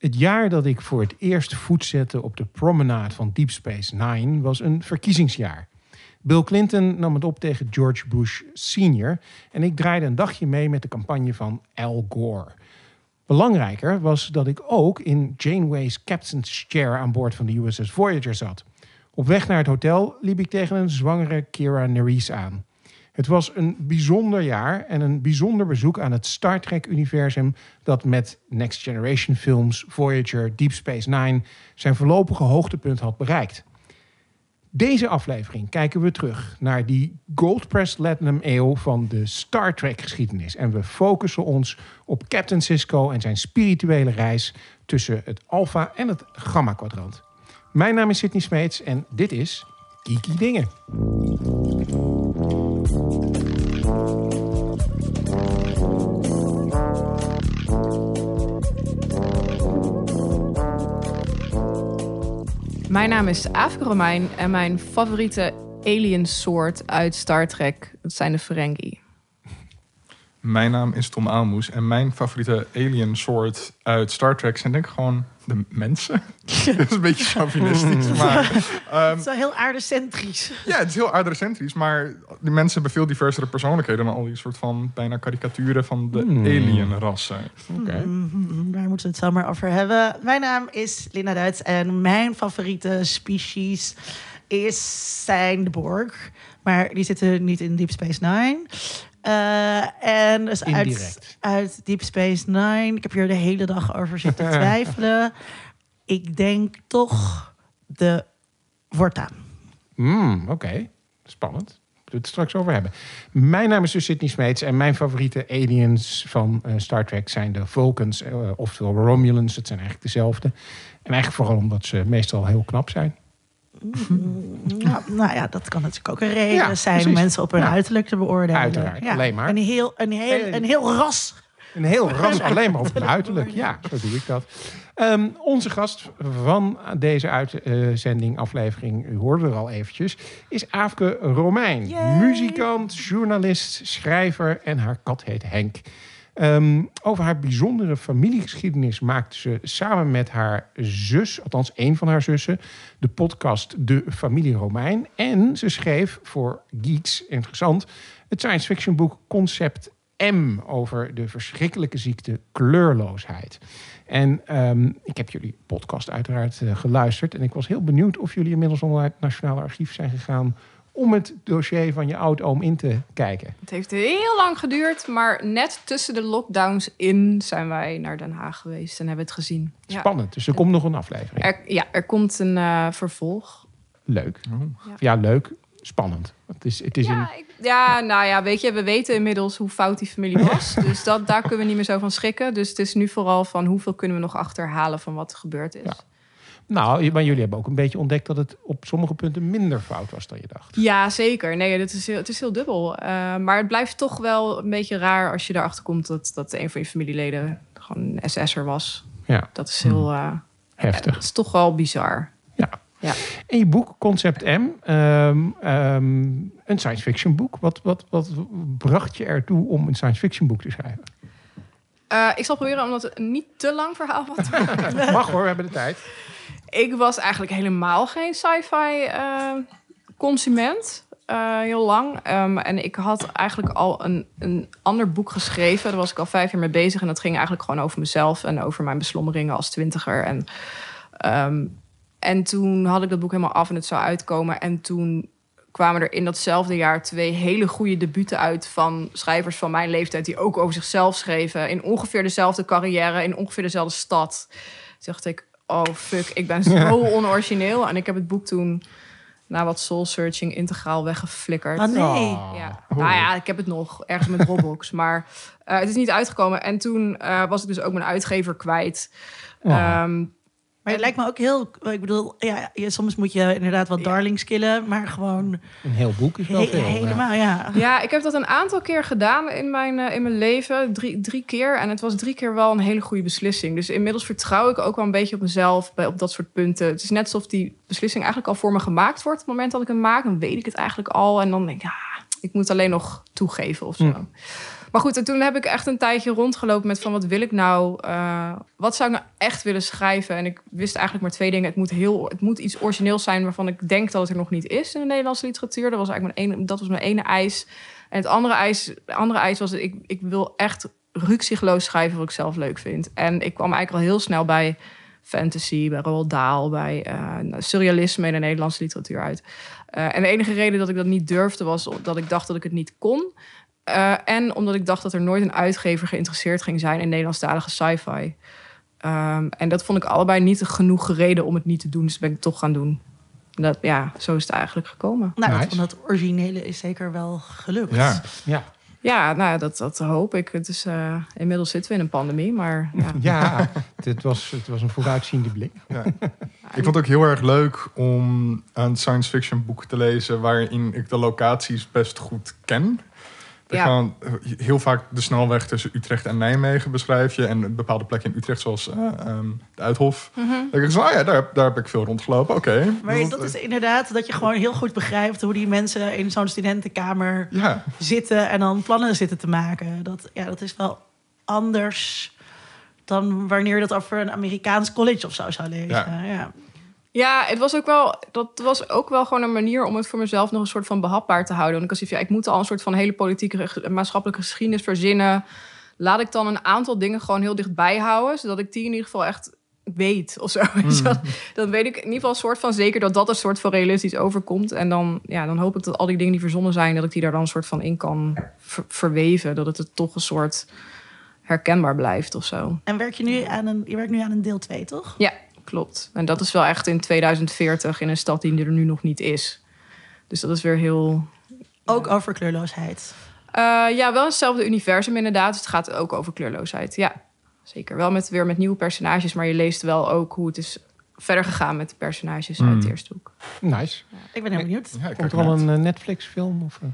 Het jaar dat ik voor het eerst voet zette op de promenade van Deep Space Nine was een verkiezingsjaar. Bill Clinton nam het op tegen George Bush Sr. en ik draaide een dagje mee met de campagne van Al Gore. Belangrijker was dat ik ook in Janeway's captain's chair aan boord van de USS Voyager zat. Op weg naar het hotel liep ik tegen een zwangere Kira Nerys aan. Het was een bijzonder jaar en een bijzonder bezoek aan het Star Trek-universum dat met Next Generation films, Voyager, Deep Space Nine zijn voorlopige hoogtepunt had bereikt. Deze aflevering kijken we terug naar die Gold-pressed Platinum eeuw van de Star Trek-geschiedenis. En we focussen ons op Captain Sisko en zijn spirituele reis tussen het Alpha en het Gamma-kwadrant. Mijn naam is Sidney Smeets en dit is Kiki Dingen. Mijn naam is Aafke Romein en mijn favoriete aliensoort uit Star Trek dat zijn de Ferengi. Mijn naam is Tom Aalmoes en mijn favoriete alien soort uit Star Trek zijn denk ik gewoon de mensen. dat is een beetje chauvinistisch, maar... ehm, Het is wel heel aardecentrisch. ja, het is heel aardecentrisch, maar die mensen hebben veel diversere persoonlijkheden dan al die soort van bijna karikaturen van de Hmm. alienrassen. Oké. Mhm, Daar moeten we het zo maar over hebben. Mijn naam is Linda Duits en mijn favoriete species is zijn de Borg. Maar die zitten niet in Deep Space Nine. Eh, en dus uit, Deep Space Nine. Ik heb hier de hele dag over zitten twijfelen. Ik denk toch de Vorta. Hmm, Oké, spannend. We het straks over hebben. Mijn naam is dus Sidney Smeets en mijn favoriete aliens van eh, Star Trek zijn de Vulcans, eh, oftewel Romulans. Het zijn eigenlijk dezelfde. En eigenlijk vooral omdat ze meestal heel knap zijn. Nou, nou ja, dat kan natuurlijk ook een reden Ja, zijn precies. om mensen op hun Ja. uiterlijk te beoordelen. Uiteraard, Ja, alleen maar. Een heel, een, heel, een heel ras. Een heel ras alleen maar op het uiterlijk. Ja, zo doe ik dat. Ehm, onze gast van deze uitzending, aflevering, u hoorde er al eventjes, is Aafke Romein. Yay. Muzikant, journalist, schrijver en haar kat heet Henk. Ehm, over haar bijzondere familiegeschiedenis maakte ze samen met haar zus, althans één van haar zussen, de podcast De Familie Romein. En ze schreef voor Geeks, interessant, het science fiction boek Concept M over de verschrikkelijke ziekte kleurloosheid. En ehm, ik heb jullie podcast uiteraard eh, geluisterd. En ik was heel benieuwd of jullie inmiddels naar het Nationale Archief zijn gegaan om het dossier van je oud-oom in te kijken. Het heeft heel lang geduurd, maar net tussen de lockdowns in zijn wij naar Den Haag geweest en hebben het gezien. Ja, Spannend. Dus er komt nog een aflevering. er, ja, er komt een eh, vervolg. Leuk. Oh. Ja. Ja, leuk. Spannend. Het is, het is een... Ja, ik- ja, nou ja, weet je, we weten inmiddels hoe fout die familie was. dus dat, daar kunnen we niet meer zo van schrikken. Dus het is nu vooral van hoeveel kunnen we nog achterhalen van wat er gebeurd is. Ja. Nou, maar jullie hebben ook een beetje ontdekt dat het op sommige punten minder fout was dan je dacht. Ja, zeker. Nee, het is heel, het is heel dubbel. Eh, maar het blijft toch wel een beetje raar als je erachter komt dat, dat een van je familieleden gewoon een SS'er was. Ja, Dat is heel. eh heftig. Het is toch wel bizar. Ja. Ja. En je boek Concept M, ehm, ehm, een science fiction boek. Wat, wat, wat bracht je ertoe om een science fiction boek te schrijven? Eh, ik zal proberen om dat een niet te lang verhaal te maken. Mag hoor, we hebben de tijd. Ik was eigenlijk helemaal geen sci-fi eh, consument. eh, heel lang. Ehm, en ik had eigenlijk al een, een ander boek geschreven. Daar was ik al vijf jaar mee bezig. En dat ging eigenlijk gewoon over mezelf en over mijn beslommeringen als twintiger. En, ehm, en toen had ik dat boek helemaal af en het zou uitkomen. En toen kwamen er in datzelfde jaar twee hele goede debuten uit van schrijvers van mijn leeftijd die ook over zichzelf schreven in ongeveer dezelfde carrière in ongeveer dezelfde stad. Toen dacht ik, oh fuck, ik ben zo onorigineel en ik heb het boek toen na wat soul searching integraal weggeflikkerd. Oh nee. Oh. Ja, nou ja, ik heb het nog ergens met Roblox, maar eh, het is niet uitgekomen. En toen eh, was ik dus ook mijn uitgever kwijt. Oh. Maar het lijkt me ook heel... Ik bedoel, ja, je- soms moet je inderdaad wat darlings killen. Maar gewoon Een heel boek is wel he- veel. ja. helemaal, ja. Ja, ik heb dat een aantal keer gedaan in mijn, eh, in mijn leven. Drie, drie keer. En het was drie keer wel een hele goede beslissing. Dus inmiddels vertrouw ik ook wel een beetje op mezelf bij, op dat soort punten. Het is net alsof die beslissing eigenlijk al voor me gemaakt wordt. Op het moment dat ik hem maak, dan weet ik het eigenlijk al. En dan denk ik, ja, ik moet alleen nog toegeven of zo. Hm. Maar goed, en toen heb ik echt een tijdje rondgelopen met van wat wil ik nou? eh, wat zou ik nou echt willen schrijven? En ik wist eigenlijk maar twee dingen. Het moet, heel, het moet iets origineels zijn waarvan ik denk dat het er nog niet is in de Nederlandse literatuur. Dat was eigenlijk mijn ene, dat was mijn ene eis. En het andere eis, andere eis was ik, ik wil echt rukzichtloos schrijven wat ik zelf leuk vind. En ik kwam eigenlijk al heel snel bij fantasy, bij Roald Dahl, bij eh, surrealisme in de Nederlandse literatuur uit. Eh, en de enige reden dat ik dat niet durfde was dat ik dacht dat ik het niet kon. Eh, en omdat ik dacht dat er nooit een uitgever geïnteresseerd ging zijn in Nederlandstalige sci-fi. Ehm, en dat vond ik allebei niet genoeg reden om het niet te doen. Dus ben ik het toch gaan doen. En Dat, ja, zo is het eigenlijk gekomen. Nou, Nice. van dat originele is zeker wel gelukt. Ja. Ja, Ja, nou, dat, dat hoop ik. Het is, eh, inmiddels zitten we in een pandemie, maar ja. ja het, was, het was een vooruitziende blik. Ja. Ik vond het ook heel erg leuk om een science fiction boek te lezen waarin ik de locaties best goed ken. Ja. gaan heel vaak de snelweg tussen Utrecht en Nijmegen beschrijf je. En bepaalde plekken in Utrecht, zoals eh, ehm, de Uithof. Dan denk ik zo, ah ja, daar, heb- daar heb ik veel rondgelopen. Oké. Maar dat is inderdaad dat je gewoon heel goed begrijpt hoe die mensen in zo'n studentenkamer Ja, zitten en dan plannen zitten te maken. Dat, ja, dat is wel anders dan wanneer je dat over een Amerikaans college of zo zou lezen. Ja. Ja. Ja, het was ook wel, dat was ook wel gewoon een manier om het voor mezelf nog een soort van behapbaar te houden. Want ik ja, ik moet al een soort van hele politieke maatschappelijke geschiedenis verzinnen. Laat ik dan een aantal dingen gewoon heel dichtbij houden, zodat ik die in ieder geval echt weet of zo. wel. Dan weet ik in ieder geval een soort van zeker dat dat een soort van realistisch overkomt. En dan, ja, dan hoop ik dat al die dingen die verzonnen zijn, dat ik die daar dan een soort van in kan ver- verweven. Dat het er toch een soort herkenbaar blijft of zo. En werk je nu aan een, je werkt nu aan een deel 2, toch? Ja, klopt. En dat is wel echt in 2040 in een stad die er nu nog niet is. Dus dat is weer heel. Ook over kleurloosheid. Eh, ja, wel hetzelfde universum inderdaad. Dus het gaat ook over kleurloosheid. Ja, zeker. Wel met, weer met nieuwe personages, maar je leest wel ook hoe het is verder gegaan met de personages uit Hmm. het eerste boek. Nice. Ik ben heel benieuwd. ja ik Komt er al een eh, Netflix-film? Of, eh?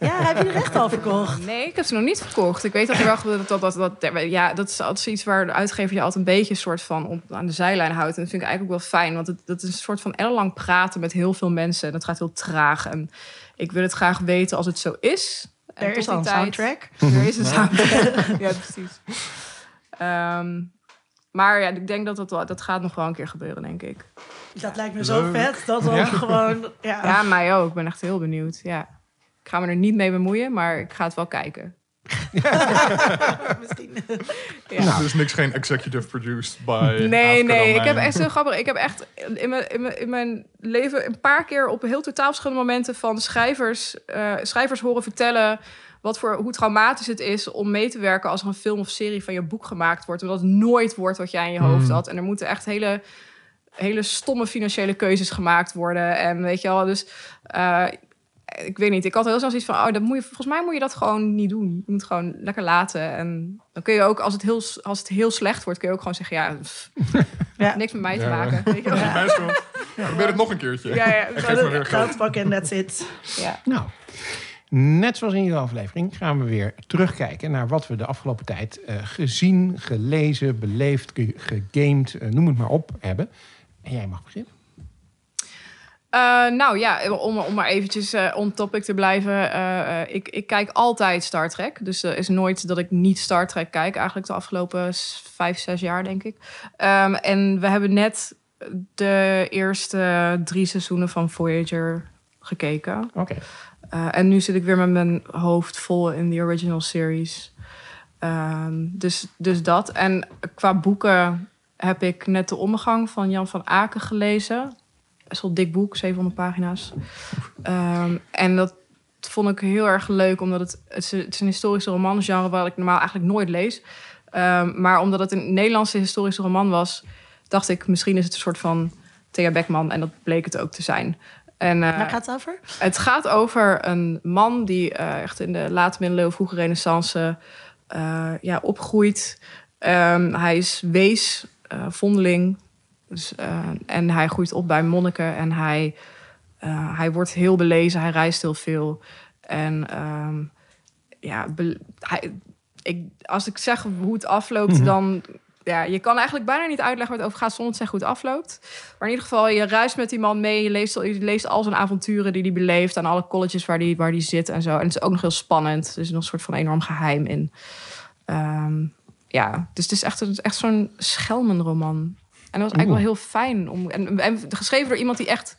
Ja, heb je de rechten al verkocht? Nee, ik heb ze nog niet verkocht. Ik weet dat er wel dat, dat, dat, dat- ja, dat is altijd iets waar de uitgever je altijd een beetje een soort van op, aan de zijlijn houdt. En dat vind ik eigenlijk ook wel fijn, want het, dat is een soort van ellenlang praten met heel veel mensen. En dat gaat heel traag. En ik wil het graag weten als het zo is. En Er is al die een tijd- soundtrack. Er is een soundtrack. ja, precies. Ehm, maar ja, ik denk dat dat, wel- dat gaat nog wel een keer gebeuren, denk ik. Dat lijkt me zo Leuk. vet. Dat we Ja? gewoon... Ja. Ja, mij ook. Ik ben echt heel benieuwd. Ja. Ik ga me er niet mee bemoeien, maar ik ga het wel kijken. Misschien. Ja. Nou, is niks geen executive produced by Nee, nee. Ik heb echt zo grappig. Ik heb echt in mijn, in mijn, in mijn leven een paar keer op heel totaal verschillende momenten van schrijvers, eh, schrijvers horen vertellen wat voor, hoe traumatisch het is om mee te werken als er een film of serie van je boek gemaakt wordt. Omdat het nooit wordt wat jij in je hoofd had. En er moeten echt hele, hele stomme financiële keuzes gemaakt worden. En weet je wel, dus eh, ik weet niet. Ik had heel snel zoiets van, oh, dat moet je, volgens mij moet je dat gewoon niet doen. Je moet gewoon lekker laten. En dan kun je ook, als het heel, als het heel slecht wordt, kun je ook gewoon zeggen, ja, pff, Ja. niks met mij te Ja. maken. Weet je wel? Ja. Probeer het nog een keertje. Ja, ja. Pakken en that's it. ja. Nou, net zoals in iedere aflevering gaan we weer terugkijken naar wat we de afgelopen tijd eh, gezien, gelezen, beleefd, ge- gegamed, eh, noem het maar op, hebben. En jij mag beginnen. Eh, nou ja, om, om maar eventjes eh, on topic te blijven. eh, ik, ik kijk altijd Star Trek. Dus er is nooit dat ik niet Star Trek kijk. Eigenlijk de afgelopen vijf, zes jaar, denk ik. Ehm, en we hebben net de eerste drie seizoenen van Voyager gekeken. Oké. En nu zit ik weer met mijn hoofd vol in de original series. Ehm, dus, dus dat. En qua boeken heb ik net de omgang van Jan van Aken gelezen. Best wel dik boek, 700 pagina's. Ehm, en dat vond ik heel erg leuk, omdat het, het, is, een historische romangenre waar ik normaal eigenlijk nooit lees. Ehm, maar omdat het een Nederlandse historische roman was, dacht ik, misschien is het een soort van Thea Beckman. En dat bleek het ook te zijn. En, eh, Waar gaat het over? het gaat over een man die eh, echt in de late middeleeuwen, vroege renaissance eh, ja, opgroeit. Ehm, hij is wees, vondeling. Dus, eh, en hij groeit op bij monniken en hij, eh, hij wordt heel belezen, hij reist heel veel. En ehm, ja, be- hij, ik, als ik zeg hoe het afloopt, Mhm. dan ja, je kan eigenlijk bijna niet uitleggen waar het over gaat zonder dat het goed afloopt. Maar in ieder geval, je reist met die man mee. Je leest, je leest al zijn avonturen die hij beleeft. Aan alle colleges waar hij waar die zit en zo. En het is ook nog heel spannend. Er is nog een soort van enorm geheim in. Ehm, ja, dus het is echt, het echt zo'n schelmenroman. En dat was eigenlijk wel heel fijn. Om, en, en geschreven door iemand die echt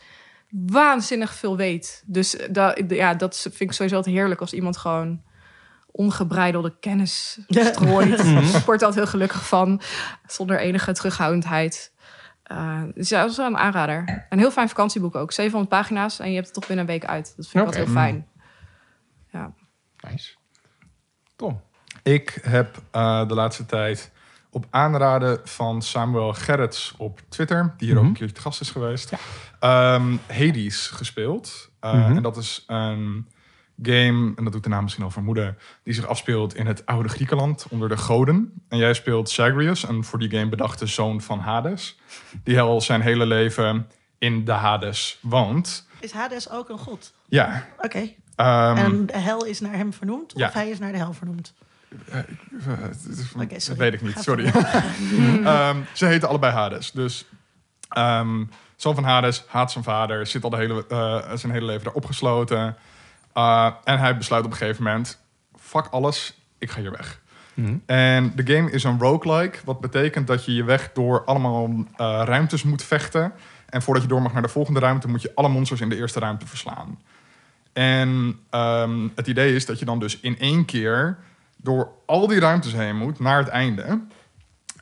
waanzinnig veel weet. Dus dat, ja, dat vind ik sowieso altijd heerlijk als iemand gewoon ongebreidelde kennis strooit. Mhm. Ik word altijd heel gelukkig van, zonder enige terughoudendheid. Eh, dus ja, dat is wel een aanrader. Een heel fijn vakantieboek ook. 700 pagina's en je hebt het toch binnen een week uit. Dat vind ik altijd heel fijn. Ja. Nice. Tom. Ik heb eh, de laatste tijd op aanraden van Samuel Gerrits op Twitter, die hier ook Mhm. een keertje te gast is geweest, ehm, Hades gespeeld. Eh, Mhm. En dat is een game, en dat doet de naam misschien al vermoeden, die zich afspeelt in het oude Griekenland onder de goden. En jij speelt Zagreus, een voor die game bedachte zoon van Hades, die al zijn hele leven in de Hades woont. Is Hades ook een god? Ja. Oké. ehm, en de hel is naar hem vernoemd? ja. Of hij is naar de hel vernoemd? Eh, eh, dat weet ik niet, sorry. Ehm, ze heten allebei Hades. Dus ehm zoon van Hades haat zijn vader, zit al de hele, eh, zijn hele leven daar opgesloten. Uh, en hij besluit op een gegeven moment: fuck alles, ik ga hier weg. Mhm. En de game is een roguelike, wat betekent dat je je weg door allemaal eh, ruimtes moet vechten. En voordat je door mag naar de volgende ruimte, moet je alle monsters in de eerste ruimte verslaan. En ehm, het idee is dat je dan dus in één keer door al die ruimtes heen moet naar het einde.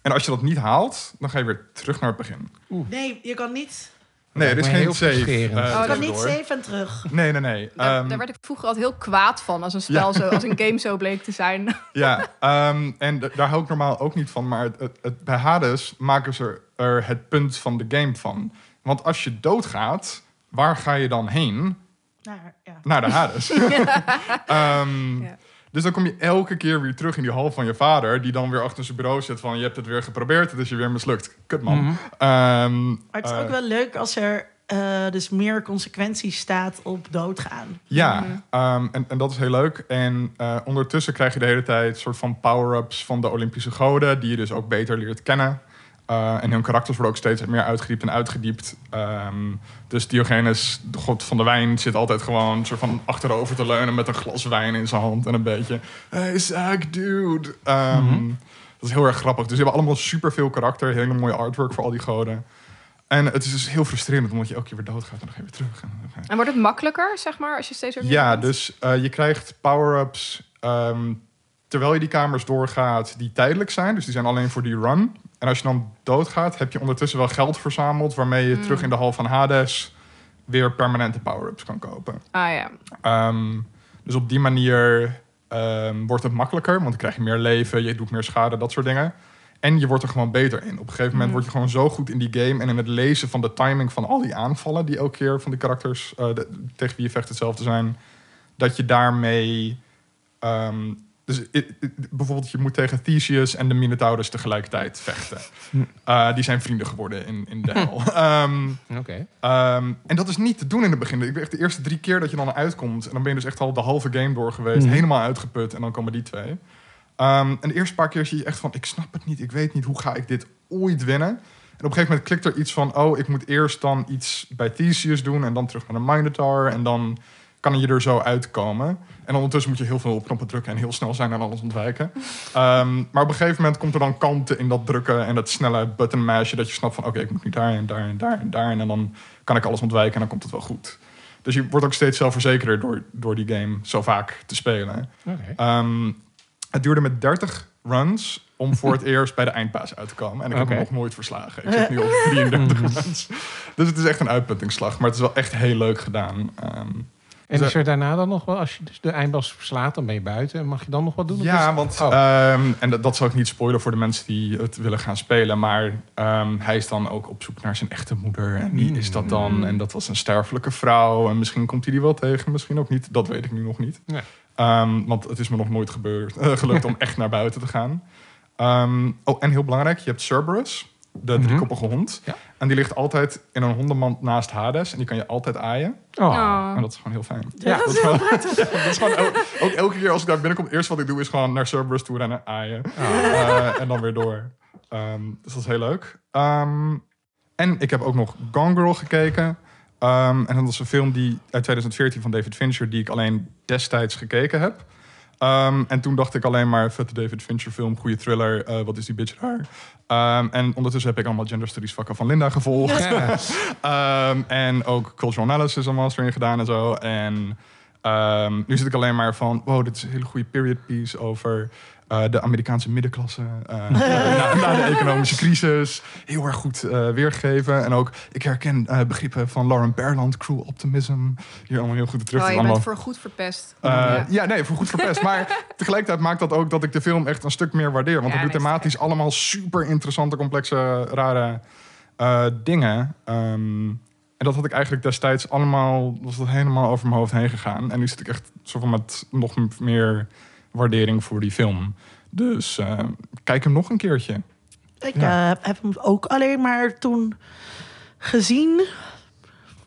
En als je dat niet haalt, dan ga je weer terug naar het begin. Nee, je kan niet, Nee, er is geen frustrerend. eh, Oh, je kan niet en terug. Nee, nee, nee. Daar, Ehm, daar werd ik vroeger altijd heel kwaad van als een spel zo, als een game zo bleek te zijn. Ja, ehm, en daar hou ik normaal ook niet van. Maar het, het, het- bij Hades maken ze er het punt van de game van. Want als je doodgaat, waar ga je dan heen? Naar, ja. Naar de Hades. Ehm, Ja. Dus dan kom je elke keer weer terug in die hal van je vader... die dan weer achter zijn bureau zit van... je hebt het weer geprobeerd, het is je weer mislukt. Kut man. Mhm. Ehm, Maar het is eh, ook wel leuk als er eh, dus meer consequenties staat op doodgaan. Ja, Mhm. ehm, en, en dat is heel leuk. En eh, ondertussen krijg je de hele tijd soort van power-ups van de Olympische goden, die je dus ook beter leert kennen. Eh, en hun karakters worden ook steeds meer uitgediept en uitgediept. Ehm, dus Diogenes, de god van de wijn, zit altijd gewoon soort van achterover te leunen met een glas wijn in zijn hand en een beetje. Hey, Zack, dude. Ehm, Mhm. Dat is heel erg grappig. Dus ze hebben allemaal superveel karakter, hele mooie artwork voor al die goden. En het is dus heel frustrerend, omdat je elke keer weer doodgaat en dan ga je weer terug. En wordt het makkelijker, zeg maar, als je steeds weer ja, bent? dus eh, je krijgt power-ups ehm, terwijl je die kamers doorgaat die tijdelijk zijn. Dus die zijn alleen voor die run. En als je dan doodgaat, heb je ondertussen wel geld verzameld... waarmee je Mm. terug in de hal van Hades weer permanente power-ups kan kopen. Ah ja. Ehm, dus op die manier ehm, wordt het makkelijker, want dan krijg je meer leven, je doet meer schade, dat soort dingen. En je wordt er gewoon beter in. Op een gegeven moment Mm. word je gewoon zo goed in die game en in het lezen van de timing van al die aanvallen die elke keer van die karakters eh, de- tegen wie je vecht hetzelfde zijn, dat je daarmee. ehm, dus bijvoorbeeld, je moet tegen Theseus en de Minotaurus tegelijkertijd vechten. Hm. Eh, die zijn vrienden geworden in, in de hel. Ehm, Oké. Ehm, en dat is niet te doen in het begin. Ik ben echt de eerste drie keer dat je dan uitkomt. En dan ben je dus echt al de halve game door geweest. Mhm. Helemaal uitgeput. En dan komen die twee. Ehm, en de eerste paar keer zie je echt van... Ik snap het niet. Ik weet niet. Hoe ga ik dit ooit winnen? En op een gegeven moment klikt er iets van... Oh, ik moet eerst dan iets bij Theseus doen. En dan terug naar de Minotaur. En dan kan je er zo uitkomen. En ondertussen moet je heel veel op knoppen drukken... en heel snel zijn en alles ontwijken. Ehm, maar op een gegeven moment komt er dan kanten in dat drukken... en dat snelle button mashen... dat je snapt van... Oké, ik moet nu daar en daar en daar en daar... en dan kan ik alles ontwijken en dan komt het wel goed. Dus je wordt ook steeds zelfverzekerder door, door die game zo vaak te spelen. Ehm, het duurde met 30 runs om voor het eerst bij de eindbaas uit te komen. En ik heb hem nog nooit verslagen. Ik zit nu op 33 runs. Dus het is echt een uitputtingsslag. Maar het is wel echt heel leuk gedaan. Ehm, En is er daarna dan nog wel, als je dus de eindbas verslaat, dan ben je buiten. En mag je dan nog wat doen? Ja, want Oh. ehm, en dat, dat zal ik niet spoilen voor de mensen die het willen gaan spelen. Maar ehm, hij is dan ook op zoek naar zijn echte moeder. En wie is dat dan? Mm. En dat was een sterfelijke vrouw. En misschien komt hij die wel tegen, misschien ook niet. Dat weet ik nu nog niet. Nee. Ehm, want het is me nog nooit gebeurd, gelukt om echt naar buiten te gaan. Oh, en heel belangrijk, je hebt Cerberus, de Mhm. driekoppige hond. Ja. En die ligt altijd in een hondenmand naast Hades. En die kan je altijd aaien. Oh. En dat is gewoon heel fijn. Ja, Dat is gewoon, dat is gewoon el- ook elke keer als ik daar binnenkom, het eerste wat ik doe is gewoon naar Cerberus toe rennen, aaien. Oh. Eh, en dan weer door. Ehm, dus dat is heel leuk. Ehm, en ik heb ook nog Gone Girl gekeken. Ehm, en dat was een film die uit 2014 van David Fincher, die ik alleen destijds gekeken heb. Ehm, en toen dacht ik alleen maar, vette David Fincher film, goede thriller, eh, wat is die bitch raar. Ehm, en ondertussen heb ik allemaal gender studies vakken van Linda gevolgd. Ehm, en ook cultural analysis en master in gedaan en zo. En nu zit ik alleen maar van, wow, dit is een hele goede period piece over eh, de Amerikaanse middenklasse. eh, na, na de economische crisis. Heel erg goed eh, weergegeven. En ook, ik herken begrippen van Lauren Berland, crew optimism. Hier allemaal heel goed terug. Oh, je is bent allemaal voor goed verpest. Ja. ja. nee, voor goed verpest. maar tegelijkertijd maakt dat ook dat ik de film echt een stuk meer waardeer. Want Ja, het doet thematisch allemaal super interessante, complexe, rare dingen. Ehm, en dat had ik eigenlijk destijds allemaal, was dat helemaal over mijn hoofd heen gegaan. En nu zit ik echt zo van met nog meer waardering voor die film. Dus eh, kijk hem nog een keertje. Ik Ja. eh, heb hem ook alleen maar toen gezien.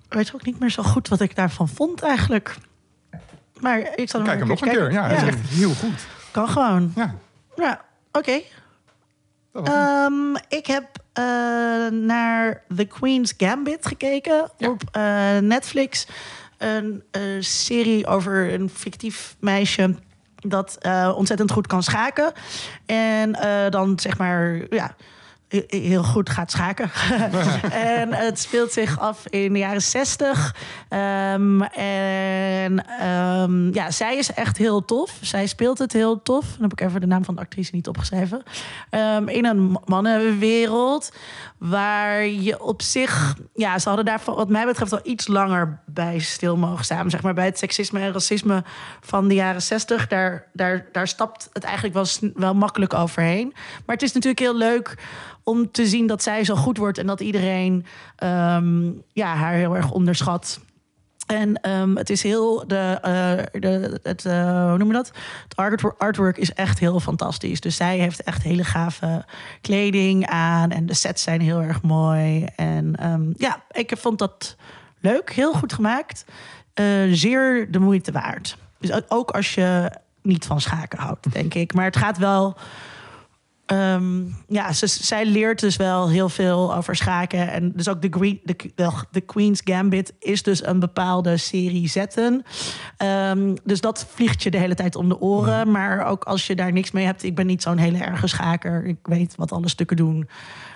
Ik weet ook niet meer zo goed wat ik daarvan vond eigenlijk. Maar ik zal hem Kijk hem nog een keer. Ja, is echt heel goed. Kan gewoon. Ja, Ja, oké. Ehm, ik heb eh, naar The Queen's Gambit gekeken Ja. op Netflix. Een serie over een fictief meisje dat eh, ontzettend goed kan schaken. En eh, dan zeg maar, ja, heel goed gaat schaken. en het speelt zich af in de jaren zestig. Ehm, en ehm, ja, zij is echt heel tof. Zij speelt het heel tof. Dan heb ik even de naam van de actrice niet opgeschreven. Ehm, in een mannenwereld waar je op zich... Ja, ze hadden daar wat mij betreft al iets langer bij stil mogen staan. Zeg maar bij het seksisme en racisme van de jaren zestig. Daar, daar, daar stapt het eigenlijk wel, wel makkelijk overheen. Maar het is natuurlijk heel leuk om te zien dat zij zo goed wordt... en dat iedereen ehm, ja, haar heel erg onderschat... En ehm, het is heel. De, eh, de, het, eh, hoe noem je dat? Het artwork, is echt heel fantastisch. Dus zij heeft echt hele gave kleding aan. En de sets zijn heel erg mooi. En ehm, ja, ik vond dat leuk. Heel goed gemaakt. Eh, zeer de moeite waard. Dus ook als je niet van schaken houdt, denk ik. Maar het gaat wel. Ehm, ja, ze, zij leert dus wel heel veel over schaken. En dus ook de, Gre- de, de, de Queen's Gambit is dus een bepaalde serie zetten. Ehm, dus dat vliegt je de hele tijd om de oren. Maar ook als je daar niks mee hebt. Ik ben niet zo'n hele erge schaker. Ik weet wat alle stukken doen.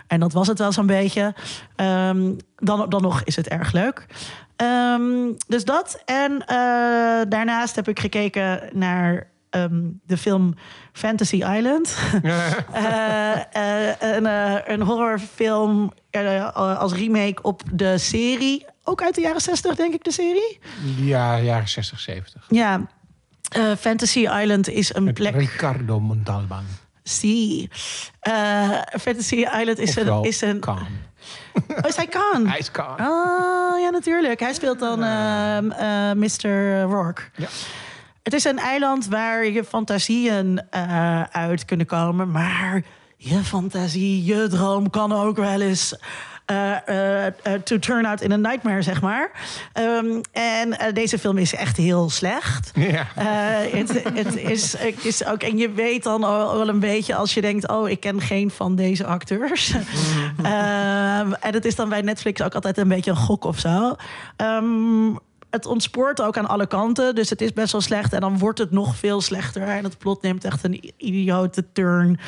En dat was het wel zo'n beetje. Ehm, dan, dan nog is het erg leuk. Dus dat. En eh, daarnaast heb ik gekeken naar de film Fantasy Island. Eh, eh, een, eh, een horrorfilm als remake op de serie. Ook uit de jaren 60, denk ik, de serie. Ja, jaren 60, 70. Ja. Fantasy Island is een Met plek. Ricardo Montalban. Zie. Fantasy Island is een. Is een Khan. oh, is hij kan. Hij is Khan. Ah, ja, natuurlijk. Hij speelt dan ehm, eh, Mr. Rourke. Ja. Het is een eiland waar je fantasieën eh, uit kunnen komen. Maar je fantasie, je droom kan ook wel eens... eh, eh, to turn out in a nightmare, zeg maar. Ehm, en deze film is echt heel slecht. Ja. Het, is, is ook, en je weet dan al wel een beetje als je denkt: oh, ik ken geen van deze acteurs. Ehm, en het is dan bij Netflix ook altijd een beetje een gok of zo. Ehm, het ontspoort ook aan alle kanten, dus het is best wel slecht. En dan wordt het nog veel slechter. En het plot neemt echt een idiote turn.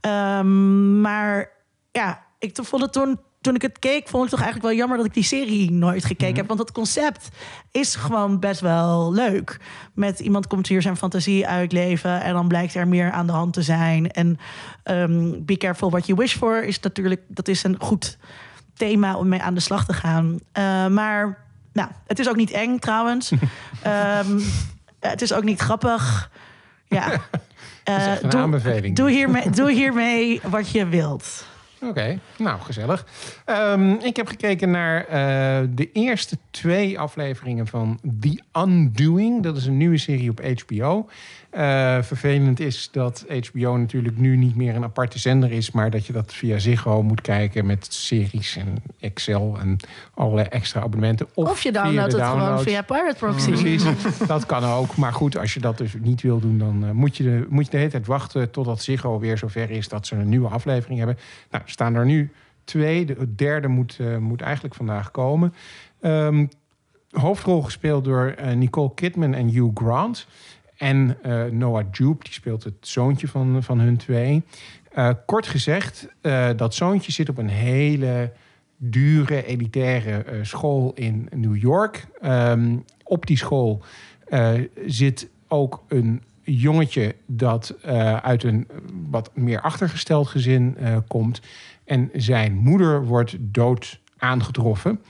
Ehm, maar ja, ik vond het toen, toen ik het keek, vond ik toch eigenlijk wel jammer dat ik die serie nooit gekeken heb. Want het concept is gewoon best wel leuk. Met iemand komt hier zijn fantasie uitleven en dan blijkt er meer aan de hand te zijn. En ehm, be careful what you wish for is natuurlijk, dat is een goed thema om mee aan de slag te gaan. Eh, maar nou, het is ook niet eng trouwens. Ehm, het is ook niet grappig. Ja. Echt een doe, aanbeveling. Doe hiermee, doe hiermee wat je wilt. Oké, nou gezellig. Ehm, ik heb gekeken naar eh, de eerste twee afleveringen van The Undoing. Dat is een nieuwe serie op HBO. Eh, vervelend is dat HBO natuurlijk nu niet meer een aparte zender is, maar dat je dat via Ziggo moet kijken met series en Excel en allerlei extra abonnementen. Of, je via downloadt het gewoon via Pirate Proxy. Precies, dat kan ook. Maar goed, als je dat dus niet wil doen, dan eh, moet, je de, moet je de hele tijd wachten totdat Ziggo weer zover is dat ze een nieuwe aflevering hebben. Nou, staan er nu twee. De derde moet, eh, moet eigenlijk vandaag komen. Ehm, hoofdrol gespeeld door Nicole Kidman en Hugh Grant. En eh, Noah Jupe, die speelt het zoontje van, van hun twee. Eh, kort gezegd, eh, dat zoontje zit op een hele dure, elitaire eh, school in New York. Ehm, op die school eh, zit ook een jongetje dat eh, uit een wat meer achtergesteld gezin eh, komt. En zijn moeder wordt dood aangetroffen.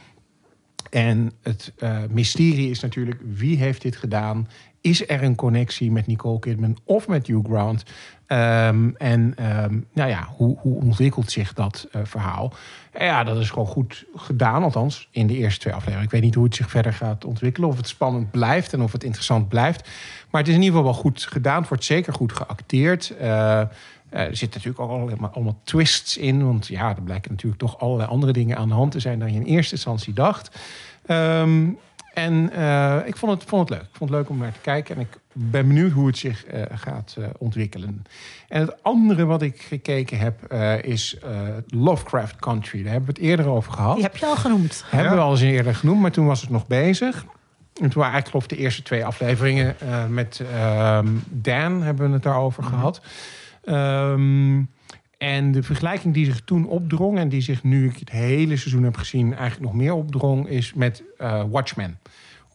En het eh, mysterie is natuurlijk wie heeft dit gedaan? Is er een connectie met Nicole Kidman of met Hugh Grant? Ehm, en ehm, nou ja, hoe, hoe ontwikkelt zich dat eh, verhaal? En ja, dat is gewoon goed gedaan, althans in de eerste twee afleveringen. Ik weet niet hoe het zich verder gaat ontwikkelen, of het spannend blijft en of het interessant blijft. Maar het is in ieder geval wel goed gedaan. Het wordt zeker goed geacteerd. Eh, er zitten natuurlijk ook allemaal, allemaal twists in. Want ja, er blijken natuurlijk toch allerlei andere dingen aan de hand te zijn dan je in eerste instantie dacht. Ehm, en eh, ik vond het, vond het leuk. Ik vond het leuk om naar te kijken. En ik ben benieuwd hoe het zich eh, gaat eh, ontwikkelen. En het andere wat ik gekeken heb eh, is eh, Lovecraft Country. Daar hebben we het eerder over gehad. Die heb je al genoemd. Hebben Ja. we al eens eerder genoemd, maar toen was het nog bezig. En toen waren eigenlijk geloof ik de eerste twee afleveringen eh, met ehm, Dan hebben we het daarover gehad. Ehm, en de vergelijking die zich toen opdrong en die zich nu ik het hele seizoen heb gezien eigenlijk nog meer opdrong, is met eh, Watchmen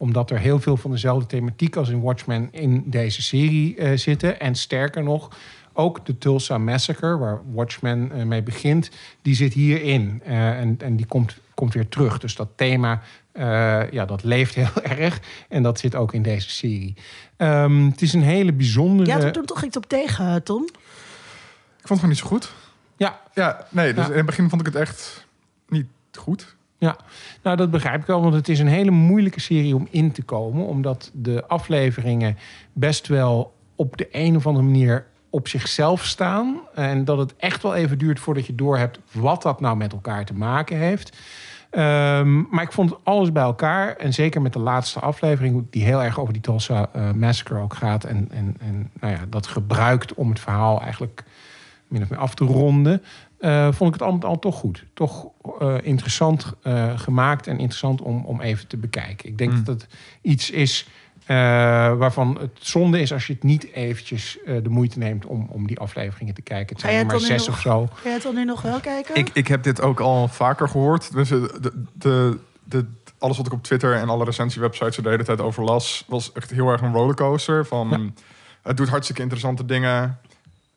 omdat er heel veel van dezelfde thematiek als in Watchmen in deze serie eh, zitten. En sterker nog, ook de Tulsa Massacre, waar Watchmen eh, mee begint, die zit hierin. Eh, en, en die komt, komt weer terug. Dus dat thema, eh, ja, dat leeft heel erg. En dat zit ook in deze serie. Ehm, het is een hele bijzondere... Ja, toen toch iets op tegen, Tom. Ik vond het gewoon niet zo goed. Ja, Ja, nee, dus Ja. in het begin vond ik het echt niet goed. Ja, nou dat begrijp ik wel, want het is een hele moeilijke serie om in te komen, omdat de afleveringen best wel op de een of andere manier op zichzelf staan. En dat het echt wel even duurt voordat je doorhebt wat dat nou met elkaar te maken heeft. Ehm, maar ik vond alles bij elkaar en zeker met de laatste aflevering, die heel erg over die Tulsa eh, Massacre ook gaat en, en, en nou ja, dat gebruikt om het verhaal eigenlijk min of meer af te ronden, eh, vond ik het al met al toch goed. Toch eh, interessant eh, gemaakt en interessant om, om even te bekijken. Ik denk Mm. dat het iets is eh, waarvan het zonde is als je het niet eventjes eh, de moeite neemt om, om die afleveringen te kijken. Het zijn je er het maar zes nog- of zo. Ga je het dan nu nog wel kijken? Ik, ik heb dit ook al vaker gehoord. Dus de, de, de, alles wat ik op Twitter en alle recensiewebsites er de hele tijd over las, was echt heel erg een rollercoaster. Van het doet hartstikke interessante dingen.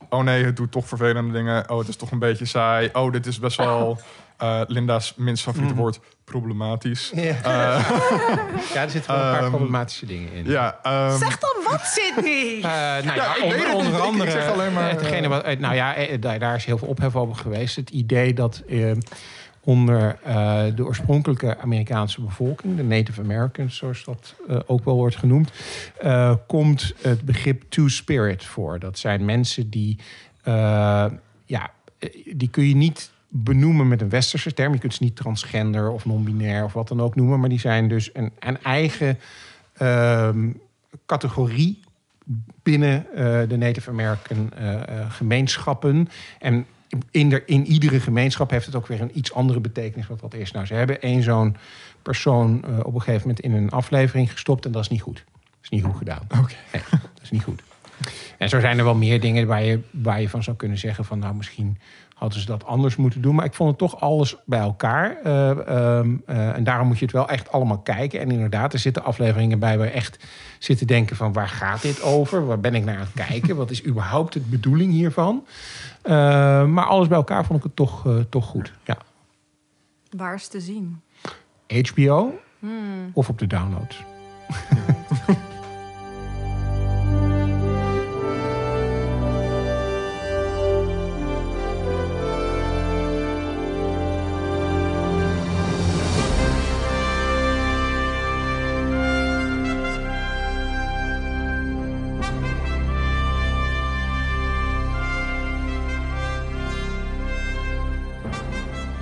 Oh nee, het doet toch vervelende dingen. Oh, het is toch een beetje saai. Oh, dit is best wel eh, Linda's minst favoriete Mhm. woord, problematisch. Ja, Eh, ja er zitten wel een paar Ehm, problematische dingen in. ja, ehm, Zeg dan wat, Sydney! Eh, nou ja, Ja, ik onder, weet het niet. onder Ik- ik andere. zeg alleen maar, hetgene eh, wat, nou ja, daar, is heel veel ophef over geweest. Het idee dat onder eh, de oorspronkelijke Amerikaanse bevolking, de Native Americans, zoals dat eh, ook wel wordt genoemd, eh, komt het begrip two-spirit voor. Dat zijn mensen die, ja, die kun je niet benoemen met een westerse term. Je kunt ze niet transgender of non-binair of wat dan ook noemen, maar die zijn dus een, een eigen ehm, categorie binnen de Native American gemeenschappen. En in, de, in iedere gemeenschap heeft het ook weer een iets andere betekenis wat dat is. Nou, ze hebben één zo'n persoon eh, op een gegeven moment in een aflevering gestopt en dat is niet goed. Dat is niet goed gedaan. Oké. Nee, dat is niet goed. En zo zijn er wel meer dingen waar je, waar je van zou kunnen zeggen van nou misschien hadden ze dat anders moeten doen. Maar ik vond het toch alles bij elkaar. Eh, ehm, eh, en daarom moet je het wel echt allemaal kijken. En inderdaad, er zitten afleveringen bij waar echt zit te denken van waar gaat dit over? Waar ben ik naar aan het kijken? Wat is überhaupt de bedoeling hiervan? Eh, maar alles bij elkaar vond ik het toch, eh, toch goed. Ja. Waar is te zien? HBO Hmm. of op de downloads.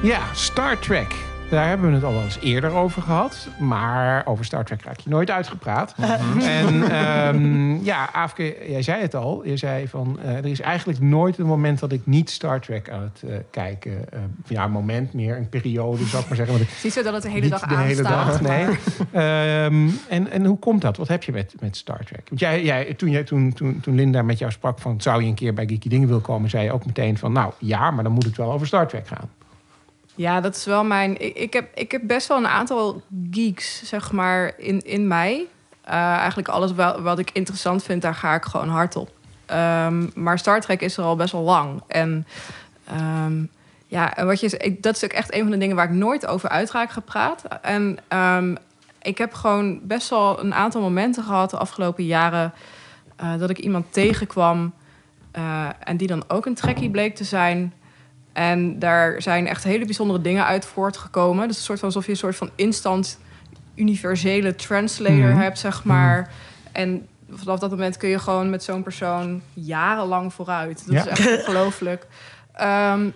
Ja, Star Trek. Daar hebben we het al wel eens eerder over gehad. Maar over Star Trek raak je nooit uitgepraat. En ehm, ja, Aafke, jij zei het al. Je zei van, eh, er is eigenlijk nooit een moment dat ik niet Star Trek aan het eh, kijken. eh, ja, een moment meer, een periode, zou ik maar zeggen. Want ik- Het is niet zo dat het de hele dag de hele dag, nee. Ehm, en, en hoe komt dat? Wat heb je met, met Star Trek? Want jij, jij, toen, jij, toen, toen, toen Linda met jou sprak van... zou je een keer bij Geeky Dingen willen komen... zei je ook meteen van... nou ja, maar dan moet het wel over Star Trek gaan. Ja, dat is wel mijn. Ik, ik, heb, ik heb best wel een aantal geeks, zeg maar, in, in mij. Eh, eigenlijk alles wat ik interessant vind, daar ga ik gewoon hard op. Ehm, maar Star Trek is er al best wel lang. En ehm, ja, wat je, dat is ook echt een van de dingen waar ik nooit over uitraak gepraat. En ehm, ik heb gewoon best wel een aantal momenten gehad de afgelopen jaren. eh, dat ik iemand tegenkwam. eh, en die dan ook een trekkie bleek te zijn. En daar zijn echt hele bijzondere dingen uit voortgekomen. Dus een soort van alsof je een soort van instant universele translator Mhm. hebt, zeg maar. En vanaf dat moment kun je gewoon met zo'n persoon jarenlang vooruit. Dat Ja. is echt ongelooflijk. Ehm,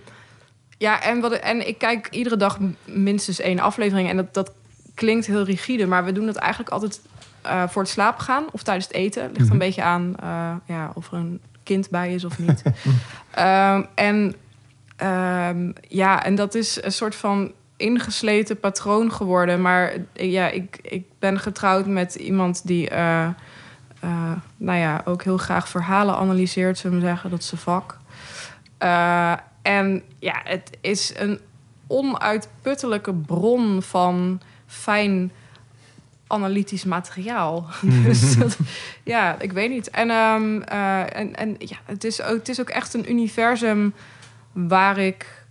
ja, en, wat, en ik kijk iedere dag minstens één aflevering. En dat, dat klinkt heel rigide, maar we doen dat eigenlijk altijd eh, voor het slapen gaan of tijdens het eten. Ligt er Mhm. een beetje aan eh, ja, of er een kind bij is of niet. Ehm, en Ehm, ja, en dat is een soort van ingesleten patroon geworden. Maar eh, ja, ik, ik ben getrouwd met iemand die, eh, eh, nou ja, ook heel graag verhalen analyseert, zullen we zeggen. Dat is zijn vak. En ja, het is een onuitputtelijke bron van fijn analytisch materiaal. dus dat, ja, ik weet niet. En, ehm, eh, en, en ja, het is, ook, het is ook echt een universum waar ik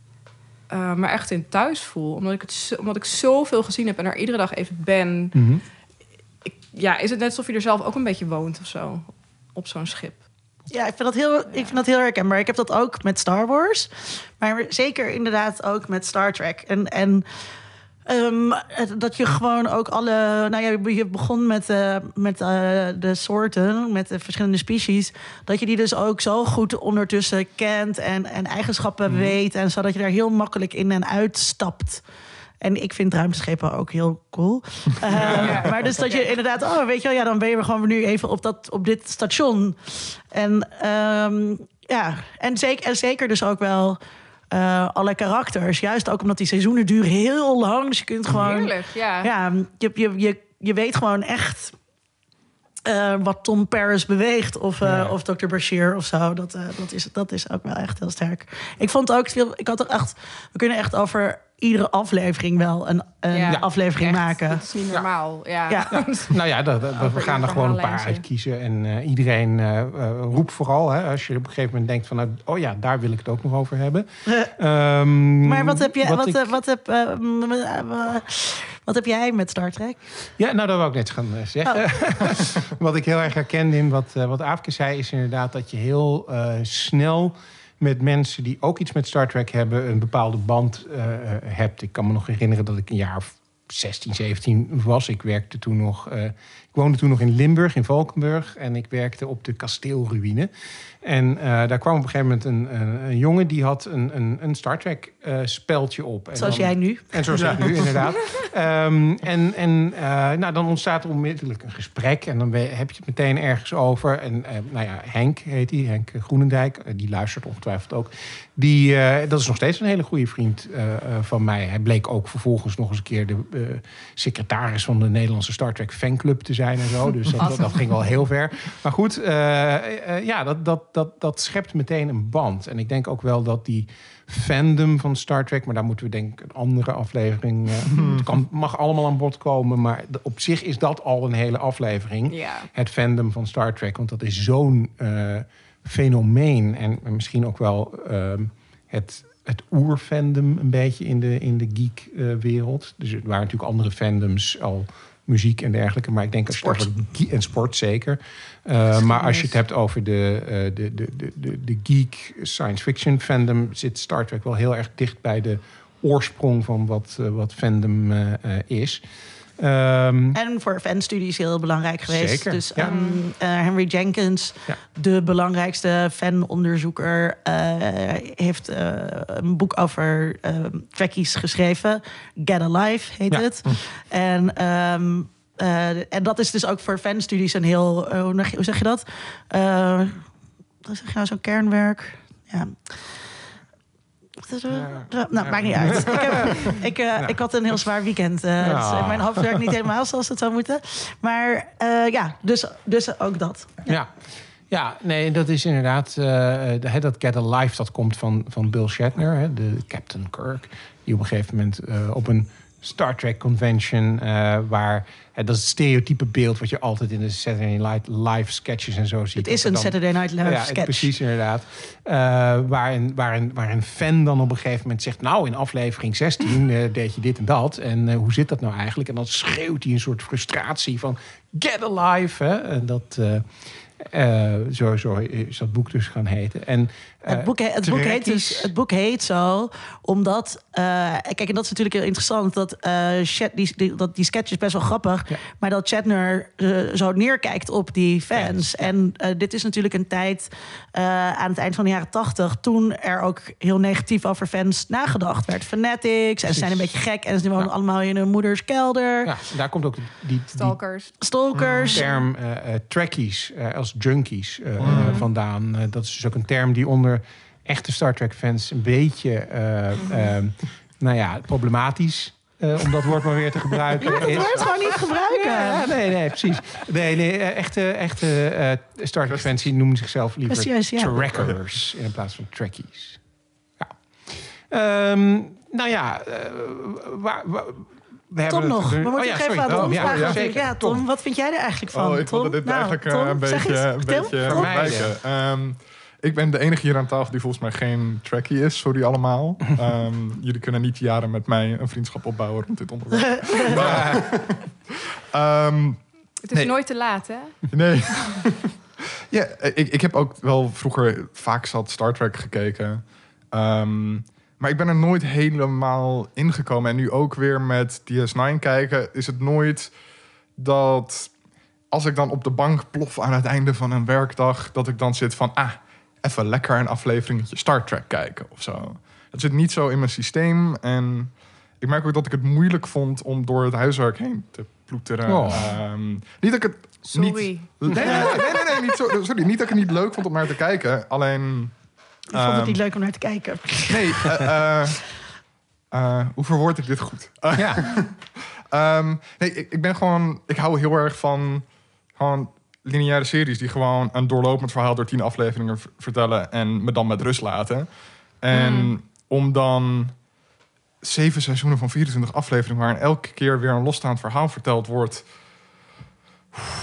eh, me echt in thuis voel. Omdat ik, het zo, omdat ik zoveel gezien heb en er iedere dag even ben. Ik, ja, is het net alsof je er zelf ook een beetje woont of zo. Op zo'n schip. Ja, ik vind, dat heel, ik vind dat heel herkenbaar. Ik heb dat ook met Star Wars. Maar zeker inderdaad ook met Star Trek. En, en ehm, dat je gewoon ook alle... Nou ja, je begon met, eh, met eh, de soorten, met de verschillende species. Dat je die dus ook zo goed ondertussen kent en, en eigenschappen weet. En zodat je daar heel makkelijk in en uitstapt. En ik vind ruimteschepen ook heel cool. Eh, Ja. Maar dus dat je inderdaad, oh, weet je wel, ja, dan ben je gewoon nu even op, dat, op dit station. En ehm, ja, en zeker, en zeker dus ook wel eh, alle karakters. Juist ook omdat die seizoenen duren heel lang. Dus je kunt gewoon. Heerlijk, ja. Ja, je, je, je, je weet gewoon echt. eh, wat Tom Paris beweegt of, eh, Ja. of Dr. Bashir of zo. Dat, eh, dat, is, dat is ook wel echt heel sterk. Ik vond ook veel. Ik had er echt. We kunnen echt over iedere aflevering wel een, een Ja, aflevering Echt, maken. Dat is niet normaal. Ja. Ja. Nou ja, dat, dat- we gaan er gewoon een paar uitkiezen. En eh, iedereen eh, eh, roept vooral, hè, als je op een gegeven moment denkt van... nou, oh ja, daar wil ik het ook nog over hebben. Ehm, Maar wat heb, je, wat, ik- wat, heb, eh, mm, wat heb jij met Star Trek? Ja, nou, dat wou ik net gaan zeggen. Oh. wat ik heel erg herkende in wat, wat Aafke zei... is inderdaad dat je heel eh, snel met mensen die ook iets met Star Trek hebben... een bepaalde band eh, hebt. Ik kan me nog herinneren dat ik een jaar of 16, 17 was. Ik werkte toen nog... eh, ik woonde toen nog in Limburg, in Valkenburg. En ik werkte op de kasteelruïne. En eh, daar kwam op een gegeven moment een, een, een jongen... die had een, een, een Star Trek speldje op. En Zoals dan- jij nu. en zo zit nu, inderdaad. Ehm, en en eh, nou, dan ontstaat er onmiddellijk een gesprek. En dan heb je het meteen ergens over. En nou ja, Henk heet hij, Henk Groenendijk. die luistert ongetwijfeld ook. Die, eh, dat is nog steeds een hele goede vriend eh, eh, van mij. Hij bleek ook vervolgens nog eens een keer de secretaris van de Nederlandse Star Trek fanclub te zijn en zo. Dus dat, dat ging wel heel ver. Maar goed, ja, dat, dat, dat, dat schept meteen een band. En ik denk ook wel dat die fandom van Star Trek, maar daar moeten we denk ik een andere aflevering. het kan, mag allemaal aan bod komen, maar op zich is dat al een hele aflevering. Ja. Het fandom van Star Trek, want dat is zo'n fenomeen en misschien ook wel ehm, het. Het oerfandom een beetje in de, in de geek-wereld. dus er waren natuurlijk andere fandoms al muziek en dergelijke. Maar ik denk als je het Sport. over en sport zeker. Uh, maar als je het hebt over de, uh, de, de, de, de, de geek science fiction fandom, zit Star Trek wel heel erg dicht bij de oorsprong van wat, uh, wat fandom uh, is. Ehm, En voor fanstudies heel belangrijk geweest. Zeker, Dus ja. ehm, eh, Henry Jenkins, Ja. de belangrijkste fanonderzoeker, eh, heeft eh, een boek over ehm trekkies geschreven. Get Alive heet Ja. het. En, en dat is dus ook voor fanstudies een heel, hoe zeg je- dat? Wat zeg je nou, zo'n kernwerk? Ja. Wat is er? Ja. Nou, maakt niet uit. Ik, heb, ik, eh, ik had een heel zwaar weekend. dus mijn hoofd werkt niet helemaal zoals het zou moeten. Maar eh, ja, dus, dus ook dat. Ja. Ja, nee, dat is inderdaad. de- hè, dat Get Alive, dat komt van, van Bill Shatner, hè, de Captain Kirk. Die op een gegeven moment op een Star Trek convention, eh, waar hè, dat is het stereotype beeld wat je altijd in de Saturday Night Live sketches en zo ziet. Het is een dan- Saturday Night Live ja, sketch. precies inderdaad. Eh, waar, een, waar, een, fan dan op een gegeven moment zegt... nou, in aflevering 16 eh, deed je dit en dat. En eh, hoe zit dat nou eigenlijk? En dan schreeuwt hij een soort frustratie van... get alive! Hè? En dat... eh, eh, zo, zo is dat boek dus gaan heten. En, eh, Het boek, he- het, boek heet dus, het boek heet zo, omdat... eh, kijk, en dat is natuurlijk heel interessant... dat, eh, die, die, dat die sketch is best wel grappig... Ja. maar dat Shatner eh, zo neerkijkt op die fans. Ja. En eh, dit is natuurlijk een tijd eh, aan het eind van de jaren tachtig... toen er ook heel negatief over fans nagedacht werd. Fanatics, en ze zijn een beetje gek... en ze wonen Ja. allemaal in hun moeders kelder. ja, daar komt ook die, die, die Stalkers. Stalkers. term eh eh, trekkies eh, als junkies eh, vandaan. Eh, dat is dus ook een term die onder echte Star Trek fans een beetje, eh, eh, nou ja, problematisch, eh, om dat woord maar weer te gebruiken. Dat is. woord gewoon niet gebruiken. Ja, nee, nee, precies. Nee, nee, eh, echte, echte eh, Star Trek fans die noemen zichzelf liever Precies, ja. trackers in plaats van trekkies. Ja. Ehm, nou ja, waar, waar, we hebben Tom het- nog. We moeten oh, nog ja, even aan Tom Oh, ja, vragen. ja, natuurlijk. zeker. Ja, Tom, wat vind jij er eigenlijk van? Oh, ik Tom? wilde dit Nou, eigenlijk eh, Tom, een zeg beetje, eens. een beetje Tom? vermijden. Ehm, ik ben de enige hier aan tafel die volgens mij geen trackie is. Sorry allemaal. Ehm, jullie kunnen niet jaren met mij een vriendschap opbouwen rond dit onderwerp. Maar, ehm, Het is Nee. nooit te laat, hè? nee. ja, ik, ik heb ook wel vroeger vaak zat Star Trek gekeken. Ehm, maar ik ben er nooit helemaal ingekomen. En nu ook weer met DS9 kijken, is het nooit dat als ik dan op de bank plof aan het einde van een werkdag, dat ik dan zit van, ah, even lekker een afleveringetje Star Trek kijken of zo. Dat zit niet zo in mijn systeem. En ik merk ook dat ik het moeilijk vond om door het huiswerk heen te ploeteren. Oh. Ehm, niet dat ik het Sorry. niet... Nee, nee, nee, nee, nee, niet zo, sorry. Niet dat ik het niet leuk vond om naar te kijken. Alleen... Ik vond het ehm, niet leuk om naar te kijken. Nee, eh, eh, eh, hoe verwoord ik dit goed? Ja. Ehm, nee, ik, ik ben gewoon... Ik hou heel erg van gewoon lineaire series... die gewoon een doorlopend verhaal door tien afleveringen vertellen... en me dan met rust laten. En Mm. om dan zeven seizoenen van 24 afleveringen... waarin elke keer weer een losstaand verhaal verteld wordt...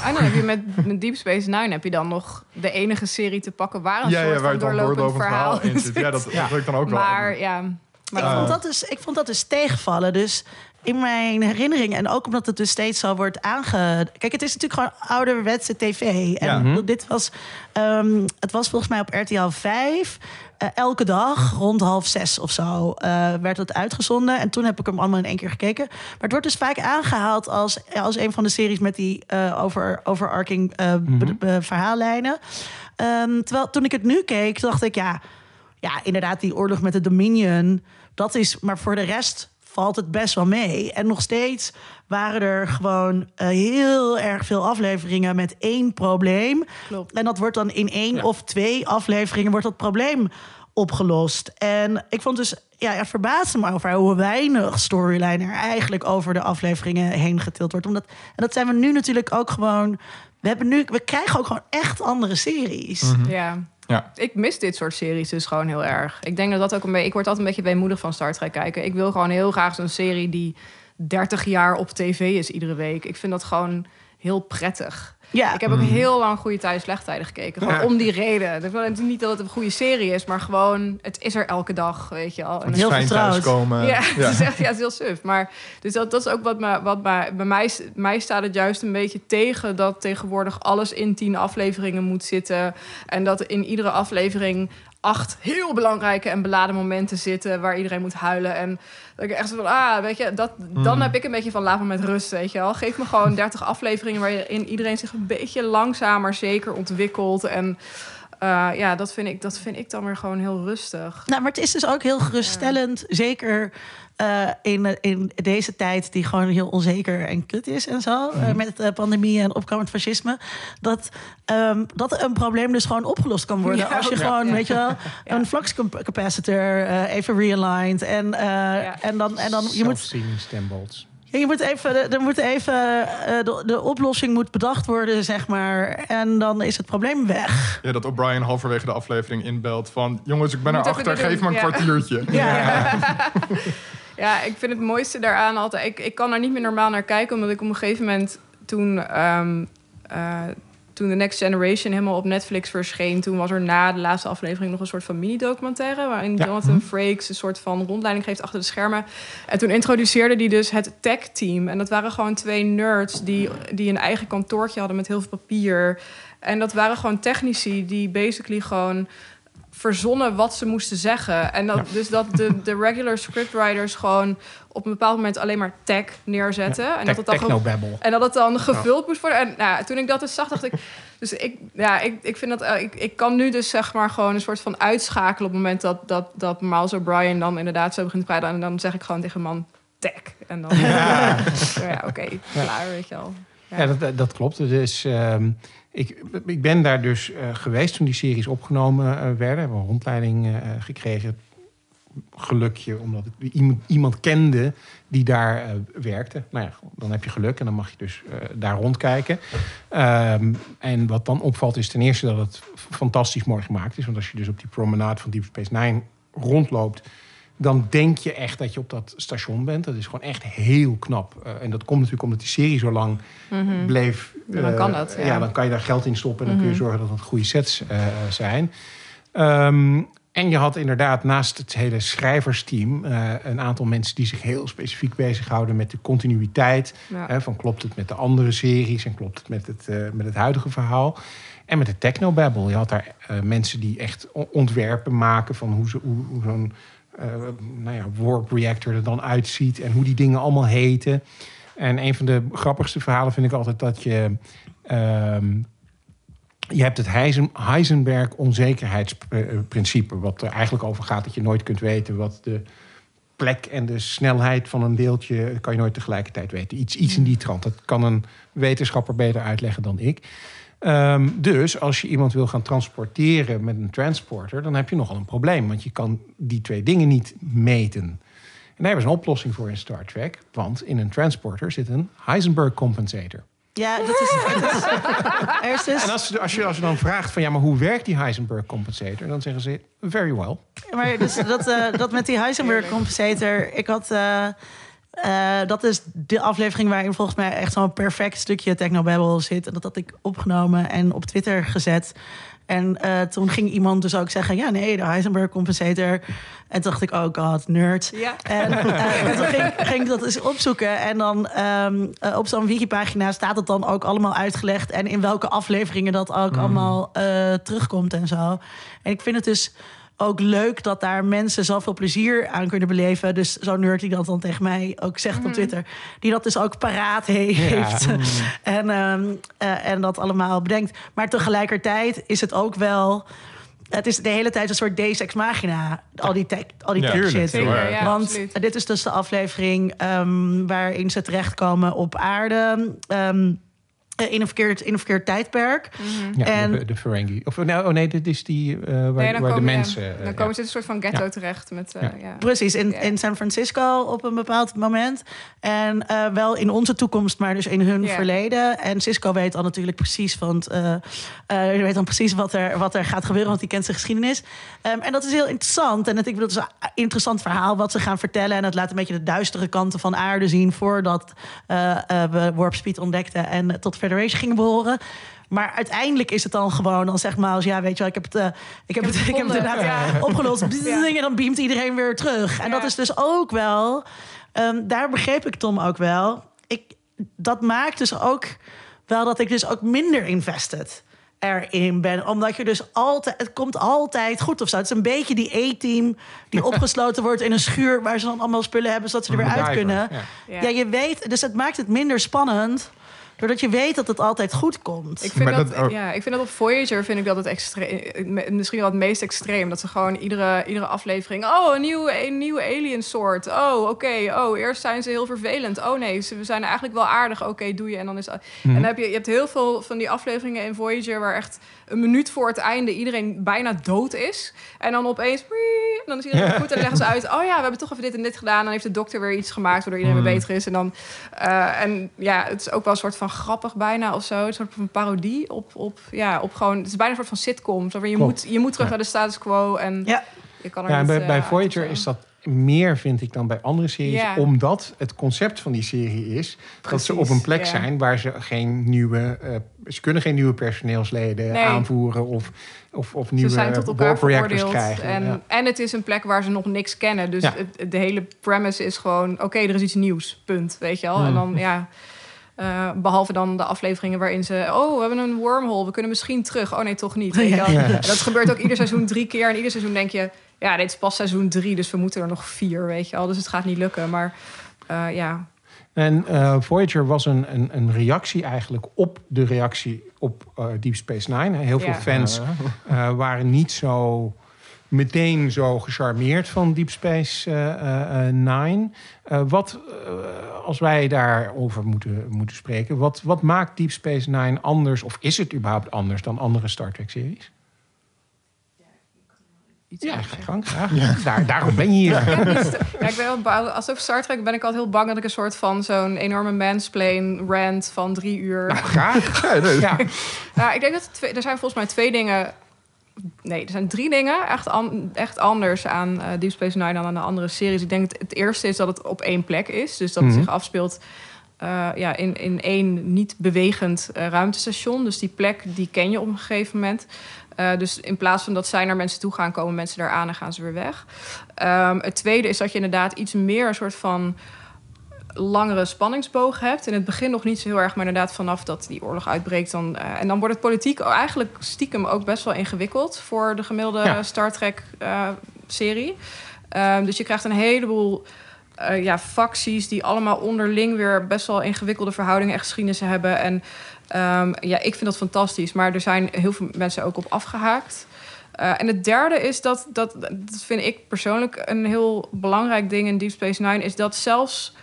En dan heb je met, met Deep Space Nine heb je dan nog de enige serie te pakken waar een ja, soort ja, waar van het dan doorlopend, doorlopend verhaal in zit. Ja, dat, wil ik dan ook wel. Maar ja, maar ik, Eh. vond dat dus, ik vond dat dus tegenvallen. Dus in mijn herinnering, en ook omdat het dus steeds zo wordt aange... Kijk, het is natuurlijk gewoon ouderwetse tv. En Ja. Mhm. dit was... ehm, het was volgens mij op RTL 5... eh, elke dag rond half zes of zo eh, werd het uitgezonden. En toen heb ik hem allemaal in één keer gekeken. Maar het wordt dus vaak aangehaald als, als een van de series met die eh, over, overarching be- verhaallijnen. Ehm, terwijl toen ik het nu keek, dacht ik ja, ja, inderdaad, die oorlog met de Dominion, dat is, maar voor de rest valt het best wel mee. En nog steeds waren er gewoon eh, heel erg veel afleveringen met één probleem. klopt. En dat wordt dan in één Ja. of twee afleveringen wordt dat probleem opgelost. En ik vond dus, ja, het verbaasde me over hoe weinig storyline er eigenlijk over de afleveringen heen getild wordt. Omdat, en dat zijn we nu natuurlijk ook gewoon. We, hebben nu, we krijgen ook gewoon echt andere series. Ja. Ja. Ik mis dit soort series dus gewoon heel erg. Ik denk dat dat ook een beetje. Ik word altijd een beetje weemoedig van Star Trek kijken. Ik wil gewoon heel graag zo'n serie die 30 jaar op tv is iedere week. Ik vind dat gewoon heel prettig. Ja. Ik heb ook heel lang goede tijden, slechte tijden gekeken. Gewoon om die reden. Ik wil natuurlijk niet dat het een goede serie is, maar gewoon, het is er elke dag, weet je al. En Het Heel fijn vertrouwd. thuiskomen. ja, het is echt ja, het is heel suf. Maar dus dat, dat is ook wat, me, wat me, bij mij, mij staat het juist een beetje tegen dat tegenwoordig alles in tien afleveringen moet zitten. En dat in iedere aflevering acht heel belangrijke en beladen momenten zitten waar iedereen moet huilen. En dat ik echt zo van, ah, weet je, dat, dan heb ik een beetje van laat me met rust, weet je wel. Geef me gewoon 30 afleveringen waarin iedereen zich een beetje langzamer zeker ontwikkelt. En eh, ja, dat vind, ik, dat vind ik dan weer gewoon heel rustig. Nou, maar het is dus ook heel geruststellend, zeker eh, in, in deze tijd die gewoon heel onzeker en kut is en zo, eh, met de pandemie en opkomend fascisme, dat, ehm, dat een probleem dus gewoon opgelost kan worden Ja, als je ja. gewoon, Ja. weet je wel, een flux cap- capacitor eh, even realigned en, eh, en dan, en dan je moet stembolts. Je moet even, er moet even eh, de, de oplossing moet bedacht worden, zeg maar. En dan is het probleem weg. Ja, dat O'Brien halverwege de aflevering inbelt van... jongens, ik ben erachter, geef me een ja. kwartiertje. Ja. Ja, ik vind het mooiste daaraan altijd. Ik, ik kan daar niet meer normaal naar kijken, omdat ik op een gegeven moment toen. eh, toen The Next Generation helemaal op Netflix verscheen, toen was er na de laatste aflevering nog een soort van mini-documentaire. waarin Ja. Jonathan Frakes een soort van rondleiding geeft achter de schermen. En toen introduceerde hij dus het tech-team. En dat waren gewoon twee nerds die, die een eigen kantoortje hadden met heel veel papier. En dat waren gewoon technici die basically gewoon verzonnen wat ze moesten zeggen. En dat, Ja. dus dat de, de regular scriptwriters gewoon op een bepaald moment alleen maar tech neerzetten. en, dat het dan ge- en dat het dan gevuld moest worden. En nou, toen ik dat dus zag, dacht ik... Dus ik, ja, ik, ik vind dat... eh, ik, ik kan nu dus zeg maar gewoon een soort van uitschakelen... op het moment dat, dat, dat Miles O'Brien dan inderdaad zo begint te praten. En dan zeg ik gewoon tegen man, tech. En dan... Ja, ja oké, klaar, weet je wel. Ja, dat- dat, dat klopt. Dus ehm, ik, ik ben daar dus eh, geweest toen die series opgenomen eh, werden. Hebben een rondleiding eh, gekregen. Gelukje, omdat ik iemand, iemand kende die daar werkte. Nou ja, dan heb je geluk en dan mag je dus daar rondkijken. Ehm, en wat dan opvalt is ten eerste dat het fantastisch mooi gemaakt is. Want als je dus op die promenade van Deep Space Nine rondloopt... dan denk je echt dat je op dat station bent. Dat is gewoon echt heel knap. Eh, en dat komt natuurlijk omdat die serie zo lang bleef. Ja, dan eh, kan dat, ja. Ja. dan kan je daar geld in stoppen en dan kun je zorgen dat het goede sets eh, zijn. Ehm, en je had inderdaad naast het hele schrijversteam eh, een aantal mensen die zich heel specifiek bezighouden met de continuïteit. Ja. Van klopt het met de andere series en klopt het met het, eh, met het huidige verhaal. En met de technobabble. Je had daar eh, mensen die echt ontwerpen maken van hoe, ze, hoe, hoe zo'n eh, nou ja, warp reactor er dan uitziet en hoe die dingen allemaal heten. En een van de grappigste verhalen vind ik altijd dat je. ehm, je hebt het Heisen- Heisenberg onzekerheidsprincipe, wat er eigenlijk over gaat dat je nooit kunt weten wat de plek en de snelheid van een deeltje kan je nooit tegelijkertijd weten. Iets, iets in die trant. Dat kan een wetenschapper beter uitleggen dan ik. Ehm, dus als je iemand wil gaan transporteren met een transporter, dan heb je nogal een probleem, want je kan die twee dingen niet meten. En daar hebben ze een oplossing voor in Star Trek, want in een transporter zit een Heisenberg compensator. Ja, dat is. dat is er is dus, En als, als, je, als je dan vraagt van ja, maar hoe werkt die Heisenberg compensator? Dan zeggen ze very well. maar dus dat, eh, dat met die Heisenberg compensator. Ik had. eh, eh, dat is de aflevering waarin volgens mij echt zo'n perfect stukje Technobabble zit. En dat had ik opgenomen en op Twitter gezet. En eh, toen ging iemand dus ook zeggen: ja, nee, de Heisenberg compensator. En toen dacht ik: oh god, nerd. Ja. En, eh, en toen ging, ging ik dat eens opzoeken. En dan ehm, eh, op zo'n wikipagina staat het dan ook allemaal uitgelegd. En in welke afleveringen dat ook allemaal eh, terugkomt en zo. En ik vind het dus ook leuk dat daar mensen zoveel plezier aan kunnen beleven. Dus zo'n nerd die dat dan tegen mij ook zegt op Twitter. Die dat dus ook paraat he- heeft. En, ehm, eh, en dat allemaal bedenkt. Maar tegelijkertijd is het ook wel... Het is de hele tijd een soort Deus Ex Machina. Al die tech, al die Ja, tech tuurlijk, shit. zeker, ja, Want absoluut. dit is dus de aflevering ehm, waarin ze terechtkomen op aarde. ehm, eh, in, een verkeerd, in een verkeerd tijdperk. Ja, En- de, de Ferengi. Of nou, oh nee, dit is die eh, waar, Nee, waar de mensen. eh, dan komen ze in een soort van ghetto terecht. Met, eh, Ja. ja. Precies, in, in San Francisco op een bepaald moment. En eh, wel in onze toekomst, maar dus in hun verleden. En Cisco weet dan natuurlijk precies, want eh eh, weet dan precies wat er, wat er gaat gebeuren, want die kent zijn geschiedenis. Ehm, en dat is heel interessant. En het, ik bedoel, het is een interessant verhaal wat ze gaan vertellen. En het laat een beetje de duistere kanten van aarde zien voordat eh, eh, we Warp Speed ontdekten en tot verder Federation gingen behoren. Maar uiteindelijk is het dan gewoon dan zeg maar als ja, weet je wel, ik heb het, eh, ik heb het, ik heb het inderdaad Ja. opgelost. Ja. En dan beamt iedereen weer terug. En Ja. dat is dus ook wel, ehm, daar begreep ik Tom ook wel. Ik, dat maakt dus ook wel dat ik dus ook minder invested erin ben. Omdat je dus altijd, het komt altijd goed of zo. Het is een beetje die E-team die opgesloten wordt in een schuur waar ze dan allemaal spullen hebben zodat ze er weer uit kunnen. Ja, je weet, dus het maakt het minder spannend. Doordat je weet dat het altijd goed komt. Ik vind, Maar dat, ja, ik vind dat op Voyager vind ik dat het extreem, misschien wel het meest extreem. Dat ze gewoon iedere, iedere aflevering, oh, een nieuwe, een nieuwe alien soort. Oh, oké, oh, eerst zijn ze heel vervelend. Oh nee, ze we zijn eigenlijk wel aardig. Oké, doe je. En dan is En dan heb je, je hebt heel veel van die afleveringen in Voyager waar echt een minuut voor het einde iedereen bijna dood is. En dan opeens, dan is iedereen goed en dan leggen ze uit, oh ja, we hebben toch even dit en dit gedaan. En dan heeft de dokter weer iets gemaakt waardoor iedereen weer beter is. En dan, eh, en ja, het is ook wel een soort van grappig bijna of zo. Een soort van parodie op, op, ja, op gewoon, het is bijna een soort van sitcom. Je, Klopt. moet, je moet terug Ja. naar de status quo en Ja. je kan er Ja, en bij, eh, bij Voyager is dat meer, vind ik, dan bij andere series. Ja. Omdat het concept van die serie is dat ze op een plek ja. zijn waar ze geen nieuwe. eh, ze kunnen geen nieuwe personeelsleden Nee. aanvoeren of, of, of nieuwe veroordeeld. krijgen. En, ja. en het is een plek waar ze nog niks kennen. Dus het, de hele premise is gewoon... oké, er is iets nieuws, punt. Weet je wel? Hmm. En dan, ja... eh, behalve dan de afleveringen waarin ze... oh, we hebben een wormhole, we kunnen misschien terug. Oh nee, toch niet. Weet je wel? Ja. En dat gebeurt ook ieder seizoen drie keer. En ieder seizoen denk je... ja, dit is pas seizoen drie, dus we moeten er nog vier, weet je wel. Dus het gaat niet lukken. Maar eh, ja, En eh, Voyager was een, een, een reactie eigenlijk op de reactie op eh, Deep Space Nine. Heel veel Ja. fans eh, waren niet zo meteen zo gecharmeerd van Deep Space eh, eh, eh, Nine. Eh, wat, als wij daarover moeten, moeten spreken, wat, wat maakt Deep Space Nine anders, of is het überhaupt anders dan andere Star Trek-series? Ja, ga gang, graag. Daar, daarom ben je hier. Ik Ja, ben wel bang. Als het over Star Trek ben ik altijd heel bang dat ik een soort van zo'n enorme mansplain rant van drie uur. Nou, graag. Ja, nee, Ja. Nou, ik denk dat er, twee, er zijn volgens mij twee dingen. Nee, er zijn drie dingen echt, an- echt anders aan eh, Deep Space Nine dan aan de andere series. Ik denk het, het eerste is dat het op één plek is. Dus dat het Mhm. zich afspeelt eh, ja, in, in één niet bewegend eh, ruimtestation. Dus die plek die ken je op een gegeven moment. Dus in plaats van dat zij naar mensen toe gaan, komen mensen daar aan en gaan ze weer weg. Ehm, het tweede is dat je inderdaad iets meer een soort van langere spanningsboog hebt. In het begin nog niet zo heel erg, maar inderdaad vanaf dat die oorlog uitbreekt... Dan, eh, en dan wordt het politiek eigenlijk stiekem ook best wel ingewikkeld... voor de gemiddelde Ja. Star Trek-serie. dus je krijgt een heleboel eh, ja, facties... die allemaal onderling weer best wel ingewikkelde verhoudingen en geschiedenissen hebben. En ehm, ja, ik vind dat fantastisch. Maar er zijn heel veel mensen ook op afgehaakt... Eh, en het derde is dat, dat, dat vind ik persoonlijk een heel belangrijk ding in Deep Space Nine, is dat zelfs,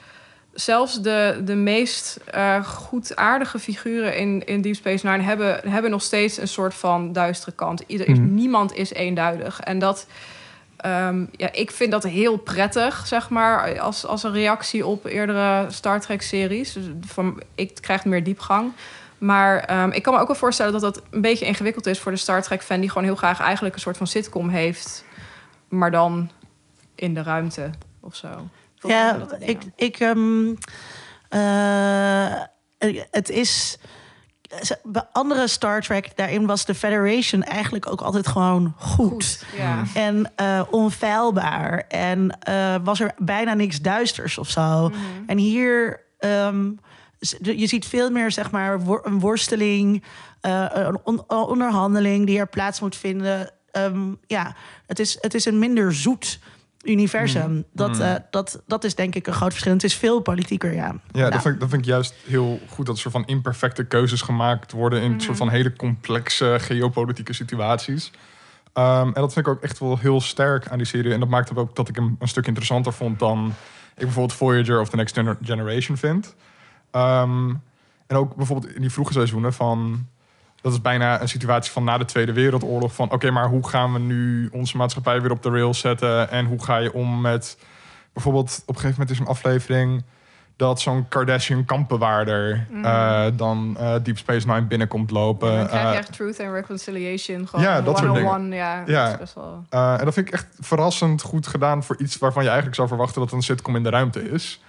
zelfs de, de meest eh goedaardige figuren in, in Deep Space Nine hebben, hebben nog steeds een soort van duistere kant. Ieder, Mhm. Niemand is eenduidig. En dat, ehm, ja, ik vind dat heel prettig, zeg maar, als, als een reactie op eerdere Star Trek-series. Dus van, ik krijg meer diepgang. Maar ehm, ik kan me ook wel voorstellen dat dat een beetje ingewikkeld is voor de Star Trek-fan... die gewoon heel graag eigenlijk een soort van sitcom heeft... maar dan in de ruimte of zo. Ja, ik, ik ehm, eh, het is bij andere Star Trek daarin was de Federation eigenlijk ook altijd gewoon goed. Goed, ja. En eh, onfeilbaar. En eh, was er bijna niks duisters of zo. Mhm. En hier, ehm, je ziet veel meer, zeg maar, een worsteling, eh, een on- onderhandeling die er plaats moet vinden. Ehm, ja, het is, het is een minder zoet universum. Dat, eh, dat, dat is denk ik een groot verschil. Het is veel politieker, ja. Ja, Nou, dat, vind ik, dat vind ik juist heel goed dat soort van imperfecte keuzes gemaakt worden in soort van hele complexe geopolitieke situaties. Ehm, en dat vind ik ook echt wel heel sterk aan die serie. En dat maakt het ook dat ik hem een stuk interessanter vond dan ik bijvoorbeeld Voyager of The Next Gener- Generation vind. Ehm, en ook bijvoorbeeld in die vroege seizoenen van. Dat is bijna een situatie van na de Tweede Wereldoorlog. Van oké, maar hoe gaan we nu onze maatschappij weer op de rails zetten? En hoe ga je om met. Bijvoorbeeld, op een gegeven moment is een aflevering dat zo'n Kardashian kampbewaarder eh, dan eh, Deep Space Nine binnenkomt lopen. Mhm. dan krijg je Eh, echt truth and reconciliation. Gewoon Ja, dat soort dingen. 101, Ja, Ja. Dat is best wel... eh, en dat vind ik echt verrassend goed gedaan voor iets waarvan je eigenlijk zou verwachten dat het een sitcom in de ruimte is.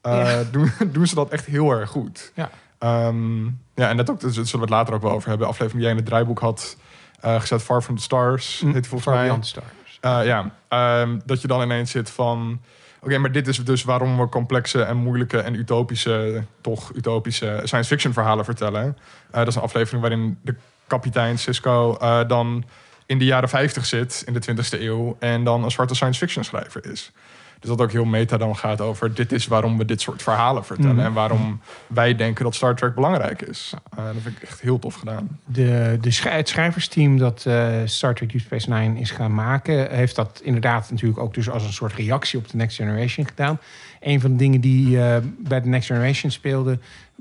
Eh, Ja. doen, doen ze dat echt heel erg goed. Ja. Ehm, ja, en dat ook, daar zullen we het later ook wel over hebben. De aflevering die jij in het draaiboek had eh, gezet, Far From The Stars, Mm, heet volgens mij. Stars. Eh, ja, ehm, dat je dan ineens zit van... Oké, maar dit is dus waarom we complexe en moeilijke en utopische... toch utopische science fiction verhalen vertellen. Eh, dat is een aflevering waarin de kapitein Cisco dan in de jaren 50 zit, in de 20e eeuw... en dan een zwarte science fiction schrijver is. Dus dat ook heel meta dan gaat over... dit is waarom we dit soort verhalen vertellen... Mhm. en waarom wij denken dat Star Trek belangrijk is. Eh, dat vind ik echt heel tof gedaan. De, de schrij- het schrijversteam dat eh, Star Trek Deep Space Nine is gaan maken... heeft dat inderdaad natuurlijk ook dus als een soort reactie op de Next Generation gedaan. Een van de dingen die eh, bij de Next Generation speelde...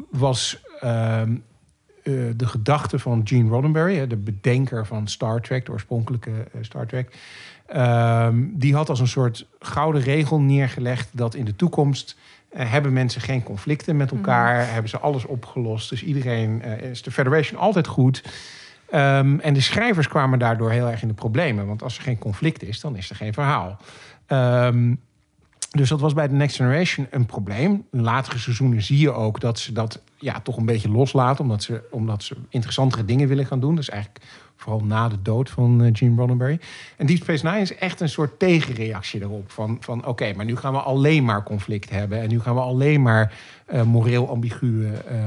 was ehm, eh, de gedachte van Gene Roddenberry... de bedenker van Star Trek, de oorspronkelijke Star Trek... Ehm, die had als een soort gouden regel neergelegd dat in de toekomst eh, hebben mensen geen conflicten met elkaar, hebben ze alles opgelost. Dus iedereen eh, is de Federation altijd goed. Ehm, en de schrijvers kwamen daardoor heel erg in de problemen, want als er geen conflict is, dan is er geen verhaal. Ehm, dus dat was bij de Next Generation een probleem. In latere seizoenen zie je ook dat ze dat ja, toch een beetje loslaten, omdat ze, omdat ze interessantere dingen willen gaan doen. Dus eigenlijk vooral na de dood van eh, Gene Roddenberry. En Deep Space Nine is echt een soort tegenreactie erop. Van, van oké, maar nu gaan we alleen maar conflict hebben. En nu gaan we alleen maar eh, moreel ambiguë eh,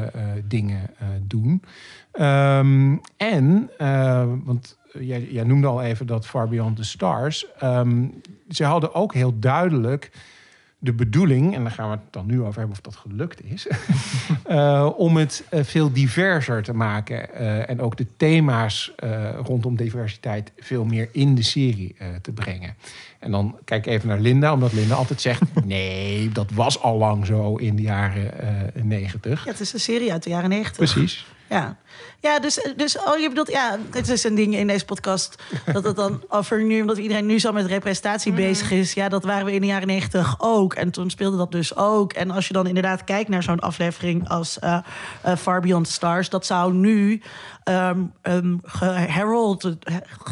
dingen doen. Ehm, en, want jij, jij noemde al even dat Far Beyond the Stars. Ehm, ze hadden ook heel duidelijk de bedoeling, en daar gaan we het dan nu over hebben of dat gelukt is, eh, om het eh, veel diverser te maken eh, en ook de thema's eh, rondom diversiteit veel meer in de serie eh, te brengen. En dan kijk ik even naar Linda, omdat Linda altijd zegt: nee, dat was al lang zo in de jaren eh, negentig. Ja, het is een serie uit de jaren negentig. Precies. Ja, ja dus, dus oh, je bedoelt, ja, het is een ding in deze podcast dat het dan over nu, omdat iedereen nu zo met representatie bezig is. Ja, dat waren we in de jaren negentig ook. En toen speelde dat dus ook. En als je dan inderdaad kijkt naar zo'n aflevering als eh, eh, Far Beyond Stars, dat zou nu ehm ehm, geherald.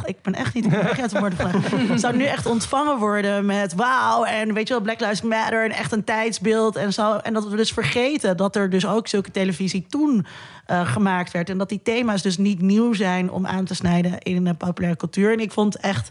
Ik ben echt niet ik ben het woord van. zou nu echt ontvangen worden met wauw en weet je wel Black Lives Matter en echt een tijdsbeeld en zo. En dat we dus vergeten dat er dus ook zulke televisie toen eh, gemaakt werd en dat die thema's dus niet nieuw zijn om aan te snijden in de populaire cultuur. En ik vond echt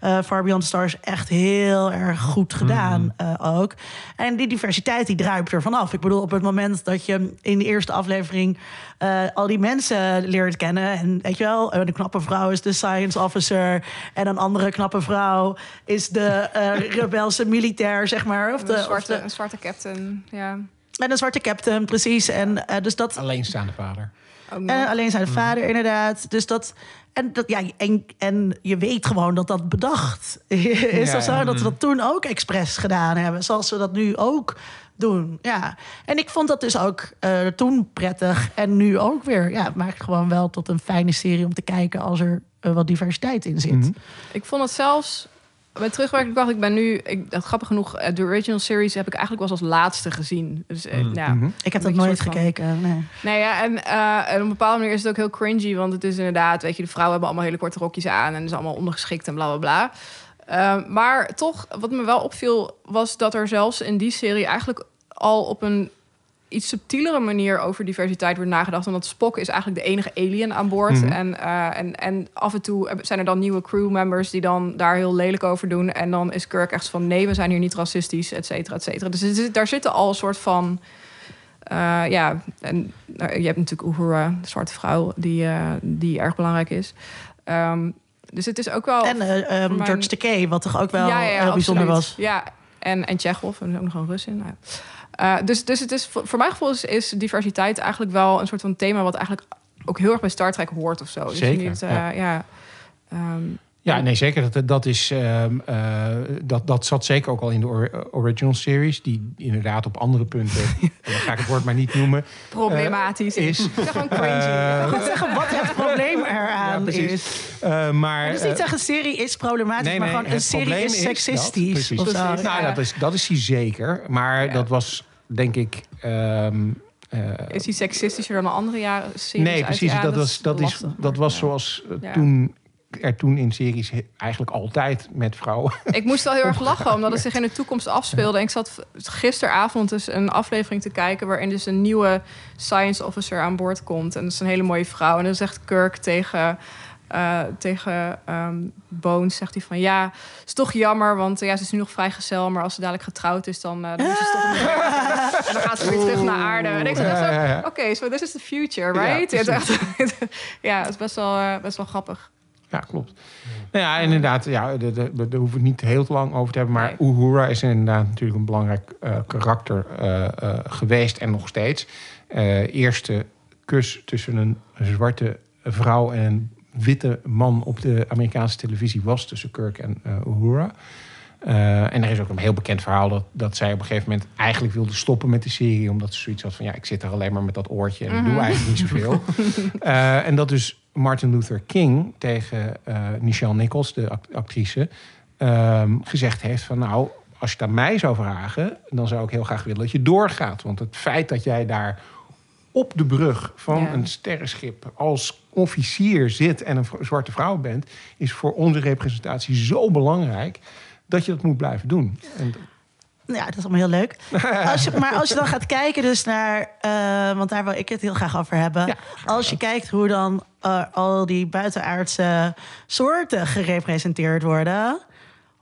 eh Far Beyond Stars echt heel erg goed gedaan eh, ook. En die diversiteit die druipt er vanaf. Ik bedoel, op het moment dat je in de eerste aflevering eh, al die mensen leert kennen. En weet je wel, de knappe vrouw is de science officer. En een andere knappe vrouw is de eh, rebelse militair, zeg maar. Of de, een, of zwarte, de- een zwarte captain, ja. en een zwarte captain, precies. En dus dat. Alleenstaande vader. En alleen zijn vader, inderdaad. Dus dat. En, dat, ja, en, en je weet gewoon dat dat bedacht is. Ja, of zo. ja. Dat ze dat toen ook expres gedaan hebben. Zoals ze dat nu ook doen. Ja. En ik vond dat dus ook eh, toen prettig. En nu ook weer. Ja, het maakt gewoon wel tot een fijne serie om te kijken als er eh, wat diversiteit in zit. Mhm. Ik vond het zelfs bij terugwerkende kracht. Ik ben nu, ik, dat grappig genoeg, eh, de original series heb ik eigenlijk wel als laatste gezien. Dus eh, Mm. ja. Mhm. Ik heb dat nooit van- gekeken. Nee. Nee, ja, en, eh, en op een bepaalde manier is het ook heel cringy, want het is inderdaad, weet je, de vrouwen hebben allemaal hele korte rokjes aan en het is allemaal ondergeschikt en bla bla bla. Eh, maar toch, wat me wel opviel, was dat er zelfs in die serie eigenlijk al op een iets subtielere manier over diversiteit wordt nagedacht. Omdat Spock is eigenlijk de enige alien aan boord. Mhm. en, eh, en, en af en toe zijn er dan nieuwe crewmembers die dan daar heel lelijk over doen. En dan is Kirk echt van nee, we zijn hier niet racistisch, et cetera, et cetera. Dus daar zitten al een soort van. eh, ja, en nou, je hebt natuurlijk Uhura, de zwarte vrouw, die, eh, die erg belangrijk is. Ehm, dus het is ook wel. En mijn- George Takei, wat toch ook wel Ja, ja, bijzonder was. Ja, en, en Tsjechov, en er is ook nog een Rus in. Nou, ja. Eh, dus, dus het is, voor mijn gevoel is, is diversiteit eigenlijk wel een soort van thema... wat eigenlijk ook heel erg bij Star Trek hoort of zo. Dus Zeker, Niet, eh, ja. ja. Ehm, Ja, nee, zeker. Dat, dat, is, ehm, eh, dat, dat zat zeker ook al in de or- original series. Die inderdaad op andere punten, dan ga ik het woord maar niet noemen, problematisch is- is. Zeg gewoon cringy. Eh, Ik wil zeggen wat het probleem eraan Ja, precies. is. eh, maar... Dus niet eh, zeggen, serie is problematisch, nee, maar nee, gewoon een serie is is dat, seksistisch. precies. nou, dat is, dat is hij zeker. Maar Ja. dat was, denk ik... ehm, eh, Is hij seksistischer dan andere jaren? series nee, precies. dat, was, dat, is, dat was zoals eh, Ja. toen er toen in series eigenlijk altijd met vrouwen. Ik moest wel heel erg lachen, omdat het zich in de toekomst afspeelde. En ik zat gisteravond dus een aflevering te kijken... waarin dus een nieuwe science officer aan boord komt. En dat is een hele mooie vrouw. En dan zegt Kirk tegen... eh, tegen ehm, Bones zegt hij van ja, is toch jammer, want ja, ze is nu nog vrijgezel, maar als ze dadelijk getrouwd is, dan, eh, dan is ze toch. En dan gaat ze weer terug naar aarde. En ik ja. oké, so this is the future, right? Ja, het is echt- ja, het is best wel, eh, best wel grappig. Ja, klopt. Nou ja, inderdaad, ja, daar- hoeven we het niet heel te lang over te hebben. Maar Nee. Uhura is inderdaad natuurlijk een belangrijk eh, karakter eh, eh, geweest en nog steeds. Eerste kus tussen een zwarte vrouw en een witte man op de Amerikaanse televisie was tussen Kirk en Uhura. En er is ook een heel bekend verhaal dat, dat zij op een gegeven moment eigenlijk wilde stoppen met de serie. Omdat ze zoiets had van ja, ik zit er alleen maar met dat oortje en ik doe eigenlijk niet zoveel. En dat dus Martin Luther King tegen eh Nichelle Nichols, de act- actrice, ehm, gezegd heeft van nou, als je het aan mij zou vragen, dan zou ik heel graag willen dat je doorgaat. Want het feit dat jij daar op de brug van Ja. een sterrenschip als officier zit en een zwarte vrouw bent, is voor onze representatie zo belangrijk dat je dat moet blijven doen. En, Ja, dat is allemaal heel leuk. Als je, maar als je dan gaat kijken dus naar... eh, want daar wil ik het heel graag over hebben. Ja, als je kijkt hoe dan eh, al die buitenaardse soorten gerepresenteerd worden...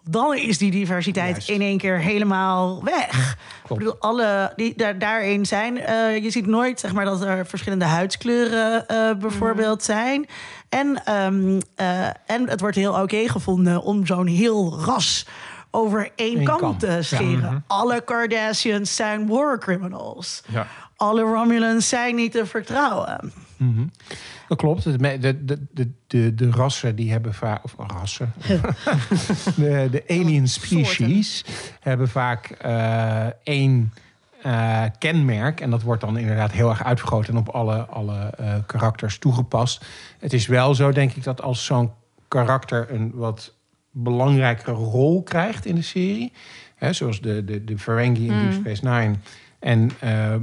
dan is die diversiteit Juist. in één keer helemaal weg. Ik bedoel, alle die daar, daarin zijn... eh, je ziet nooit zeg maar, dat er verschillende huidskleuren bijvoorbeeld zijn. En, ehm, eh, en het wordt heel oké gevonden om zo'n heel ras over één Eén kam, te ja. scheren. Alle Kardashians zijn war criminals. Ja. Alle Romulans zijn niet te vertrouwen. Mhm. Dat klopt. De, de, de, de, rassen die hebben vaak. Of rassen. de, de alien species hebben vaak eh, één eh, kenmerk. En dat wordt dan inderdaad heel erg uitvergroot en op alle, alle eh, karakters toegepast. Het is wel zo, denk ik, dat als zo'n karakter een wat belangrijkere rol krijgt in de serie. Hè, zoals de, de, de Ferengi in Deep Space Nine. En eh, eh,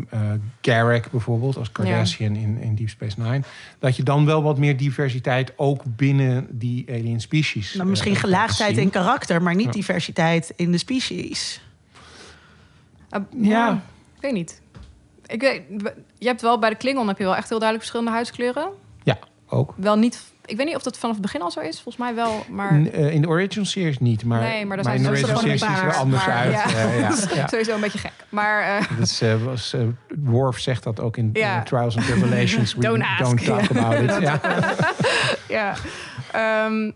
Garrick bijvoorbeeld als Cardassian in, in Deep Space Nine. Dat je dan wel wat meer diversiteit ook binnen die alien species. Eh, misschien gaat gelaagdheid in karakter, maar niet Ja. diversiteit in de species. Uh, Ja. Ik weet niet. Ik weet, je hebt wel bij de Klingon heb je wel echt heel duidelijk verschillende huidskleuren. Ja, ook. Wel niet. Ik weet niet of dat vanaf het begin al zo is. Volgens mij wel, maar. Eh, in de original series niet, maar, Nee, maar in zijn de original series ziet er anders maar uit. ja. Ja, ja. Sowieso een beetje gek. Maar eh, Dat eh, was, Worf zegt dat ook in Trials and Tribulations. We Don't ask. don't talk Ja. about it. Ja. ja. Ehm,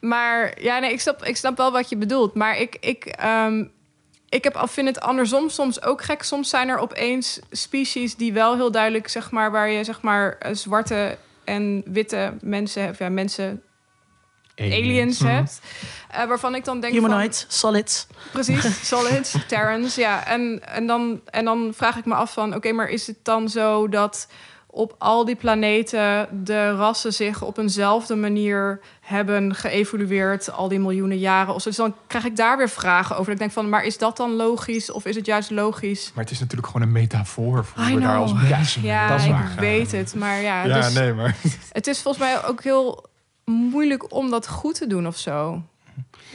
maar ja, nee, ik snap, ik snap wel wat je bedoelt. Maar ik, ik, ehm, ik heb, vind het andersom soms ook gek. Soms zijn er opeens species die wel heel duidelijk, zeg maar, waar je zeg maar zwarte en witte mensen, of ja, mensen, aliens Mhm. hebt. Eh, waarvan ik dan denk van, Humanoids, solids. Precies, Solid, Terrence, ja. En, en, dan, en dan vraag ik me af van... oké, maar is het dan zo dat op al die planeten... de rassen zich op eenzelfde manier hebben geëvolueerd... al die miljoenen jaren? Of zo. Dus dan krijg ik daar weer vragen over. Ik denk van, maar is dat dan logisch? Of is het juist logisch? Maar het is natuurlijk gewoon een metafoor voor hoe we daar als mensen Ja, dat is ik waar. weet het. Maar ja, Ja, dus nee, maar het is volgens mij ook heel moeilijk om dat goed te doen of zo.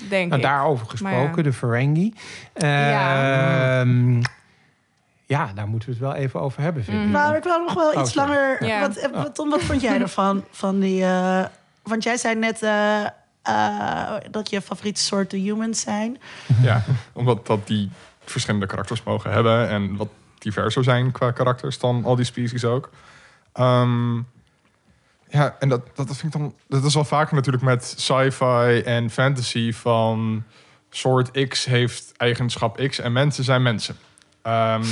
Denk Nou, ik. daarover gesproken, ja. de Ferengi. Ja. Ja, daar moeten we het wel even over hebben, vind ik. Mhm. Maar ik wil nog wel Oh, iets sorry. langer... Ja. Wat, wat, Tom, wat vond jij ervan? Van die, eh, want jij zei net eh, eh, dat je favoriete soorten humans zijn. ja, omdat dat die verschillende karakters mogen hebben en wat diverser zijn qua karakters dan al die species ook. Ehm, ja, en dat, dat vind ik dan. Dat is wel vaker natuurlijk met sci-fi en fantasy van soort X heeft eigenschap X en mensen zijn mensen. Ehm,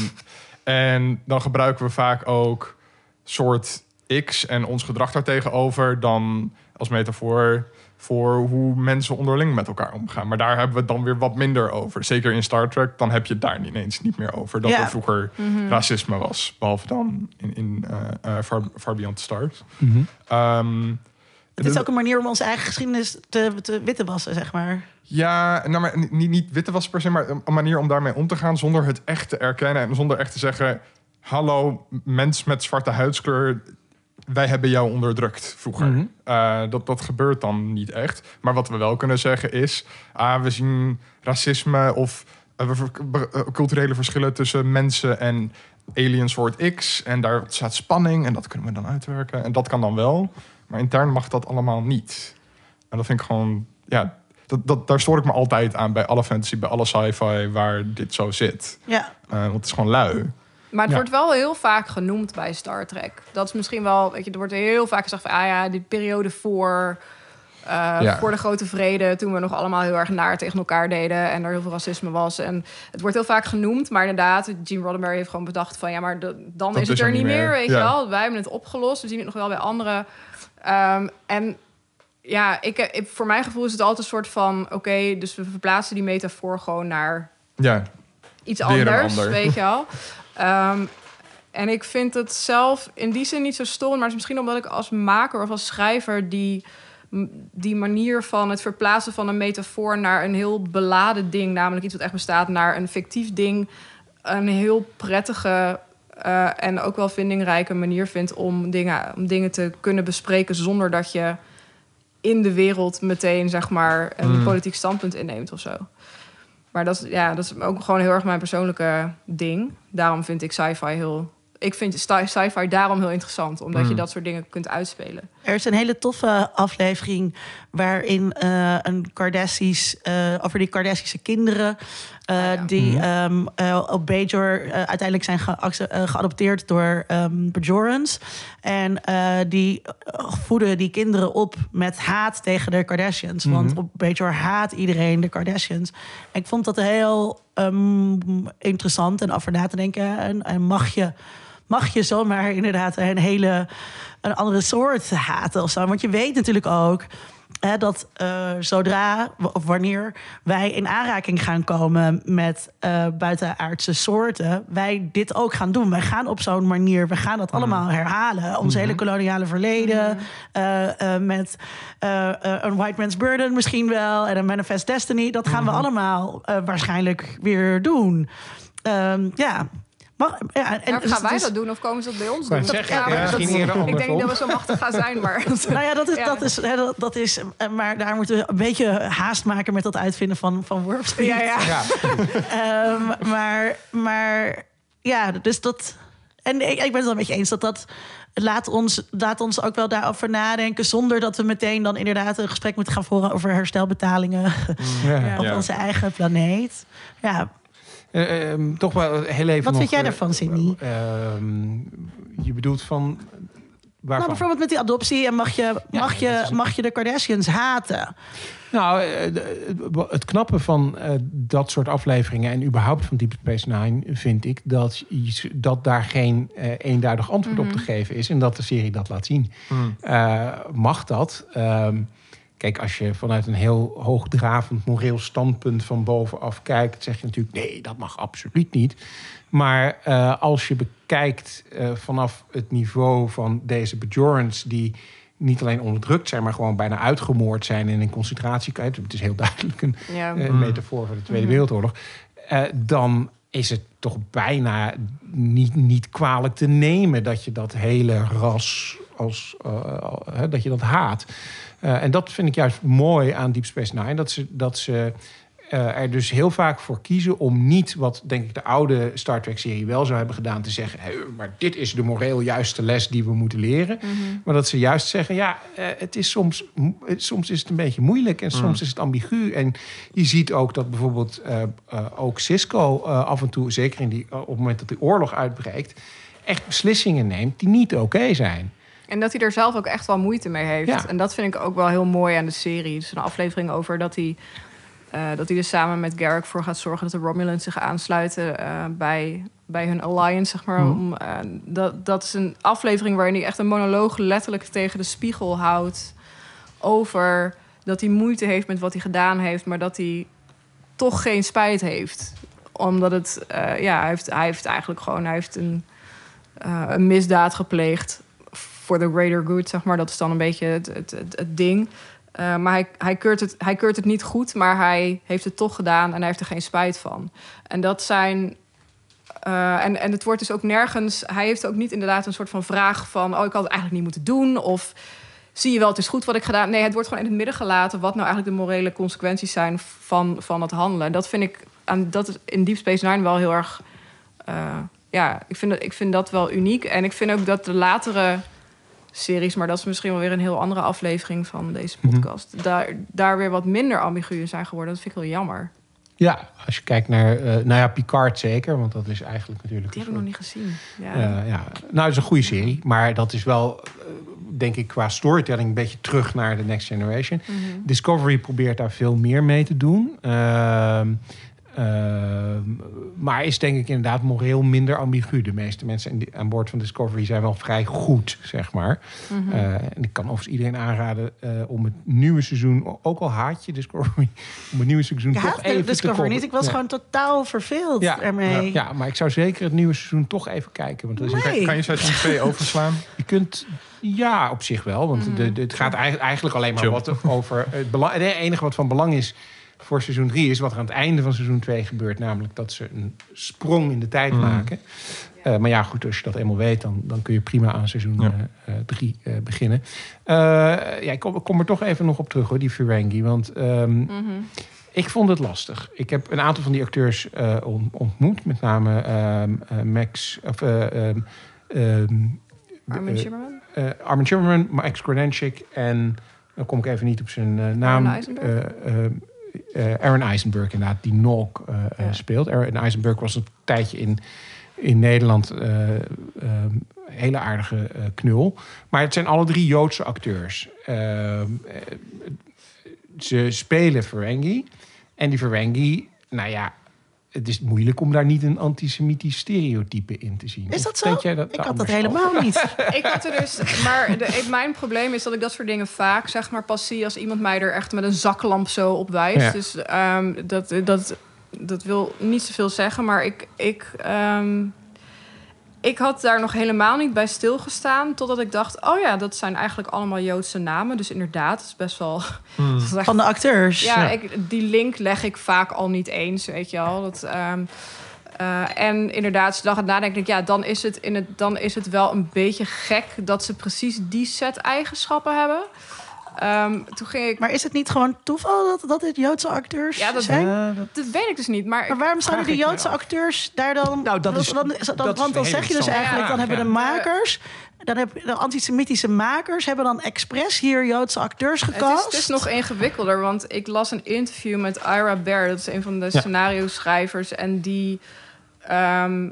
en dan gebruiken we vaak ook soort X en ons gedrag daartegenover dan als metafoor voor hoe mensen onderling met elkaar omgaan. Maar daar hebben we het dan weer wat minder over. Zeker in Star Trek, dan heb je het daar ineens niet meer over. Dat Ja. er vroeger Mhm. racisme was. Behalve dan in, in eh, eh, Far, Far Beyond the Stars. Mhm. Ehm, Het is ook een manier om onze eigen geschiedenis te, te witte wassen, zeg maar. Ja, nou, maar niet, niet witte was per se, maar een manier om daarmee om te gaan zonder het echt te erkennen en zonder echt te zeggen: Hallo, mens met zwarte huidskleur, wij hebben jou onderdrukt vroeger. Mhm. Eh, dat, dat gebeurt dan niet echt. Maar wat we wel kunnen zeggen is... ah, we zien racisme of eh, eh, culturele verschillen tussen mensen en aliensoort X. En daar staat spanning en dat kunnen we dan uitwerken. En dat kan dan wel. Maar intern mag dat allemaal niet. En dat vind ik gewoon... Ja, dat, dat, daar stoor ik me altijd aan bij alle fantasy, bij alle sci-fi waar dit zo zit. Ja, Eh, want het is gewoon lui. Maar het Ja. wordt wel heel vaak genoemd bij Star Trek. Dat is misschien wel, weet je, er wordt heel vaak gezegd van, ah ja, die periode voor, eh, Ja. voor de grote vrede, toen we nog allemaal heel erg naar tegen elkaar deden en er heel veel racisme was. En het wordt heel vaak genoemd, maar inderdaad, Gene Roddenberry heeft gewoon bedacht van, ja, maar de- dan Dat is het is er niet niet meer, meer. weet Ja. je wel. Wij hebben het opgelost, we zien het nog wel bij anderen. Ehm, en ja, ik, ik, voor mijn gevoel is het altijd een soort van, oké, dus we verplaatsen die metafoor gewoon naar Ja, iets anders, ander. weet je wel. Ehm, en ik vind het zelf in die zin niet zo stom, maar het is misschien omdat ik als maker of als schrijver die, die manier van het verplaatsen van een metafoor naar een heel beladen ding, namelijk iets wat echt bestaat, naar een fictief ding, een heel prettige eh, en ook wel vindingrijke manier vind om dingen, om dingen te kunnen bespreken zonder dat je in de wereld meteen zeg maar een Mm. politiek standpunt inneemt of zo. Maar dat is, ja, dat is ook gewoon heel erg mijn persoonlijke ding. Daarom vind ik sci-fi heel... Ik vind sci- sci-fi daarom heel interessant. Omdat je Mm. dat soort dingen kunt uitspelen. er is een hele toffe aflevering waarin eh, een Kardashians, eh, over die Kardashische kinderen, eh, Ah, ja. die Mhm. ehm, eh, op Bajor eh, uiteindelijk zijn geadopteerd door ehm Bajorans. En eh, die voeden die kinderen op met haat tegen de Kardashians. Want Mhm. op Bajor haat iedereen de Kardashians. En ik vond dat heel ehm, interessant en over na te denken. En, en mag je mag je zomaar inderdaad een hele een andere soort haten of zo. Want je weet natuurlijk ook dat eh, zodra of wanneer wij in aanraking gaan komen met eh, buitenaardse soorten, wij dit ook gaan doen. Wij gaan op zo'n manier, we gaan dat allemaal herhalen. Ons hele koloniale verleden eh, eh, met een white man's burden misschien wel en een manifest destiny. Dat gaan we allemaal waarschijnlijk weer doen. Ehm, ja. Mag, ja, en En dus gaan wij dat doen of komen ze dat bij ons doen? Ja, ja, maar dat- ik denk dat we zo machtig gaan zijn, maar... Nou ja, dat is, Ja. Dat is, hè, dat, dat is. eh, Maar daar moeten we een beetje haast maken met dat uitvinden van, van ja, ja. Ja, Ehm, maar, maar ja, dus dat. En ik, ik ben het wel met je eens dat dat. Laat ons, laat ons ook wel daarover nadenken. Zonder dat we meteen dan inderdaad een gesprek moeten gaan voeren over herstelbetalingen ja. op Ja. onze eigen planeet. Ja, Eh, ehm, toch wel heel even Wat nog, vind jij eh, daarvan, Sydney? ehm, je bedoelt van... Waarvan? nou, bijvoorbeeld met die adoptie. En mag je, Ja, mag, je, is- mag je de Kardashians haten? Nou, eh, het knappe van eh, dat soort afleveringen en überhaupt van Deep Space Nine vind ik dat, dat daar geen eh, eenduidig antwoord op te geven is en dat de serie dat laat zien. Eh, mag dat? Ehm, kijk, als je vanuit een heel hoogdravend moreel standpunt van bovenaf kijkt, zeg je natuurlijk nee, dat mag absoluut niet. Maar eh, als je bekijkt eh, vanaf het niveau van deze Bajorans die niet alleen onderdrukt zijn, maar gewoon bijna uitgemoord zijn in een concentratiekamp. Het is heel duidelijk een Ja. eh, Mm. metafoor voor de Tweede Mhm. Wereldoorlog. Eh, dan is het toch bijna niet, niet kwalijk te nemen dat je dat hele ras als eh, hè, dat je dat haat. Eh, en dat vind ik juist mooi aan Deep Space Nine. Dat ze, dat ze eh, er dus heel vaak voor kiezen om niet wat denk ik de oude Star Trek serie wel zou hebben gedaan te zeggen, "Hé, maar dit is de moreel juiste les die we moeten leren. Mhm. Maar dat ze juist zeggen, ja, eh, het is soms, soms is het een beetje moeilijk en soms Mm. is het ambigu. En je ziet ook dat bijvoorbeeld eh, eh, ook Cisco eh, af en toe, zeker in die, op het moment dat die oorlog uitbreekt, echt beslissingen neemt die niet oké zijn. En dat hij er zelf ook echt wel moeite mee heeft. Ja. En dat vind ik ook wel heel mooi aan de serie. Er is een aflevering over dat hij, eh, dat hij er samen met Garrick voor gaat zorgen dat de Romulans zich aansluiten eh, bij, bij hun alliance, zeg maar. Mhm. Om, eh, dat, dat is een aflevering waarin hij echt een monoloog letterlijk tegen de spiegel houdt over dat hij moeite heeft met wat hij gedaan heeft, maar dat hij toch geen spijt heeft. Omdat het, ja, hij heeft, hij heeft eigenlijk gewoon, hij heeft een, een misdaad gepleegd voor the greater good, zeg maar. Dat is dan een beetje het, het, het, ding. Eh, maar hij, hij, keurt het, hij keurt het niet goed, maar hij heeft het toch gedaan en hij heeft er geen spijt van. En dat zijn eh, en, en het wordt dus ook nergens... Hij heeft ook niet inderdaad een soort van vraag van... oh, ik had het eigenlijk niet moeten doen. Of zie je wel, het is goed wat ik gedaan... Nee, het wordt gewoon in het midden gelaten... wat nou eigenlijk de morele consequenties zijn van, van het handelen. Dat vind ik aan, dat is in Deep Space Nine wel heel erg... eh, ja, ik vind, dat, ik vind dat wel uniek. En ik vind ook dat de latere series... maar dat is misschien wel weer een heel andere aflevering van deze Mhm. podcast... daar, daar weer wat minder ambigu zijn geworden. Dat vind ik wel jammer. Ja, als je kijkt naar, eh, nou ja, Picard zeker, want dat is eigenlijk natuurlijk... Die heb ik nog niet gezien. Ja. Eh, ja, nou, het is een goede serie, maar dat is wel, eh, denk ik, qua storytelling een beetje terug naar de Next Generation. Mhm. Discovery probeert daar veel meer mee te doen. Ehm, maar is denk ik inderdaad moreel minder ambigu. De meeste mensen in die- aan boord van Discovery zijn wel vrij goed, zeg maar. Mhm. Eh, en ik kan overigens iedereen aanraden eh, om het nieuwe seizoen, ook al haat je Discovery, om het nieuwe seizoen Ik toch even te Discovery koppelen. niet. Ik was Ja. gewoon totaal verveeld ja, ermee. Ja, maar ik zou zeker het nieuwe seizoen toch even kijken. Want dat is een- Nee. Kan, kan je seizoen 2 overslaan? je kunt, ja, op zich wel. Want de, de- het gaat eigenlijk, alleen maar wat over het belang. Het enige wat van belang is voor seizoen 3 is wat er aan het einde van seizoen 2 gebeurt. Namelijk dat ze een sprong in de tijd Mm. maken. Eh, maar ja, goed, als je dat eenmaal weet, dan, dan kun je prima aan seizoen Ja. 3 beginnen. Eh, ja, ik kom, kom er toch even nog op terug, hoor, die Ferengi. Want ehm, Mhm. ik vond het lastig. Ik heb een aantal van die acteurs eh, on- ontmoet. Met name ehm, eh, Max... Of, eh, ehm, Armin eh, Shimmerman? eh, Armin Shimmerman, Max Granenchik en dan kom ik even niet op zijn eh, naam. Eisenberg? Eh, Aaron Eisenberg inderdaad, die Nolk eh, eh, Ja. speelt. Aaron Eisenberg was een tijdje in, in Nederland eh, eh, hele aardige knul. Maar het zijn alle drie Joodse acteurs. Ehm, eh, ze spelen Ferengi. En die Ferengi, nou ja, het is moeilijk om daar niet een antisemitisch stereotype in te zien. Is dat zo? denk jij dat Ik had dat helemaal niet. Ik had er dus, maar de, mijn probleem is dat ik dat soort dingen vaak zeg maar pas zie als iemand mij er echt met een zaklamp zo op wijst. Ja. Dus ehm, dat, dat, dat wil niet zoveel zeggen, maar ik, ik, ehm, ik had daar nog helemaal niet bij stilgestaan totdat ik dacht, oh ja, dat zijn eigenlijk allemaal Joodse namen. Dus inderdaad, het is best wel. is echt Van de acteurs. ja, Ja. Ik, die link leg ik vaak al niet eens, weet je wel. Dat, ehm, eh, en inderdaad, ze dacht het nadenken, ik, ja, dan is, het in het, dan is het wel een beetje gek dat ze precies die set eigenschappen hebben. Ehm, toen ging ik. Maar is het niet gewoon toeval dat, dat dit Joodse acteurs Ja, dat- zijn? Ja, dat- Dat weet ik dus niet. Maar, Maar waarom zouden me Joodse acteurs daar dan... Nou, dat is- dan, dat is want dan zeg je dus eigenlijk... dan hebben de makers... Dan heb de antisemitische makers hebben dan expres hier Joodse acteurs het is, gecast. het is nog ingewikkelder, want ik las een interview met Ira Bear, dat is een van de Ja. scenario-schrijvers, en die, ehm,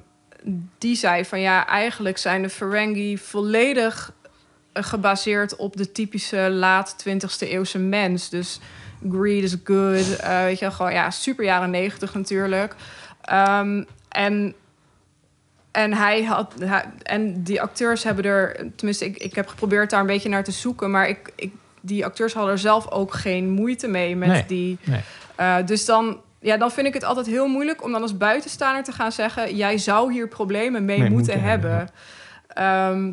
die zei van ja, eigenlijk zijn de Ferengi volledig gebaseerd op de typische laat 20e eeuwse mens. Dus greed is good, eh, weet je gewoon ja, super jaren 90 natuurlijk. Ehm, en en hij had. hij- en die acteurs hebben er. Tenminste, ik, ik heb geprobeerd daar een beetje naar te zoeken. Maar ik, ik, die acteurs hadden er zelf ook geen moeite mee met Nee, die. nee. Eh, dus dan. Ja, dan vind ik het altijd heel moeilijk om dan als buitenstaander te gaan zeggen: jij zou hier problemen mee moeten hebben. Ehm,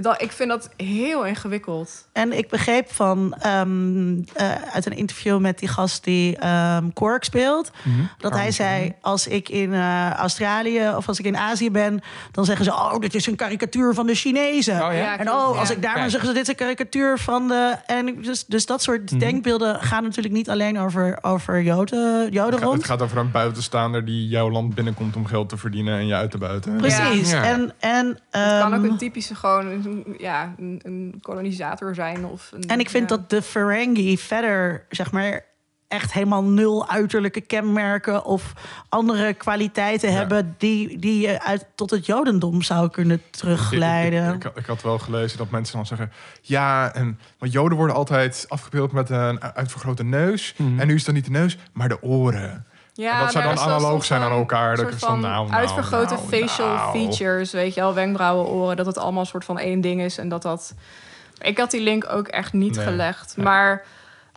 dat, ik vind dat heel ingewikkeld. En ik begreep van ehm, eh, uit een interview met die gast die ehm Quark speelt, Mhm. dat hij zei: als ik in eh, Australië of als ik in Azië ben, dan zeggen ze: oh, dit is een karikatuur van de Chinezen. Oh ja? En oh, als ik daar ben, zeggen ze dit is een karikatuur van de. En dus, dus dat soort Mhm. denkbeelden gaan natuurlijk niet alleen over, over Joden, Joden Het gaat, rond. het gaat over een buitenstaander die jouw land binnenkomt om geld te verdienen en je uit te buiten. Precies. Ja. En, en, Het kan ook ehm, een typische gewoon een- ja, een, een kolonisator zijn. Of een, en ik vind ja. dat de Ferengi verder, zeg maar, echt helemaal nul uiterlijke kenmerken of andere kwaliteiten Ja. hebben die, die je uit, tot het Jodendom zou kunnen terugleiden. ik, ik, ik had wel gelezen dat mensen dan zeggen... ja, en, want joden worden altijd afgebeeld met een uitvergrote neus. Mhm. En nu is dat niet de neus, maar de oren. Ja, En dat zou dan analoog zijn aan elkaar. Dat van, nou, nou, uitvergrote nou, facial nou. features, weet je wel, wenkbrauwen, oren, dat het allemaal een soort van één ding is en dat dat. Ik had die link ook echt niet Nee. gelegd, maar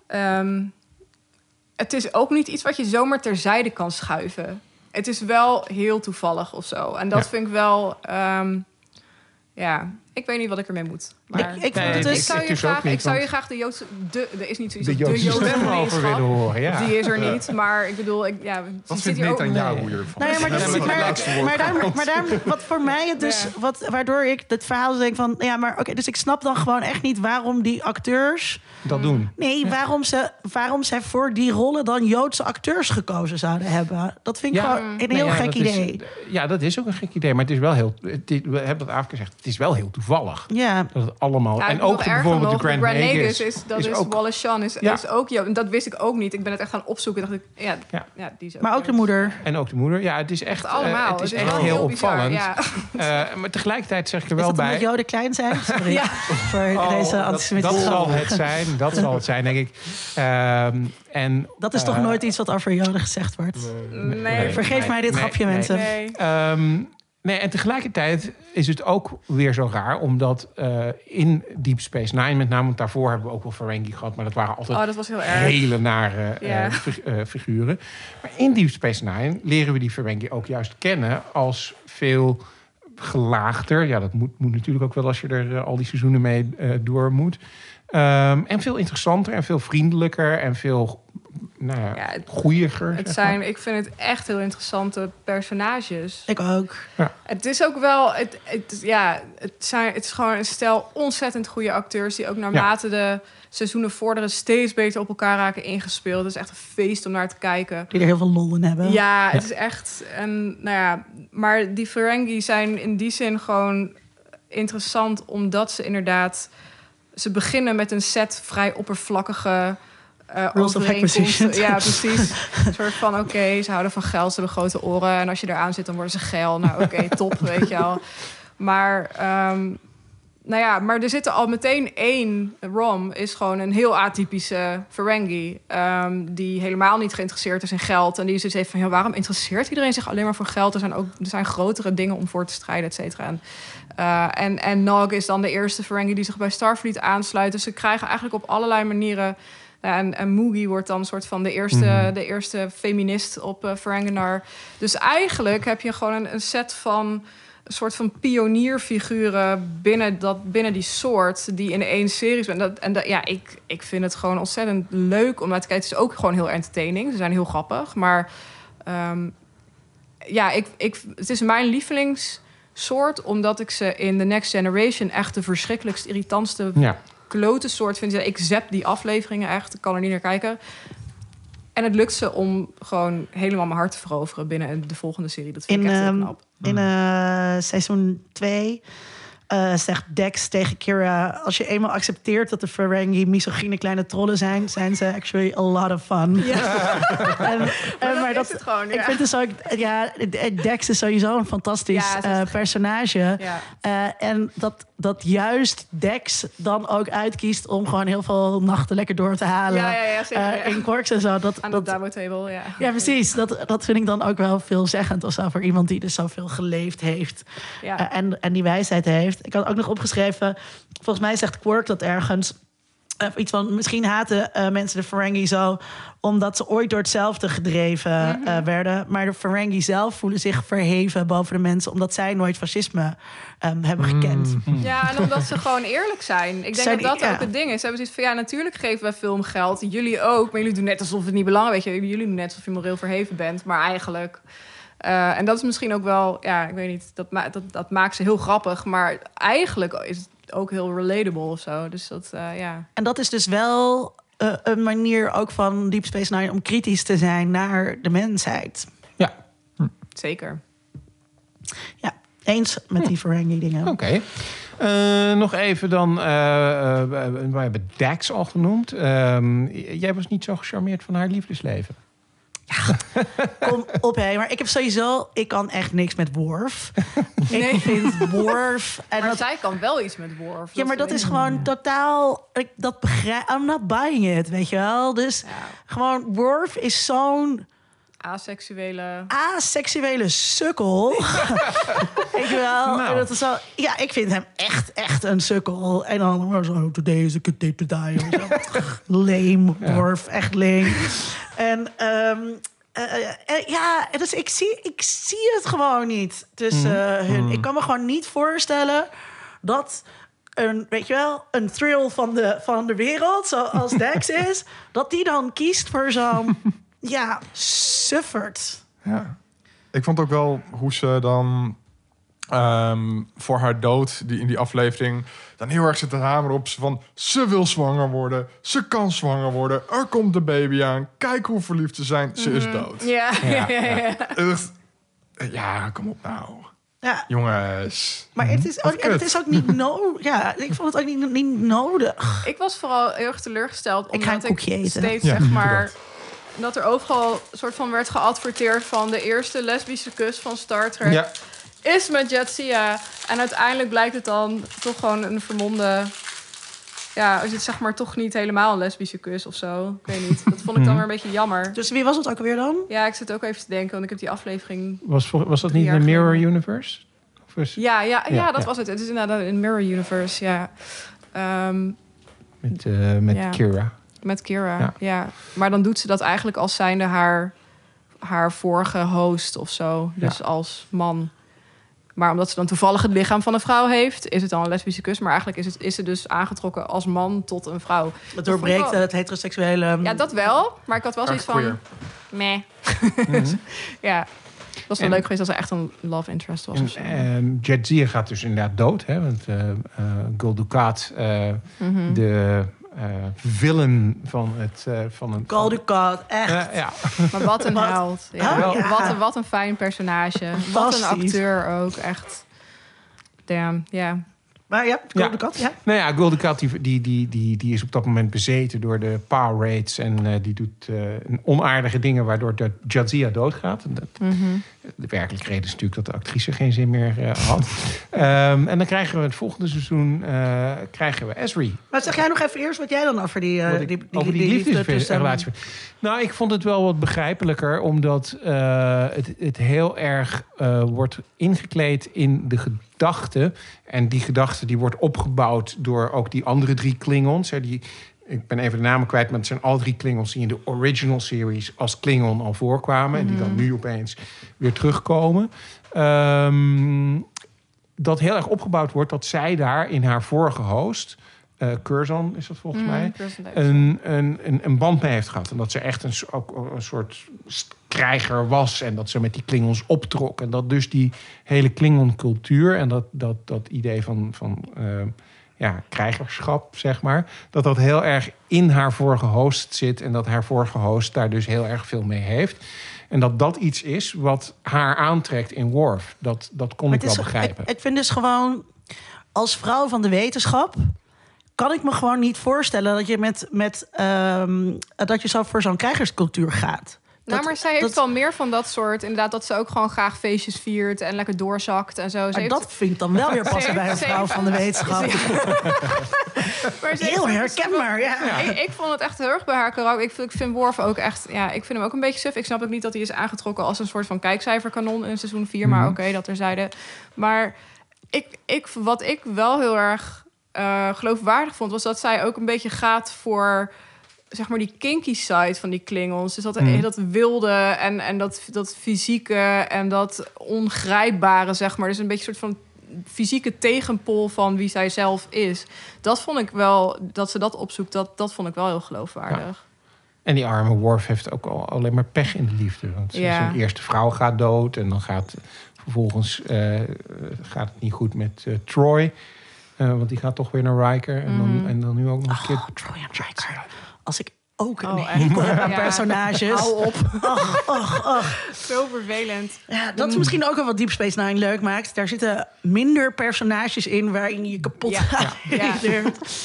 ehm, het is ook niet iets wat je zomaar terzijde kan schuiven. Het is wel heel toevallig of zo, en dat Ja. vind ik wel, ehm, ja. Ik weet niet wat ik ermee moet. Maar Ik, ik Nee, dus... zou, je dus graag, niet, ik zou je graag de Joodse... De, er is niet zoiets De Joodse stem over gemeenschap. willen horen, ja. Die is er niet. Maar ik bedoel, ik, ja, Wat vindt hier ook... Netanyahu Nee. hiervan? Ja, maar, dus, maar, maar, daar, maar daar, wat voor mij het dus, Ja. wat, waardoor ik het verhaal denk van, ja, maar oké, dus ik snap dan gewoon echt niet waarom die acteurs, Dat doen. nee, waarom ze, waarom zij voor die rollen dan Joodse acteurs gekozen zouden hebben. Dat vind ik Ja, gewoon een Nou heel ja, gek is- idee. ja, dat is ook een gek idee. Maar het is wel heel... Het, is- we hebben dat afgezegd. Het is wel heel toevallig. Ja, Dat het allemaal... Ja, en ook bijvoorbeeld nog, de Grand, Grand Nagus. Nagus is, dat is, ook- Wallace Shawn is, Ja. is ook. En dat wist ik ook niet. Ik ben het echt gaan opzoeken. Dacht ik, ja, Ja. ja. die is ook maar ook de moeder. En ook de moeder. Ja, het is echt, Echt allemaal. eh, het is echt wel heel, bizar, opvallend. Ja. Eh, maar tegelijkertijd zeg ik er Is wel dat bij... omdat Joden klein zijn? Sorry Ja. voor Oh, deze dat, antisemitische dat zal grap. het zijn. Dat zal het zijn, denk ik. Ehm, en, Dat is toch eh, nooit iets wat over Joden gezegd wordt? Nee. nee. Vergeef mij dit nee, grapje, mensen. Nee. Ehm, nee, en tegelijkertijd is het ook weer zo raar, omdat eh, in Deep Space Nine, met name, want daarvoor hebben we ook wel Ferengi gehad, maar dat waren altijd Oh, dat was heel erg. hele nare eh, fig- eh, figuren. Maar in Deep Space Nine leren we die Ferengi ook juist kennen als veel gelaagder. Ja, dat moet, moet natuurlijk ook wel als je er al die seizoenen mee door moet. Ehm, en veel interessanter en veel vriendelijker en veel nou ja, Ja, het- goeiiger. Het zeg maar. zijn, ik vind het echt heel interessante personages. Ik ook. Het is ook wel, het, het, ja, het, zijn, het is gewoon een stel ontzettend goede acteurs die ook naarmate de seizoenen vorderen steeds beter op elkaar raken ingespeeld. Het is echt een feest om naar te kijken. Die er heel veel lol in hebben. Ja, het is echt. En, nou ja, maar die Ferengi zijn in die zin gewoon interessant omdat ze inderdaad. Ze beginnen met een set vrij oppervlakkige. Of overeenkomsten. Ja, precies. Een soort van: oké, ze houden van geld, ze hebben grote oren. En als je eraan zit, dan worden ze geil. Nou, oké, top, weet je wel. Maar, ehm, nou ja, maar er zit er al meteen één. Rom is gewoon een heel atypische Ferengi. ehm, die helemaal niet geïnteresseerd is in geld. En die zoiets heeft van: ja, waarom interesseert iedereen zich alleen maar voor geld? Er zijn ook er zijn grotere dingen om voor te strijden, et cetera. En, eh, en, en Nog is dan de eerste Ferengi die zich bij Starfleet aansluit. Dus ze krijgen eigenlijk op allerlei manieren. En, en Moogie wordt dan een soort van de eerste, Mhm. de eerste feminist op uh, Ferenginar. Dus eigenlijk heb je gewoon een, een set van een soort van pionierfiguren binnen, dat, binnen die soort die in één serie zijn. Dat, en dat, ja, ik, ik vind het gewoon ontzettend leuk om naar te kijken. Het is ook gewoon heel entertaining. Ze zijn heel grappig. Maar ehm, ja, ik, ik, het is mijn lievelingssoort, omdat ik ze in The Next Generation echt de verschrikkelijkst irritantste Ja. Klote soort vind. Ik zap die afleveringen echt. Ik kan er niet naar kijken. En het lukt ze om gewoon helemaal mijn hart te veroveren binnen de volgende serie. Dat vind In, ik echt heel ehm, knap. In eh, seizoen 2 zegt Dex tegen Kira... als je eenmaal accepteert dat de Ferengi misogyne kleine trollen zijn... zijn ze actually a lot of fun. en, en, maar dat, is het gewoon, ik ja. vind dus ook... Ja, Dex is sowieso een fantastisch Ja, eh, personage. Ja. Eh, en dat, dat juist Dex dan ook uitkiest... om gewoon heel veel nachten lekker door te halen. Ja, ja, ja, zeker, eh, ja. in Quarks en zo. Dat, Aan de Dabo Table, ja. ja, precies. Dat, dat vind ik dan ook wel veelzeggend of zo. Voor iemand die dus zoveel geleefd heeft. Ja. eh, en, en die wijsheid heeft. Ik had ook nog opgeschreven. Volgens mij zegt Quark dat ergens. eh, iets van misschien haten eh, mensen de Ferengi zo omdat ze ooit door hetzelfde gedreven Mhm. eh, werden. Maar de Ferengi zelf voelen zich verheven boven de mensen omdat zij nooit fascisme ehm, hebben gekend. Ja, en omdat ze gewoon eerlijk zijn. Ik denk Zijn- dat dat ja. ook het ding is. Ze hebben zoiets van, ja, natuurlijk geven wij film geld. Jullie ook, maar jullie doen net alsof het niet belangrijk is. Weet je, jullie doen net alsof je moreel verheven bent. Maar eigenlijk... eh, en dat is misschien ook wel, ja, ik weet niet, dat, ma dat, dat maakt ze heel grappig. Maar eigenlijk is het ook heel relatable of zo. Dus dat, eh, ja. En dat is dus wel eh, een manier ook van Deep Space Nine om kritisch te zijn naar de mensheid. Ja, Zeker. Ja, eens met die Ferengi dingen. oké. Eh, nog even dan, eh, eh, we hebben Dax al genoemd. Ehm, jij was niet zo gecharmeerd van haar liefdesleven. Kom op, hé. Maar ik heb sowieso... Ik kan echt niks met Worf. Nee. Ik vind Worf... En Maar dat, zij kan wel iets met Worf. ja, maar dat is gewoon totaal... Ik, dat begrijp... I'm not buying it, weet je wel? Dus Ja, gewoon... Worf is zo'n aseksuele... aseksuele sukkel. weet je wel? Nou. En dat is zo, ja, ik vind hem echt, echt een sukkel. En dan maar zo, today is a good day to die. of zo. Lame, Worf, echt lame. En ehm, eh, eh, ja, dus ik zie, ik zie het gewoon niet tussen hun. Ik kan me gewoon niet voorstellen dat een, weet je wel, een thrill van de, van de wereld, zoals Dex is, dat die dan kiest voor zo'n, ja, suffert. Ja. Ik vond ook wel hoe ze dan ehm, voor haar dood, die in die aflevering, dan heel erg zit te hameren op ze van ze wil zwanger worden, ze kan zwanger worden, er komt de baby aan, kijk hoe verliefd ze zijn, ze is dood. Ja, ja, ja. ja. Ik dacht, Ja, kom op nou, Ja, jongens. maar het is, ook, en het is ook niet nodig. Ja, ik vond het ook niet, niet nodig. Ik was vooral heel erg teleurgesteld. Ik ga Omdat een koekje eten. steeds, Ja, zeg maar... Dat er overal een soort van werd geadverteerd van de eerste lesbische kus van Star Trek Ja, is met Jetsia. En uiteindelijk blijkt het dan toch gewoon een vermomde... Ja, is het zeg maar toch niet helemaal een lesbische kus of zo. Ik weet niet. Dat vond ik dan weer een beetje jammer. Dus wie was het ook alweer dan? Ja, ik zit ook even te denken, want ik heb die aflevering... Was, was dat niet de Mirror geleden. Universe? Of is- Ja, ja, ja, Ja, dat ja. was het. Het is inderdaad een Mirror Universe, ja. Ehm, Met, eh, met Ja. Kira. Met Kira, Ja. ja. Maar dan doet ze dat eigenlijk als zijnde haar, haar vorige host of zo. Dus als man. Maar omdat ze dan toevallig het lichaam van een vrouw heeft... is het dan een lesbische kus. Maar eigenlijk is, het, is ze dus aangetrokken als man tot een vrouw. Het doorbreekt wel- het heteroseksuele... Ja, dat wel. Maar ik had wel zoiets van... Meh. ja. Dat was wel En- leuk geweest als er echt een love interest was. En, ehm, Jadzia gaat dus inderdaad dood. Hè? Want eh eh, Gul Dukat, eh, Mhm. de eh villain van het... eh, van een, Call the echt. Ja. Maar wat een Wat? held. Ja. Ah. Wat, een, wat een fijn personage. Wat een acteur ook, echt. Damn, ja. Maar ja, Call Ja. God, ja. Nou ja, Gul Dukat die, die, die, die, die is op dat moment bezeten door de power raids. En eh, die doet eh, onaardige dingen waardoor de Jadzia doodgaat. En dat, Mhm. De werkelijke reden is natuurlijk dat de actrice geen zin meer eh, had. Ehm, en dan krijgen we het volgende seizoen eh, krijgen we Esri. Maar zeg jij nog even eerst wat jij dan over die, eh ik die, die, over die, die liefde tussen- liefdesrelatie. Nou, ik vond het wel wat begrijpelijker, omdat eh, het, het heel erg eh, wordt ingekleed in de gedachte. En die gedachte die wordt opgebouwd door ook die andere drie Klingons. Hè, die, ik ben even de namen kwijt, maar het zijn al drie Klingons die in de original series als Klingon al voorkwamen. En die dan nu opeens weer terugkomen. Ehm, dat heel erg opgebouwd wordt dat zij daar in haar vorige host, eh Curzon is dat volgens Mm, mij, een, een, een, een band mee heeft gehad. En dat ze echt een, ook een soort krijger was. En dat ze met die Klingons optrok. En dat dus die hele Klingon-cultuur en dat, dat, dat idee van, van eh, ja, krijgerschap, zeg maar. Dat dat heel erg in haar vorige host zit. En dat haar vorige host daar dus heel erg veel mee heeft. En dat dat iets is wat haar aantrekt in Worf. Dat, dat kon Maar ik wel is- begrijpen. Ik, ik vind dus gewoon, als vrouw van de wetenschap, kan ik me gewoon niet voorstellen dat je met, met ehm, dat je zo voor zo'n krijgerscultuur gaat. Nou, maar zij heeft wel meer van dat soort. Inderdaad, dat ze ook gewoon graag feestjes viert en lekker doorzakt en zo. Ze Maar heeft- dat vind ik dan wel weer passen bij een vrouw van de wetenschap. maar heeft Heel herkenbaar, ja. Ik, ik vond het echt heel erg bij haar karakter. Ik vind, ik vind Worf ook echt... Ja, ik vind hem ook een beetje suf. Ik snap ook niet dat hij is aangetrokken als een soort van kijkcijferkanon in seizoen 4. Maar Mhm. oké, dat terzijde. Maar ik, ik, wat ik wel heel erg eh, geloofwaardig vond... was dat zij ook een beetje gaat voor... zeg maar die kinky side van die Klingons. Dus dat, Mhm. dat wilde en, en dat, dat fysieke en dat ongrijpbare, zeg maar. Dus een beetje een soort van fysieke tegenpol van wie zij zelf is. Dat vond ik wel, dat ze dat opzoekt, dat, dat vond ik wel heel geloofwaardig. En die arme Worf heeft ook al alleen maar pech in de liefde. Want Ja. zijn eerste vrouw gaat dood. En dan gaat vervolgens eh, gaat het niet goed met eh, Troy. Eh, want die gaat toch weer naar Riker. En, dan, Mhm. en dan nu ook nog een keer... Oh, Troy en Riker. Als ik ook een Oh, hekel echt? heb aan Ja. personages. Hou op. Och, och, och. Zo vervelend. Ja, dat is misschien ook wel wat Deep Space Nine leuk maakt. Daar zitten minder personages in waarin je kapot Ja. gaat. Ja.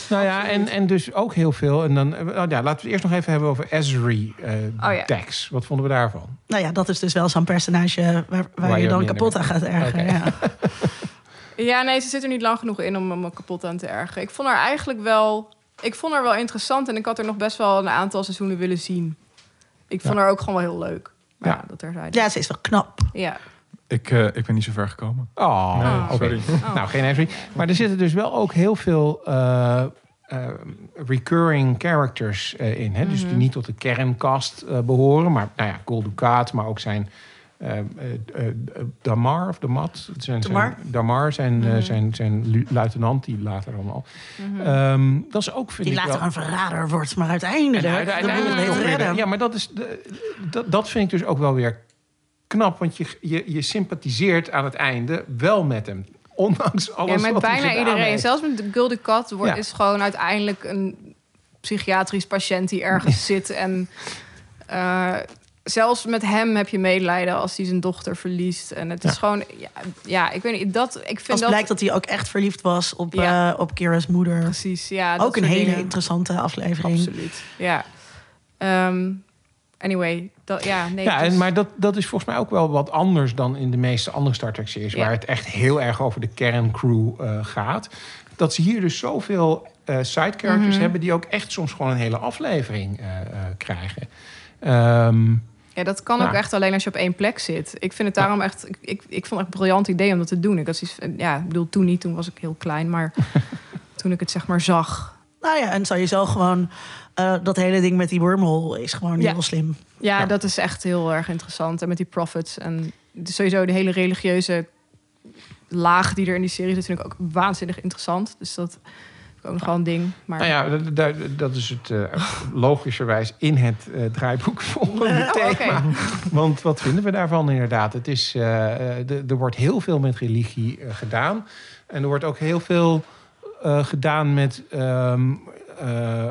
Nou ja, en, en dus ook heel veel. En dan, eh, oh ja, laten we het eerst nog even hebben over Ezri eh Oh ja. Dex. Wat vonden we daarvan? Nou ja, dat is dus wel zo'n personage waar, waar, Waar je dan kapot aan gaat ergeren. Ja. Ja, nee, ze zit er niet lang genoeg in om me kapot aan te ergeren. Ik vond haar eigenlijk wel... Ik vond haar wel interessant en ik had er nog best wel een aantal seizoenen willen zien. Ik vond Ja. haar ook gewoon wel heel leuk. Maar Ja. ja, dat terzijde. ja, ze is wel knap. Ja. Ik, eh, ik ben niet zo ver gekomen. Oh, Nee, Oh. sorry. Oh. Nou, geen Ezri. Maar er zitten dus wel ook heel veel eh, eh, recurring characters in. Hè? Dus die Mhm. niet tot de kerncast eh, behoren. Maar nou ja, Dukat, maar ook zijn eh, Damar of Damat. Zijn, Damar. Zijn, Damar, zijn, eh, Mhm. zijn, zijn lu- luitenant, die later allemaal. Ehm, dat is ook, vind Die ik later wel... een verrader wordt, maar uiteindelijk... En de uiteindelijk de- redden. Ja, maar dat, is de, dat, dat vind ik dus ook wel weer knap. Want je, je, je sympathiseert aan het einde wel met hem. Ondanks alles Ja, met bijna iedereen. heeft. Zelfs met de Gulden Kat wordt, Ja. is gewoon uiteindelijk een psychiatrisch patiënt die ergens zit. En eh, zelfs met hem heb je medelijden als hij zijn dochter verliest. En het is gewoon, ja, ja, ik weet niet, dat, ik vind Als dat blijkt dat hij ook echt verliefd was op, Ja. eh, op Kira's moeder. precies, ja. dat ook een hele dingen. interessante aflevering. Absoluut, ja. Ehm, anyway, dat, ja, nee. Ja, dus- en, maar dat, dat is volgens mij ook wel wat anders dan in de meeste andere Star Trek series, Ja. waar het echt heel erg over de kerncrew eh, gaat. Dat ze hier dus zoveel eh side characters Mhm. hebben die ook echt soms gewoon een hele aflevering eh, eh, krijgen. Ehm, Ja, dat kan Ja. ook echt alleen als je op één plek zit. Ik vind het daarom echt... Ik, ik, ik vond het echt een briljant idee om dat te doen. Ik zoiets van- ja, ik bedoel, toen niet. Toen was ik heel klein. Maar toen ik het zeg maar zag... Nou ja, en sowieso gewoon eh, dat hele ding met die wormhole is gewoon Ja. heel slim. Ja, Ja. dat is echt heel erg interessant. En met die prophets en sowieso de hele religieuze laag die er in die serie zit... vind ik ook waanzinnig interessant. Dus dat ook nog wel een ding. Maar nou ja, dat, dat, dat is het eh, logischerwijs in het eh, draaiboek volgende Oh, thema. Want wat vinden we daarvan inderdaad? Het is, eh, eh, de- er wordt heel veel met religie gedaan. En er wordt ook heel veel gedaan met ehm, eh,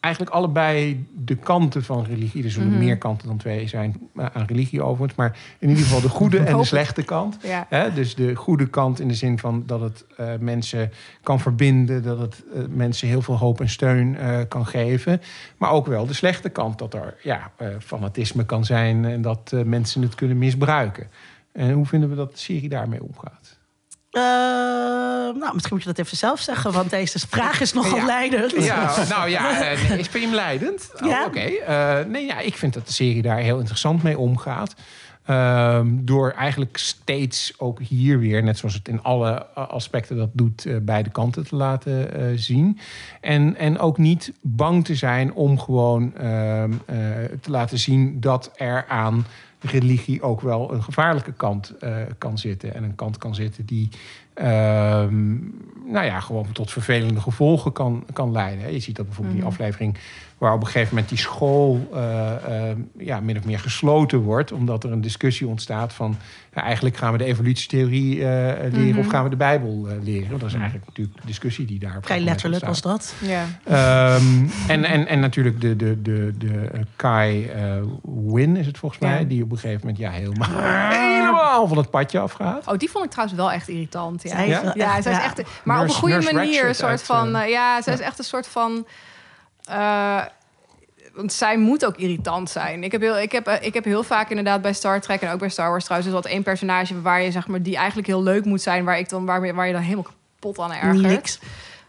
eigenlijk allebei de kanten van religie. Er zullen Mhm. meer kanten dan twee zijn eh, aan religie overigens. Maar in ieder geval de goede en de slechte kant. ja. Hè? Dus de goede kant in de zin van dat het eh, mensen kan verbinden, dat het eh, mensen heel veel hoop en steun kan geven. Maar ook wel de slechte kant dat er ja, fanatisme kan zijn en dat mensen het kunnen misbruiken. En hoe vinden we dat serie daarmee omgaat? Eh, nou, misschien moet je dat even zelf zeggen, want deze vraag is nogal Ja. leidend. Ja, nou ja, nee, is hem leidend? Oh, Ja. Oké. Eh, nee, ja, ik vind dat de serie daar heel interessant mee omgaat. Ehm, door eigenlijk steeds ook hier weer, net zoals het in alle aspecten dat doet, eh, beide kanten te laten zien. En, en ook niet bang te zijn om gewoon ehm, eh, te laten zien dat er aan religie ook wel een gevaarlijke kant eh, kan zitten. En een kant kan zitten die ehm, nou ja, gewoon tot vervelende gevolgen kan, kan leiden. Je ziet dat bijvoorbeeld in die aflevering waar op een gegeven moment die school eh, eh, ja, min of meer gesloten wordt, omdat er een discussie ontstaat van ja, eigenlijk gaan we de evolutietheorie eh, leren of gaan we de Bijbel eh, leren. Dat is eigenlijk natuurlijk de discussie die daar Vrij letterlijk was ontstaat. dat. ja. Ehm, en, en, en natuurlijk de, de, de, de Kai eh, Win is het volgens mij, Ja. die op een gegeven moment ja, helemaal, helemaal van het padje afgaat. Oh, die vond ik trouwens wel echt irritant. Ja, ja, echt- zij is ja. echt. Maar op een goede manier. Een soort uit, van. ja, zij is echt een soort van. Eh, want zij moet ook irritant zijn. Ik heb, heel, ik, heb, eh, ik heb heel vaak inderdaad bij Star Trek en ook bij Star Wars trouwens... is wat één personage waar je zeg maar die eigenlijk heel leuk moet zijn... waar, ik dan, waar, waar je dan helemaal kapot aan ergert. Niks.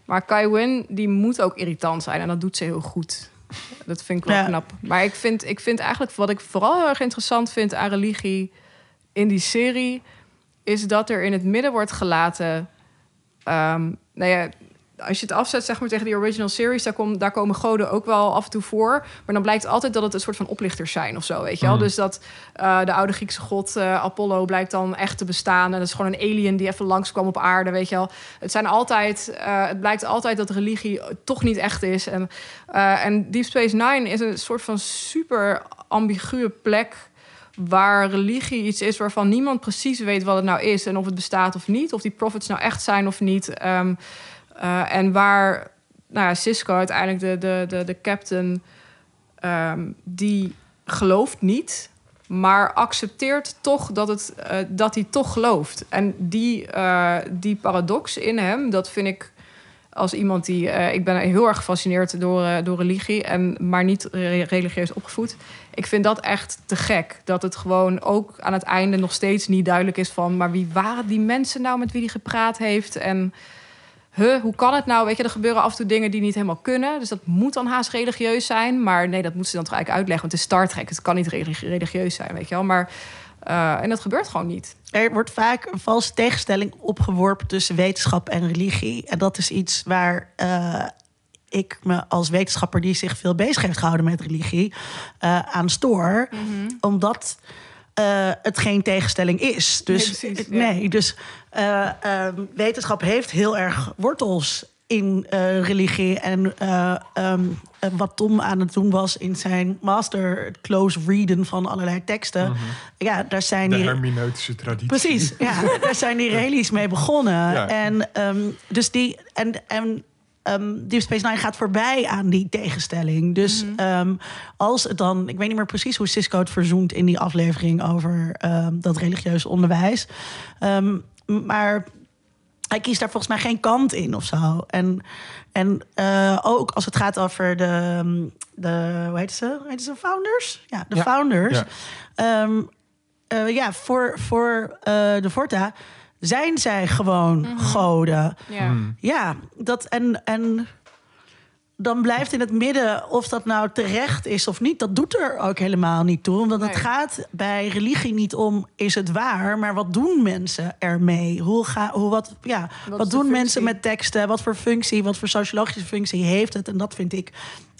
Maar Kai Win, die moet ook irritant zijn. En dat doet ze heel goed. Dat vind ik wel Ja. knap. Maar ik vind, ik vind eigenlijk... wat ik vooral heel erg interessant vind aan religie in die serie... is dat er in het midden wordt gelaten... ehm, nou ja, als je het afzet zeg maar, tegen die original series... Daar, kom, daar komen goden ook wel af en toe voor. Maar dan blijkt altijd dat het een soort van oplichters zijn of zo. Weet je wel? Mm. Dus dat eh, de oude Griekse god eh, Apollo blijkt dan echt te bestaan. En dat is gewoon een alien die even langskwam op aarde, weet je wel. Het, zijn altijd, eh, het blijkt altijd dat religie toch niet echt is. En, en Deep Space Nine is een soort van super ambiguë plek... waar religie iets is waarvan niemand precies weet wat het nou is... en of het bestaat of niet. Of die prophets nou echt zijn of niet. Ehm, eh, en waar nou ja, Cisco uiteindelijk de, de, de, de captain... ehm, die gelooft niet, maar accepteert toch dat, het, eh, dat hij toch gelooft. En die, eh, die paradox in hem, dat vind ik als iemand die... ik ben heel erg gefascineerd door, door religie, en, maar niet re- religieus opgevoed. Ik vind dat echt te gek. Dat het gewoon ook aan het einde nog steeds niet duidelijk is van... maar wie waren die mensen nou met wie hij gepraat heeft? En huh, hoe kan het nou? Weet je, er gebeuren af en toe dingen die niet helemaal kunnen. Dus dat moet dan haast religieus zijn. Maar nee, dat moeten ze dan toch eigenlijk uitleggen. Want het is Star Trek, het kan niet religi- religieus zijn, weet je wel. Maar, eh, en dat gebeurt gewoon niet. Er wordt vaak een valse tegenstelling opgeworpen tussen wetenschap en religie. En dat is iets waar eh, ik me als wetenschapper die zich veel bezig heeft gehouden met religie eh, aan stoor. Omdat eh, het geen tegenstelling is. Dus Nee, precies, ja. nee, dus eh, ehm, wetenschap heeft heel erg wortels in eh, religie. En eh, ehm, eh, wat Tom aan het doen was in zijn master, het close readen van allerlei teksten. Ja, daar zijn De die. hermeneutische traditie. Precies, ja, daar zijn die relies mee begonnen. Ja. En ehm, dus die en, en ehm, Deep Space Nine gaat voorbij aan die tegenstelling. Dus ehm, als het dan, ik weet niet meer precies hoe Cisco het verzoent in die aflevering over ehm, dat religieus onderwijs, Ehm, maar hij kiest daar volgens mij geen kant in of zo. En, en eh, ook als het gaat over de, de hoe heet ze? Hoe heet ze? Founders? Ja, de Ja. founders. Ja. Ehm, eh, ja, voor, voor eh, de Forta zijn zij gewoon goden. Ja. Hmm. Ja, dat en, en dan blijft in het midden of dat nou terecht is of niet. Dat doet er ook helemaal niet toe. Want het gaat bij religie niet om is het waar, maar wat doen mensen ermee? Hoe ga, hoe, wat, ja, wat, doen mensen met teksten? Wat voor functie, wat voor sociologische functie heeft het? En dat vind ik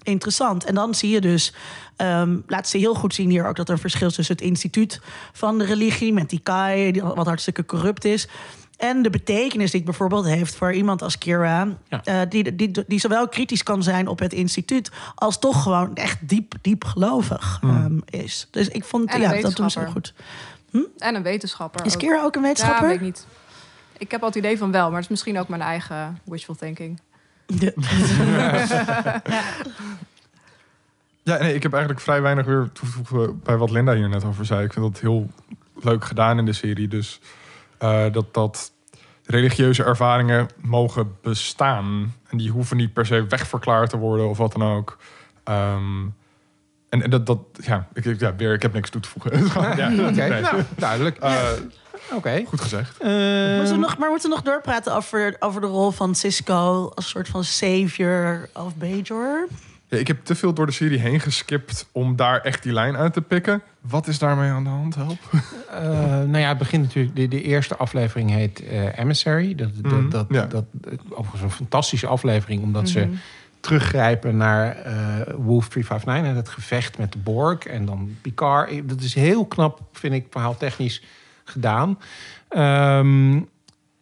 interessant. En dan zie je dus, ehm laat ze heel goed zien hier ook dat er een verschil is tussen het instituut van de religie met die Kai, die wat hartstikke corrupt is. En de betekenis die het bijvoorbeeld heeft voor iemand als Kira, Ja. eh, die, die, die zowel kritisch kan zijn op het instituut, als toch gewoon echt diep, diep gelovig ehm, is. Dus ik vond, ja, dat doen ze goed. En een wetenschapper. Is ook. Kira ook een Ja, wetenschapper? weet ik niet. Ik heb al het idee van wel, maar het is misschien ook mijn eigen wishful thinking. Ja. Ja, nee, ik heb eigenlijk vrij weinig weer toe te voegen bij wat Linda hier net over zei. Ik vind dat heel leuk gedaan in de serie. Dus eh, dat, dat religieuze ervaringen mogen bestaan. En die hoeven niet per se wegverklaard te worden of wat dan ook. Ehm, en, en dat, dat ja, ik, ik- ja, weer, ik heb niks toe te voegen. Ja, Oké, nee. nou, duidelijk. Eh, Oké. goed gezegd. Ehm, Moeten we nog, maar moeten we nog doorpraten over, over de rol van Cisco als soort van savior of Bajor? Ja, ik heb te veel door de serie heen geskipt om daar echt die lijn uit te pikken. Wat is daarmee aan de hand? Help. Eh, nou ja, het begint natuurlijk. De, de eerste aflevering heet eh, Emissary. Dat, dat, Mhm, dat, ja. dat, overigens een fantastische aflevering, omdat ze teruggrijpen naar eh, Wolf 359 en het gevecht met de Borg en dan Picard. Dat is heel knap, vind ik, verhaaltechnisch gedaan. Ehm,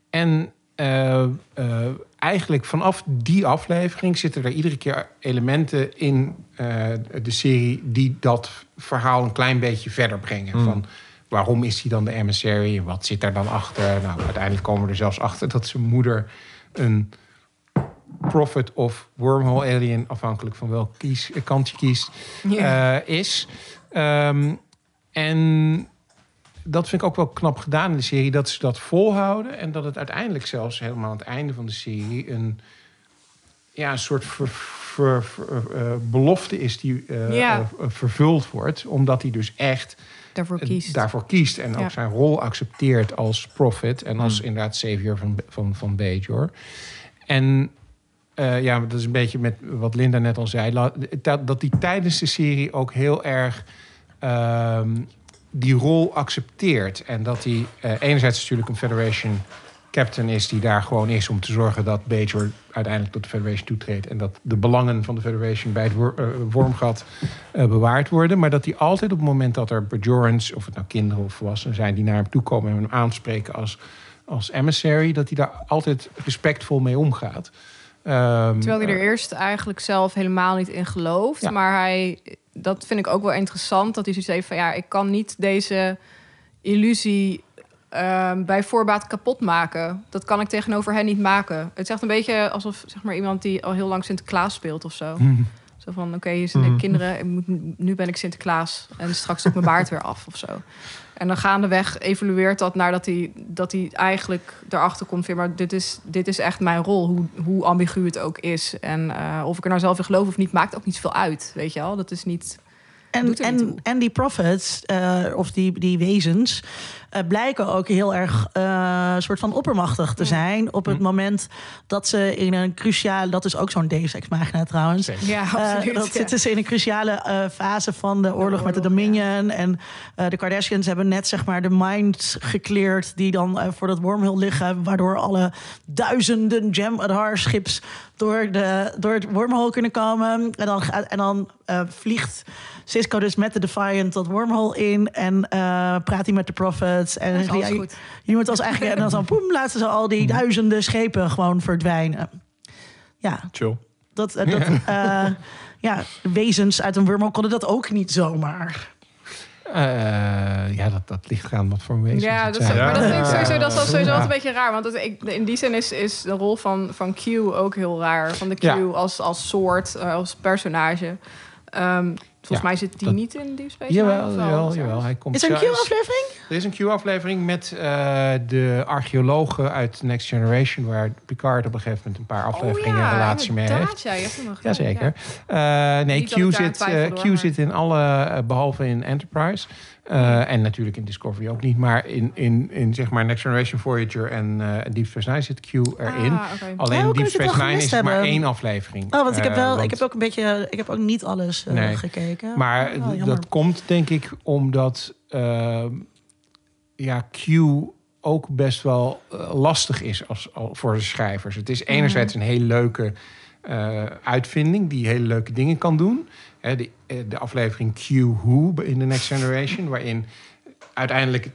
en eh, eh, eigenlijk vanaf die aflevering zitten er iedere keer elementen in eh, de serie die dat verhaal een klein beetje verder brengen. Mm. Van waarom is hij dan de emissary en wat zit daar dan achter? Nou, uiteindelijk komen we er zelfs achter dat zijn moeder een prophet of wormhole alien, afhankelijk van welk kies, kant je kiest, eh, is. Ehm, en dat vind ik ook wel knap gedaan in de serie, dat ze dat volhouden en dat het uiteindelijk zelfs helemaal aan het einde van de serie een, ja, een soort ver- ver- ver- eh, belofte is die eh, Ja. eh, vervuld wordt, omdat hij dus echt Daarvoor eh, kiest. daarvoor kiest en ook Ja. zijn rol accepteert als prophet en als Hmm. inderdaad savior van, van, van Bajor. En eh, ja, dat is een beetje met wat Linda net al zei, dat, dat die tijdens de serie ook heel erg ehm, die rol accepteert. En dat hij eh, enerzijds natuurlijk een Federation captain is die daar gewoon is om te zorgen dat Bajor uiteindelijk tot de Federation toetreedt en dat de belangen van de Federation bij het wor- eh, wormgat eh, bewaard worden. Maar dat hij altijd op het moment dat er Bajorans, of het nou kinderen of volwassenen zijn, die naar hem toe komen en hem aanspreken als, als emissary, dat hij daar altijd respectvol mee omgaat. Ehm, Terwijl hij er eerst eigenlijk zelf helemaal niet in gelooft. Ja. Maar hij, dat vind ik ook wel interessant. Dat hij zoiets heeft van ja, ik kan niet deze illusie ehm, bij voorbaat kapot maken. Dat kan ik tegenover hen niet maken. Het is echt een beetje alsof zeg maar, iemand die al heel lang Sinterklaas speelt of zo. Zo van, oké, hier zijn de Mhm. kinderen. Ik moet, nu ben ik Sinterklaas. En straks ik mijn baard weer af of zo. En dan gaandeweg evolueert dat nadat hij, dat hij eigenlijk erachter komt... Van, maar dit is, dit is echt mijn rol, hoe, hoe ambigu het ook is. En eh, of ik er nou zelf in geloof of niet, maakt ook niet zoveel uit. Weet je wel? Dat is niet... En, en die prophets, eh, of die, die wezens, eh, blijken ook heel erg eh, soort van oppermachtig te zijn. Op het Hm. moment dat ze in een cruciale, dat is ook zo'n Deus Ex Machina trouwens. Ja, Eh, absoluut. dat ja. zitten ze in een cruciale eh, fase van de oorlog, met de Dominion. En eh, de Kardashians hebben net zeg maar de minds gecleared die dan voor dat wormhole liggen, waardoor alle duizenden Gem Adar schips door, de, door het wormhole kunnen komen. En dan, gaat- en dan eh, vliegt Cisco dus met de Defiant dat wormhole in en eh, praat hij met de Prophets. En Dat is ja, je moet als eigenlijk en dan zo, poem, laten ze al die duizenden schepen gewoon verdwijnen. Ja, Chill. dat, eh, dat eh, ja, wezens uit een wormhole konden dat ook niet zomaar. Eh, ja, dat, dat ligt eraan wat voor wezen Ja, het dat is, zijn. maar dat vind ik Ja. sowieso, dat is sowieso altijd een beetje raar. Want het, ik, in die zin is, is de rol van, van Q ook heel raar. Van de Q Ja. als, als soort, als personage. Ehm, volgens Ja, mij zit die dat- niet in Deep Space Nine, Jawel, jawel. Hij komt Is er een Q-aflevering? Er is een Q-aflevering met eh, de archeologen uit Next Generation... waar Picard op een gegeven moment een paar afleveringen oh, ja, een relatie mee heeft. Ja, je hebt hem nog Jazeker. Ja. Eh nee, Q, zit, eh, Q zit in alle, eh, behalve in Enterprise... eh, en natuurlijk in Discovery ook niet, maar in, in, in zeg maar Next Generation Voyager en eh, Deep Space Nine zit Q erin. Ah, oké. Alleen Ja, kan Deep Space Nine is maar één aflevering. Oh, want ik heb Eh, wel, want- ik heb ook een beetje, ik heb ook niet alles eh, Nee. gekeken. Maar Oh, dat komt denk ik omdat ehm, ja, Q ook best wel lastig is als, al- voor de schrijvers. Het is enerzijds een hele leuke eh, uitvinding die hele leuke dingen kan doen. Eh, de aflevering Q Who in The Next Generation, waarin uiteindelijk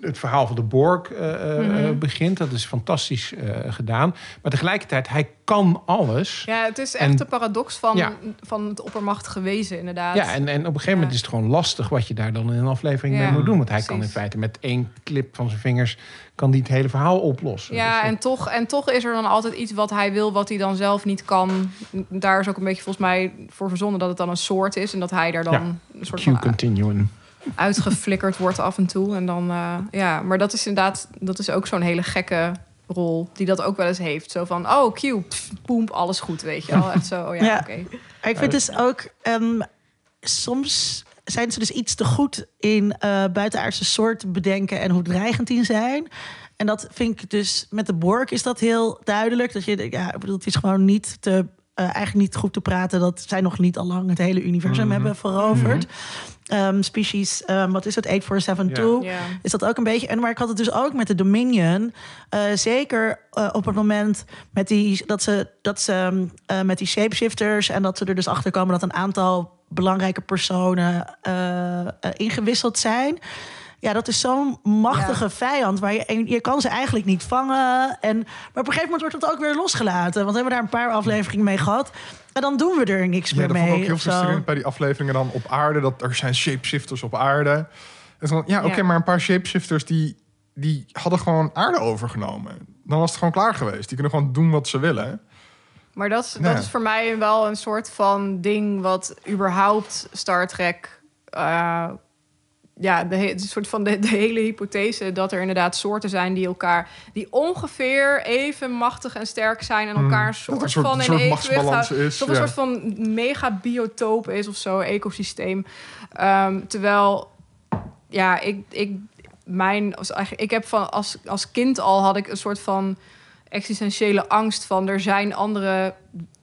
het verhaal van de Borg eh, eh, Mhm. begint. Dat is fantastisch eh, gedaan. Maar tegelijkertijd, hij kan alles. Ja, het is En- echt de paradox van, Ja. van het oppermachtige wezen, inderdaad. Ja, en, en op een gegeven moment is het gewoon lastig wat je daar dan in een aflevering Ja, mee moet doen. Want hij kan in feite met één clip van zijn vingers kan die het hele verhaal oplossen. Ja, Dus en toch, en toch is er dan altijd iets wat hij wil, wat hij dan zelf niet kan. Daar is ook een beetje volgens mij voor verzonnen dat het dan een soort is. En dat hij daar dan een soort Q van continuum. Uitgeflikkerd wordt af en toe. En dan, eh, ja, maar dat is inderdaad, dat is ook zo'n hele gekke rol die dat ook wel eens heeft. Zo van, oh, pff, boem, alles goed, weet je wel. Echt zo, oh ja, Ja. oké. Ik vind dus ook... ehm, soms zijn ze dus iets te goed in eh buitenaardse soorten bedenken... en hoe dreigend die zijn. En dat vind ik dus... Met de Borg is dat heel duidelijk. Dat je, ja, ik bedoel, het is gewoon niet te... eh, eigenlijk niet goed te praten dat zij nog niet al lang het hele universum Mhm. hebben veroverd. Ehm, species, ehm, wat is het? 8472 Ja. is dat ook een beetje. En maar ik had het dus ook met de Dominion. eh, zeker eh, op het moment met die, dat ze, dat ze eh, met die shapeshifters. En dat ze er dus achter komen dat een aantal belangrijke personen ingewisseld zijn. Ja, dat is zo'n machtige Ja. vijand. Waar je, je kan ze eigenlijk niet vangen. En, maar op een gegeven moment wordt het ook weer losgelaten. Want we hebben daar een paar afleveringen mee gehad. En dan doen we er niks Ja, meer dat vond ik mee. ook heel frustrerend bij die afleveringen dan op aarde. Dat er zijn shapeshifters op aarde. En dan, ja, oké, Ja. maar een paar shapeshifters die, die hadden gewoon aarde overgenomen. Dan was het gewoon klaar geweest. Die kunnen gewoon doen wat ze willen. Maar dat, is- Ja. dat is voor mij wel een soort van ding wat überhaupt Star Trek. eh, ja, de, soort van de, de hele hypothese dat er inderdaad soorten zijn die elkaar. die ongeveer even machtig en sterk zijn en elkaar een soort, Hmm. Er een soort, van een in soort evenwicht is. Dat een soort van mega biotoop is of zo, ecosysteem. Ehm, terwijl, ja, ik, ik, mijn, als, eigenlijk- ik heb van als, als kind al had ik een soort van existentiële angst van er zijn andere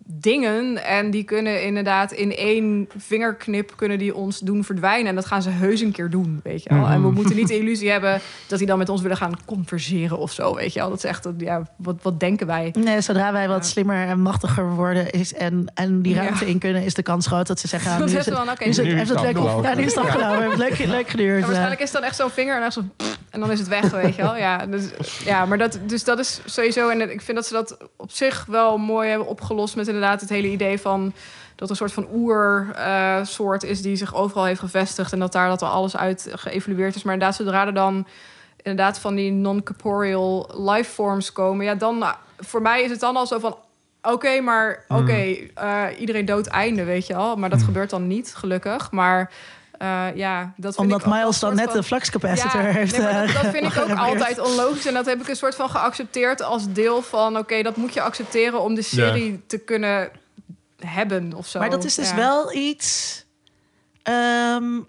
dingen en die kunnen inderdaad in één vingerknip kunnen die ons doen verdwijnen en dat gaan ze heus een keer doen, weet je wel. En we Mhm. moeten niet de illusie hebben dat die dan met ons willen gaan converseren of zo, weet je wel. Dat is echt, ja, wat, wat denken wij? Nee, zodra wij wat Ja. slimmer en machtiger worden is en, en die Ja. ruimte in kunnen, is de kans groot dat ze zeggen: ah, Dat nu is het, dan, oké, nu is het, Nu is het leuk, ja, nu is het afgelopen. Leuk, leuk geduurd. Ja, eh. waarschijnlijk is het dan echt zo'n vinger en zo... En dan is het weg, weet je wel. Ja, dus, ja maar dat, dus dat is sowieso... En ik vind dat ze dat op zich wel mooi hebben opgelost... met inderdaad het hele idee van... dat een soort van oersoort is die zich overal heeft gevestigd... en dat daar dat er alles uit geëvalueerd is. Maar inderdaad, zodra er dan inderdaad van die non-corporeal lifeforms komen... ja, dan nou, voor mij is het dan al zo van... Oké, maar oké, eh, iedereen dood einde, weet je wel. Maar dat gebeurt dan niet, gelukkig. Maar eh, ja, dat vind Omdat Miles dan net van- de flux capacitor ja, heeft. nee, maar eh, dat, dat vind ik ook altijd onlogisch. En dat heb ik een soort van geaccepteerd als deel van... oké, dat moet je accepteren om de serie te kunnen hebben of zo. Maar dat is dus Ja. wel iets. ehm,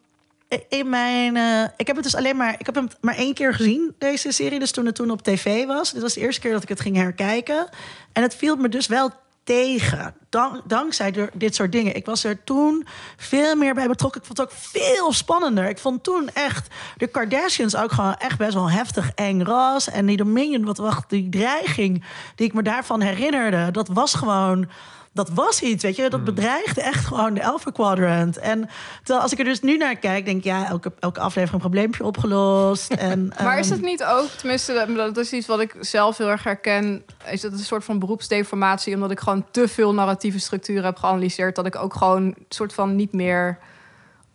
in mijn. eh, ik heb het dus alleen maar. Ik heb hem maar één keer gezien, deze serie. Dus toen het toen op tv was. Dit was de eerste keer dat ik het ging herkijken. En het viel me dus wel tegen. Dank, dankzij dit soort dingen. Ik was er toen veel meer bij betrokken. Ik vond het ook veel spannender. Ik vond toen echt de Kardashians ook gewoon echt best wel heftig eng ras. En die Dominion, wat wacht, die dreiging die ik me daarvan herinnerde, dat was gewoon dat was iets, weet je. Dat bedreigde echt gewoon de Alpha Quadrant. En terwijl als ik er dus nu naar kijk, denk ik... ja, elke, elke aflevering een probleempje opgelost. En, Maar is ehm, het niet ook, tenminste, dat- dat is iets wat ik zelf heel erg herken, is dat een soort van beroepsdeformatie, omdat ik gewoon te veel narratieve structuren heb geanalyseerd, dat ik ook gewoon een soort van niet meer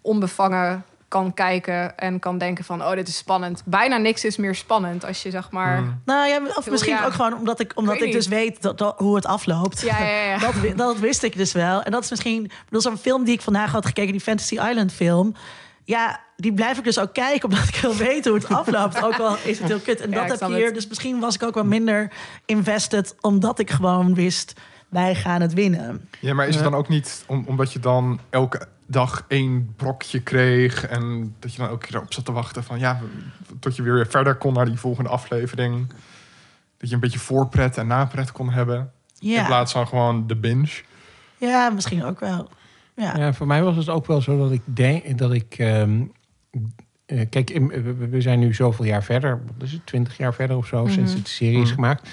onbevangen kan kijken en kan denken van, oh, dit is spannend. Bijna niks is meer spannend als je zeg maar... Mm. Nou ja, of misschien ja. ook gewoon omdat ik, omdat Ik dus weet dat, dat- hoe het afloopt. Ja, ja, ja. Dat, dat wist ik dus wel. En dat is misschien... Bedoel, zo'n film die ik vandaag had gekeken, die Fantasy Island film... Ja, die blijf ik dus ook kijken, omdat ik wil weten hoe het afloopt. Ook al is het heel kut. En dat heb je hier. het. Dus misschien was ik ook wel minder invested... omdat ik gewoon wist, wij gaan het winnen. Ja, maar is het dan ook niet om, omdat je dan elke dag één brokje kreeg en dat je dan elke keer erop zat te wachten van ja, tot je weer verder kon naar die volgende aflevering. Dat je een beetje voorpret en napret kon hebben. In Ja, plaats van gewoon de binge. ja misschien ook wel. Ja. Ja, voor mij was het ook wel zo dat ik denk dat ik. ehm, eh, kijk, in- we- we zijn nu zoveel jaar verder. Wat is het? Twintig jaar verder of zo sinds Mhm. de serie is Mhm. gemaakt.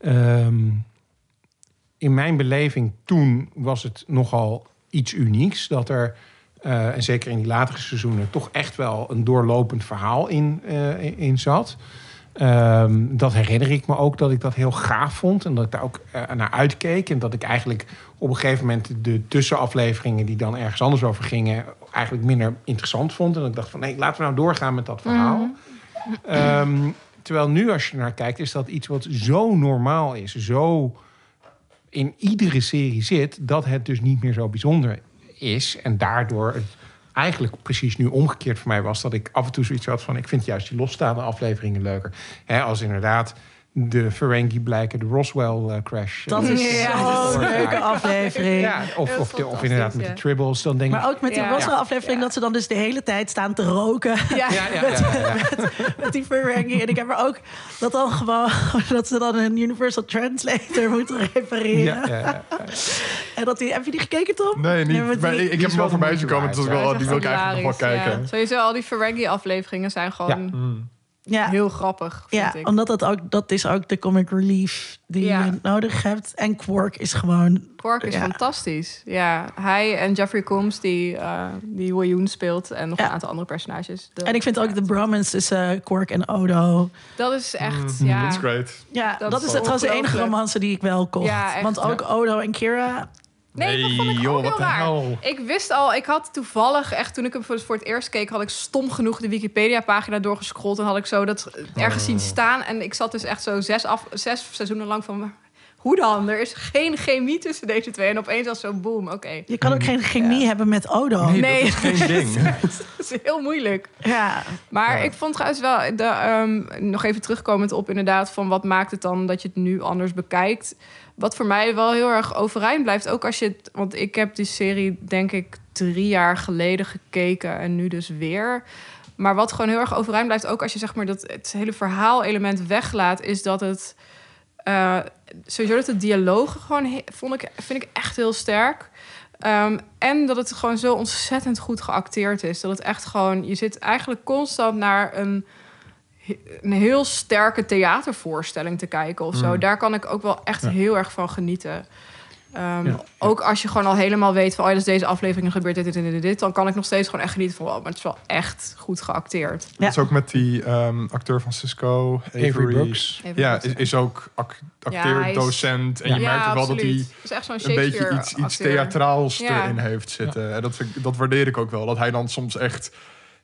Ehm, in mijn beleving toen was het nogal iets unieks dat er. eh, en zeker in die latere seizoenen toch echt wel een doorlopend verhaal in, eh, in- zat. Ehm, dat herinner ik me ook dat ik dat heel gaaf vond en dat ik daar ook eh, naar uitkeek. En dat ik eigenlijk op een gegeven moment de tussenafleveringen die dan ergens anders over gingen, eigenlijk minder interessant vond. En dat ik dacht van nee, laten we nou doorgaan met dat verhaal. Ehm, terwijl nu als je naar kijkt, is dat iets wat zo normaal is, zo in iedere serie zit, dat het dus niet meer zo bijzonder is. En daardoor het eigenlijk precies nu omgekeerd voor mij was... dat ik af en toe zoiets had van... ik vind juist die losstaande afleveringen leuker. Als inderdaad de Ferengi blijken, de Roswell-crash. Dat is Ja. zo'n leuke aflevering. Ja, of, of, de- of fantastisch, inderdaad met de Tribbles. Dan denk ik... Maar ook met die Ja. Roswell-aflevering... Ja. dat ze dan dus de hele tijd staan te roken... Ja, Ja, ja, ja, ja, ja. met die Ferengi. En ik heb er ook dat dan gewoon... dat ze dan een Universal Translator moeten repareren. Ja, ja, ja. En dat die... Heb je die gekeken, Tom? Nee, niet. Met maar die- ik, heb hem wel voorbij de zien moeite komen. Dus wel, die wil ik eigenlijk nog wel kijken. ja. Sowieso, al die Ferengi-afleveringen zijn gewoon Mm. Ja, heel grappig, vind ja ik. omdat dat ook... Dat is ook de comic relief die Ja. je nodig hebt. En Quark is gewoon... Quark is Ja. fantastisch. Ja, hij en Jeffrey Combs, die, eh die William speelt. En nog Ja. een aantal andere personages. De- En ik vind ook de bromance tussen Quark en Odo... Dat is echt, Mm, ja. That's great. Ja, dat, Dat is is trouwens de enige romance die ik wel kocht. Want ook Odo en Kira... Nee, dat vond ik joh, ook heel raar. hel. Ik wist al, ik had toevallig echt toen ik hem voor, het eerst keek, had ik stom genoeg de Wikipedia-pagina doorgescrolld en had ik zo dat ergens zien staan. En ik zat dus echt zo zes, af, zes seizoenen lang van. "Maar Hoe dan? Er is geen chemie tussen deze twee. En opeens was zo boom, oké. Je kan ook geen chemie Ja. hebben met Odo. Nee, Nee. dat is geen ding. Dat is heel moeilijk. Ja, Maar Ja. ik vond trouwens wel, de, ehm, nog even terugkomend op inderdaad... van wat maakt het dan dat je het nu anders bekijkt. Wat voor mij wel heel erg overeind blijft. Ook als je. Want ik heb die serie denk ik drie jaar geleden gekeken... en nu dus weer. Maar wat gewoon heel erg overeind blijft... ook als je zeg maar dat het hele verhaalelement weglaat... is dat het... eh, sowieso dat de dialogen gewoon... vond ik, vind ik echt heel sterk... Ehm, en dat het gewoon zo ontzettend goed geacteerd is. Dat het echt gewoon... Je zit eigenlijk constant naar een, een heel sterke theatervoorstelling te kijken of zo. Mm. Daar kan ik ook wel echt Ja. heel erg van genieten. Ehm, Ja. Ook als je gewoon al helemaal weet van... oh, dus deze aflevering gebeurt dit, dit, dit, dit, dit... dan kan ik nog steeds gewoon echt genieten van... wow, maar het is wel echt goed geacteerd. Ja. Dat is ook met die ehm, acteur van Cisco, Avery. Avery Brooks. Ja, is, is ook ac- acteur, Ja, hij is- docent. En Ja. je merkt ook wel dat hij een beetje iets, iets theatraals Ja. erin heeft zitten. En dat, ik- dat waardeer ik ook wel. Dat hij dan soms echt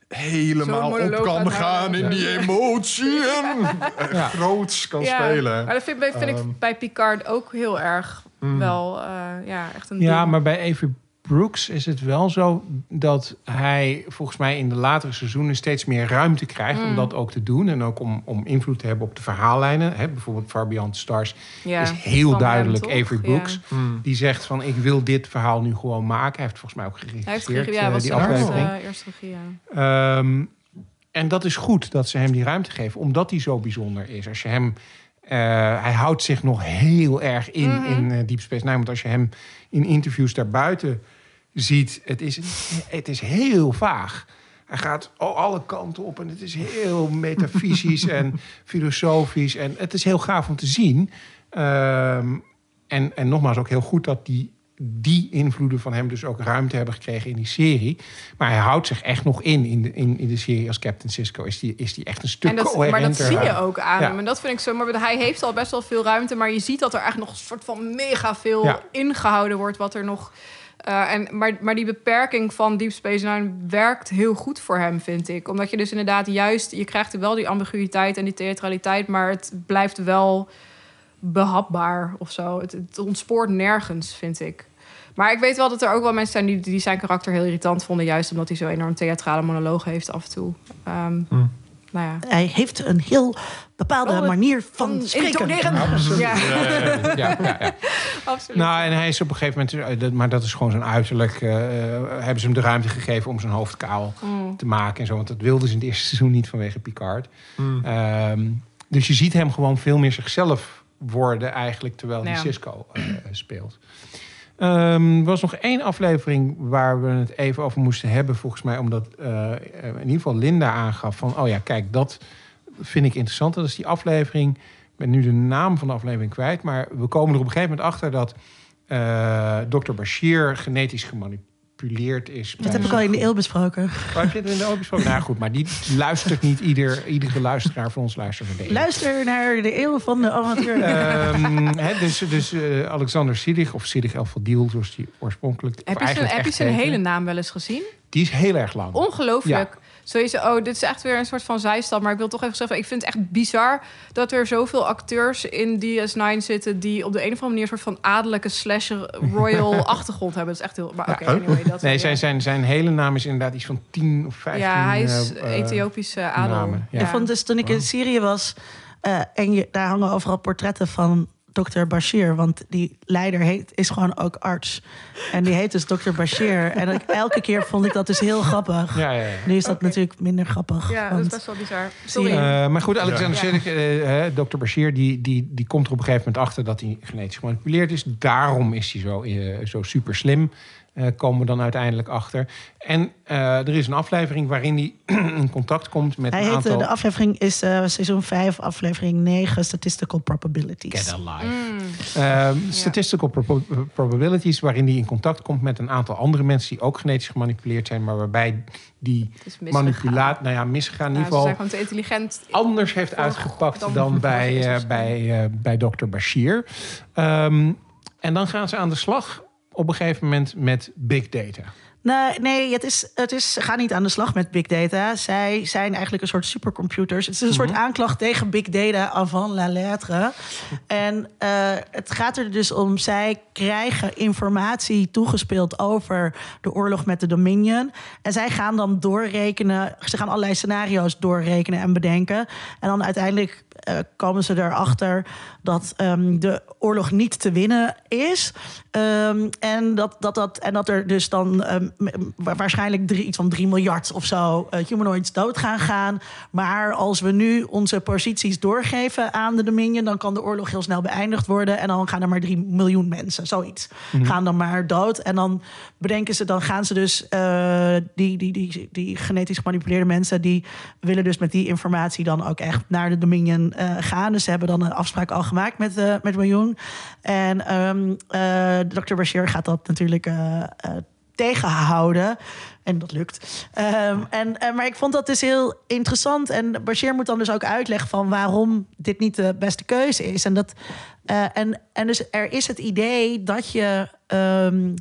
helemaal op kan gaan in die emotie. En Ja. groots kan Ja, spelen. Maar dat vind, vind ik Ehm. bij Picard ook heel erg Mm. wel... eh, ja, echt een Ja, ding. maar bij Avery Brooks is het wel zo dat hij volgens mij in de latere seizoenen steeds meer ruimte krijgt om Mm. dat ook te doen. En ook om, om invloed te hebben op de verhaallijnen. Hè, bijvoorbeeld Far Beyond Stars Ja, is heel duidelijk? Avery Ja. Brooks. Hmm. Die zegt van ik wil dit verhaal nu gewoon maken. Hij heeft volgens mij ook Hij heeft geregisseerd geregie, ja, eh, was die eerste, aflevering. eh, eerste regie, ja. Ehm, en dat is goed dat ze hem die ruimte geven, omdat hij zo bijzonder is. Als je hem, eh, hij houdt zich nog heel erg in Mhm. in eh, Deep Space Nine. Want als je hem in interviews daarbuiten ziet, het is, het is heel vaag. Hij gaat al alle kanten op en het is heel metafysisch en filosofisch. En het is heel gaaf om te zien. Ehm, en, en nogmaals, ook heel goed dat die die invloeden van hem dus ook ruimte hebben gekregen in die serie. Maar hij houdt zich echt nog in in de, in, in de serie als Captain Cisco. Is die, is die echt een stuk En dat, maar dat zie je ook aan Ja. hem. En dat vind ik zo. Maar hij heeft al best wel veel ruimte. Maar je ziet dat er echt nog een soort van mega veel Ja. ingehouden wordt. Wat er nog. Eh, en, maar, maar die beperking van Deep Space Nine werkt heel goed voor hem, vind ik. Omdat je dus inderdaad juist... Je krijgt wel die ambiguïteit en die theatraliteit... maar het blijft wel behapbaar of zo. Het, het ontspoort nergens, vind ik. Maar ik weet wel dat er ook wel mensen zijn die, die zijn karakter heel irritant vonden. Juist omdat hij zo enorm theatrale monoloog heeft af en toe. Ehm, Hmm. Nou ja. Hij heeft een heel bepaalde Oh, manier van spreken. intoneren. Ja, Ja, ja, ja. absoluut. Nou, en hij is op een gegeven moment, eh, dat- maar dat is gewoon zijn uiterlijk. eh, hebben ze hem de ruimte gegeven om zijn hoofd kaal Mm. te maken en zo. Want dat wilden ze in het eerste seizoen niet vanwege Picard. Hmm. Ehm, dus je ziet hem gewoon veel meer zichzelf worden eigenlijk terwijl hij Ja. Cisco eh, speelt. Ehm, er was nog één aflevering waar we het even over moesten hebben, volgens mij, omdat eh, in ieder geval Linda aangaf van, oh ja, kijk, dat vind ik interessant. Dat is die aflevering. Ik ben nu de naam van de aflevering kwijt, maar we komen er op een gegeven moment achter dat eh Dr. Bashir genetisch gemanipuleerd is. Dat heb ik al in de eeuw besproken. Waar heb je het in de open besproken? Nou goed, maar die luistert niet ieder, iedere luisteraar van ons luistert naar de eeuw. Luister naar de eeuw van de amateur. Ehm, hè, dus dus eh, Alexander Siddig, of Siddig El Fadil, zoals die oorspronkelijk... heb je zijn, heb je zijn hele naam wel eens gezien? Die is heel erg lang. Ongelooflijk. Sowieso, oh, dit is echt weer een soort van zijstap. Maar ik wil toch even zeggen, ik vind het echt bizar... dat er zoveel acteurs in DS9 zitten... die op de een of andere manier een soort van adellijke slash royal achtergrond hebben. Dat is echt heel... Maar oké, Ja. anyway. Dat Nee, zijn, zijn, zijn hele naam is inderdaad iets van 10 of 15 Ja, hij is eh, eh, Ethiopische adel. namen, ja. Ik vond dus toen ik in Syrië was eh, en je, daar hangen overal portretten van dokter Bashir, want die leider heet, is gewoon ook arts. En die heet dus dokter Bashir. En ik, elke keer vond ik dat dus heel grappig. Ja, ja, ja. Nu is dat natuurlijk minder grappig. Ja, dat is best wel bizar. Sorry. Zie je. Eh, maar goed, Alexander Ja. Siddig, eh, hè, Dr. Bashir, die, die, die komt er op een gegeven moment achter dat hij genetisch gemanipuleerd is. Daarom is hij zo, eh, zo super slim. Eh, komen we dan uiteindelijk achter. En eh, er is een aflevering waarin hij in contact komt met Hij een heet, aantal... de aflevering is eh, seizoen 5, aflevering 9, Statistical Probabilities. Get alive. Mm. Ehm, statistical probabilities, waarin hij in contact komt met een aantal andere mensen die ook genetisch gemanipuleerd zijn, maar waarbij die manipulaat, nou ja, misgaan in ze zijn geval te intelligent. anders heeft uitgepakt dan bij, eh, bij, eh, bij Dr. Bashir. Ehm, en dan gaan ze aan de slag op een gegeven moment met big data. Nee, nee het is, het is, ze gaan niet aan de slag met big data. Zij zijn eigenlijk een soort supercomputers. Het is een soort aanklacht tegen big data avant la lettre. En eh, het gaat er dus om, zij krijgen informatie toegespeeld over de oorlog met de Dominion. En zij gaan dan doorrekenen, ze gaan allerlei scenario's doorrekenen en bedenken. En dan uiteindelijk eh, komen ze erachter dat ehm, de oorlog niet te winnen is. Ehm, en, dat, dat, dat, en dat er dus dan ehm, waarschijnlijk drie, iets van 3 miljard of zo eh, humanoids dood gaan gaan. Maar als we nu onze posities doorgeven aan de Dominion, dan kan de oorlog heel snel beëindigd worden. En dan gaan er maar 3 miljoen mensen, zoiets, gaan dan maar dood. En dan bedenken ze, dan gaan ze dus eh, die, die, die, die genetisch gemanipuleerde mensen, die willen dus met die informatie dan ook echt naar de Dominion eh, gaan. Dus ze hebben dan een afspraak al gemaakt met, eh met Miljoen. En ehm eh, Dr. Bashir gaat dat natuurlijk eh, tegenhouden. En dat lukt. Ehm, en, eh, maar ik vond dat dus heel interessant. En Bashir moet dan dus ook uitleggen van waarom dit niet de beste keuze is. En, dat, en, en dus er is het idee dat je. ehm,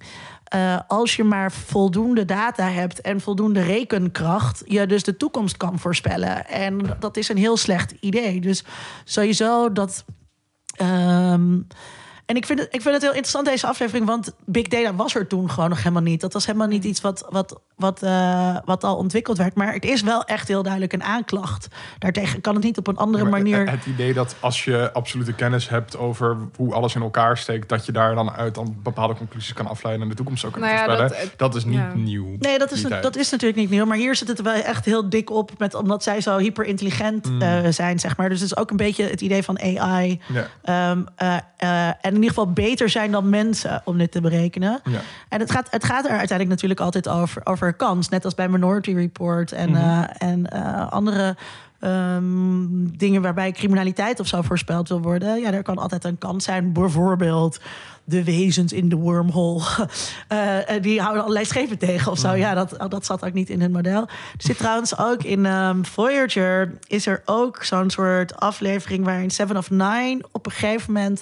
eh, als je maar voldoende data hebt en voldoende rekenkracht, je dus de toekomst kan voorspellen. En dat is een heel slecht idee. Dus sowieso dat. ehm, en ik vind, het, ik vind het heel interessant, deze aflevering, want Big Data was er toen gewoon nog helemaal niet. Dat was helemaal niet iets wat, wat, wat, eh, wat al ontwikkeld werd. Maar het is wel echt heel duidelijk een aanklacht. Daartegen kan het niet op een andere manier. Het, het idee dat als je absolute kennis hebt over hoe alles in elkaar steekt, dat je daar dan uit dan bepaalde conclusies kan afleiden en de toekomst ook kan Nou ja, voorspellen. dat- is niet ja. nieuw. Nee, dat is, dat is natuurlijk niet nieuw. Maar hier zit het er wel echt heel dik op. Met, omdat zij zo hyper intelligent Mm. zijn, zeg maar. Dus het is ook een beetje het idee van AI. Ja. Ehm, eh, eh, en ieder geval beter zijn dan mensen om dit te berekenen. Ja. En het gaat, het gaat er uiteindelijk natuurlijk altijd over, over kans. Net als bij Minority Report en, Mhm. eh, en eh, andere ehm, dingen waarbij criminaliteit of zo voorspeld wil worden. Ja, er kan altijd een kans zijn. Bijvoorbeeld de wezens in de wormhole. Eh, die houden allerlei schepen tegen of zo. Ja, dat, dat zat ook niet in het model. Er zit trouwens ook in ehm, Voyager... is er ook zo'n soort aflevering... waarin Seven of Nine op een gegeven moment...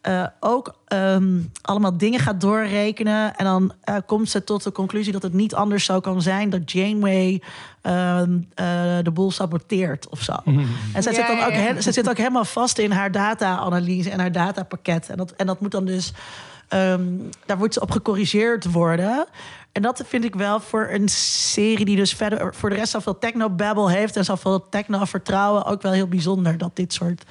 eh, ook ehm, allemaal dingen gaat doorrekenen. En dan eh, komt ze tot de conclusie dat het niet anders zo kan zijn... dat Janeway ehm, eh, de boel saboteert of zo. En zij, Ja, zit dan ook, ja. zij zit ook helemaal vast in haar data-analyse en haar datapakket. En dat, en dat moet dan dus... ehm, daar moet ze op gecorrigeerd worden. En dat vind ik wel voor een serie die dus verder voor de rest zoveel techno-babbel heeft en zoveel techno-vertrouwen ook wel heel bijzonder dat dit soort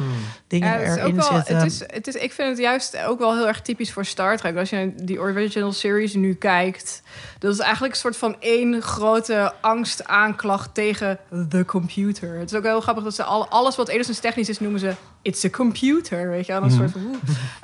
dingen Ja, het is ook erin wel, zitten. het is, het is, ik vind het juist ook wel heel erg typisch voor Star Trek. Als je die original series nu kijkt, dat is eigenlijk een soort van één grote angstaanklacht tegen de computer. Het is ook heel grappig dat ze al, alles wat enigszins technisch is, noemen ze it's a computer, weet je wel, een soort van. oeh.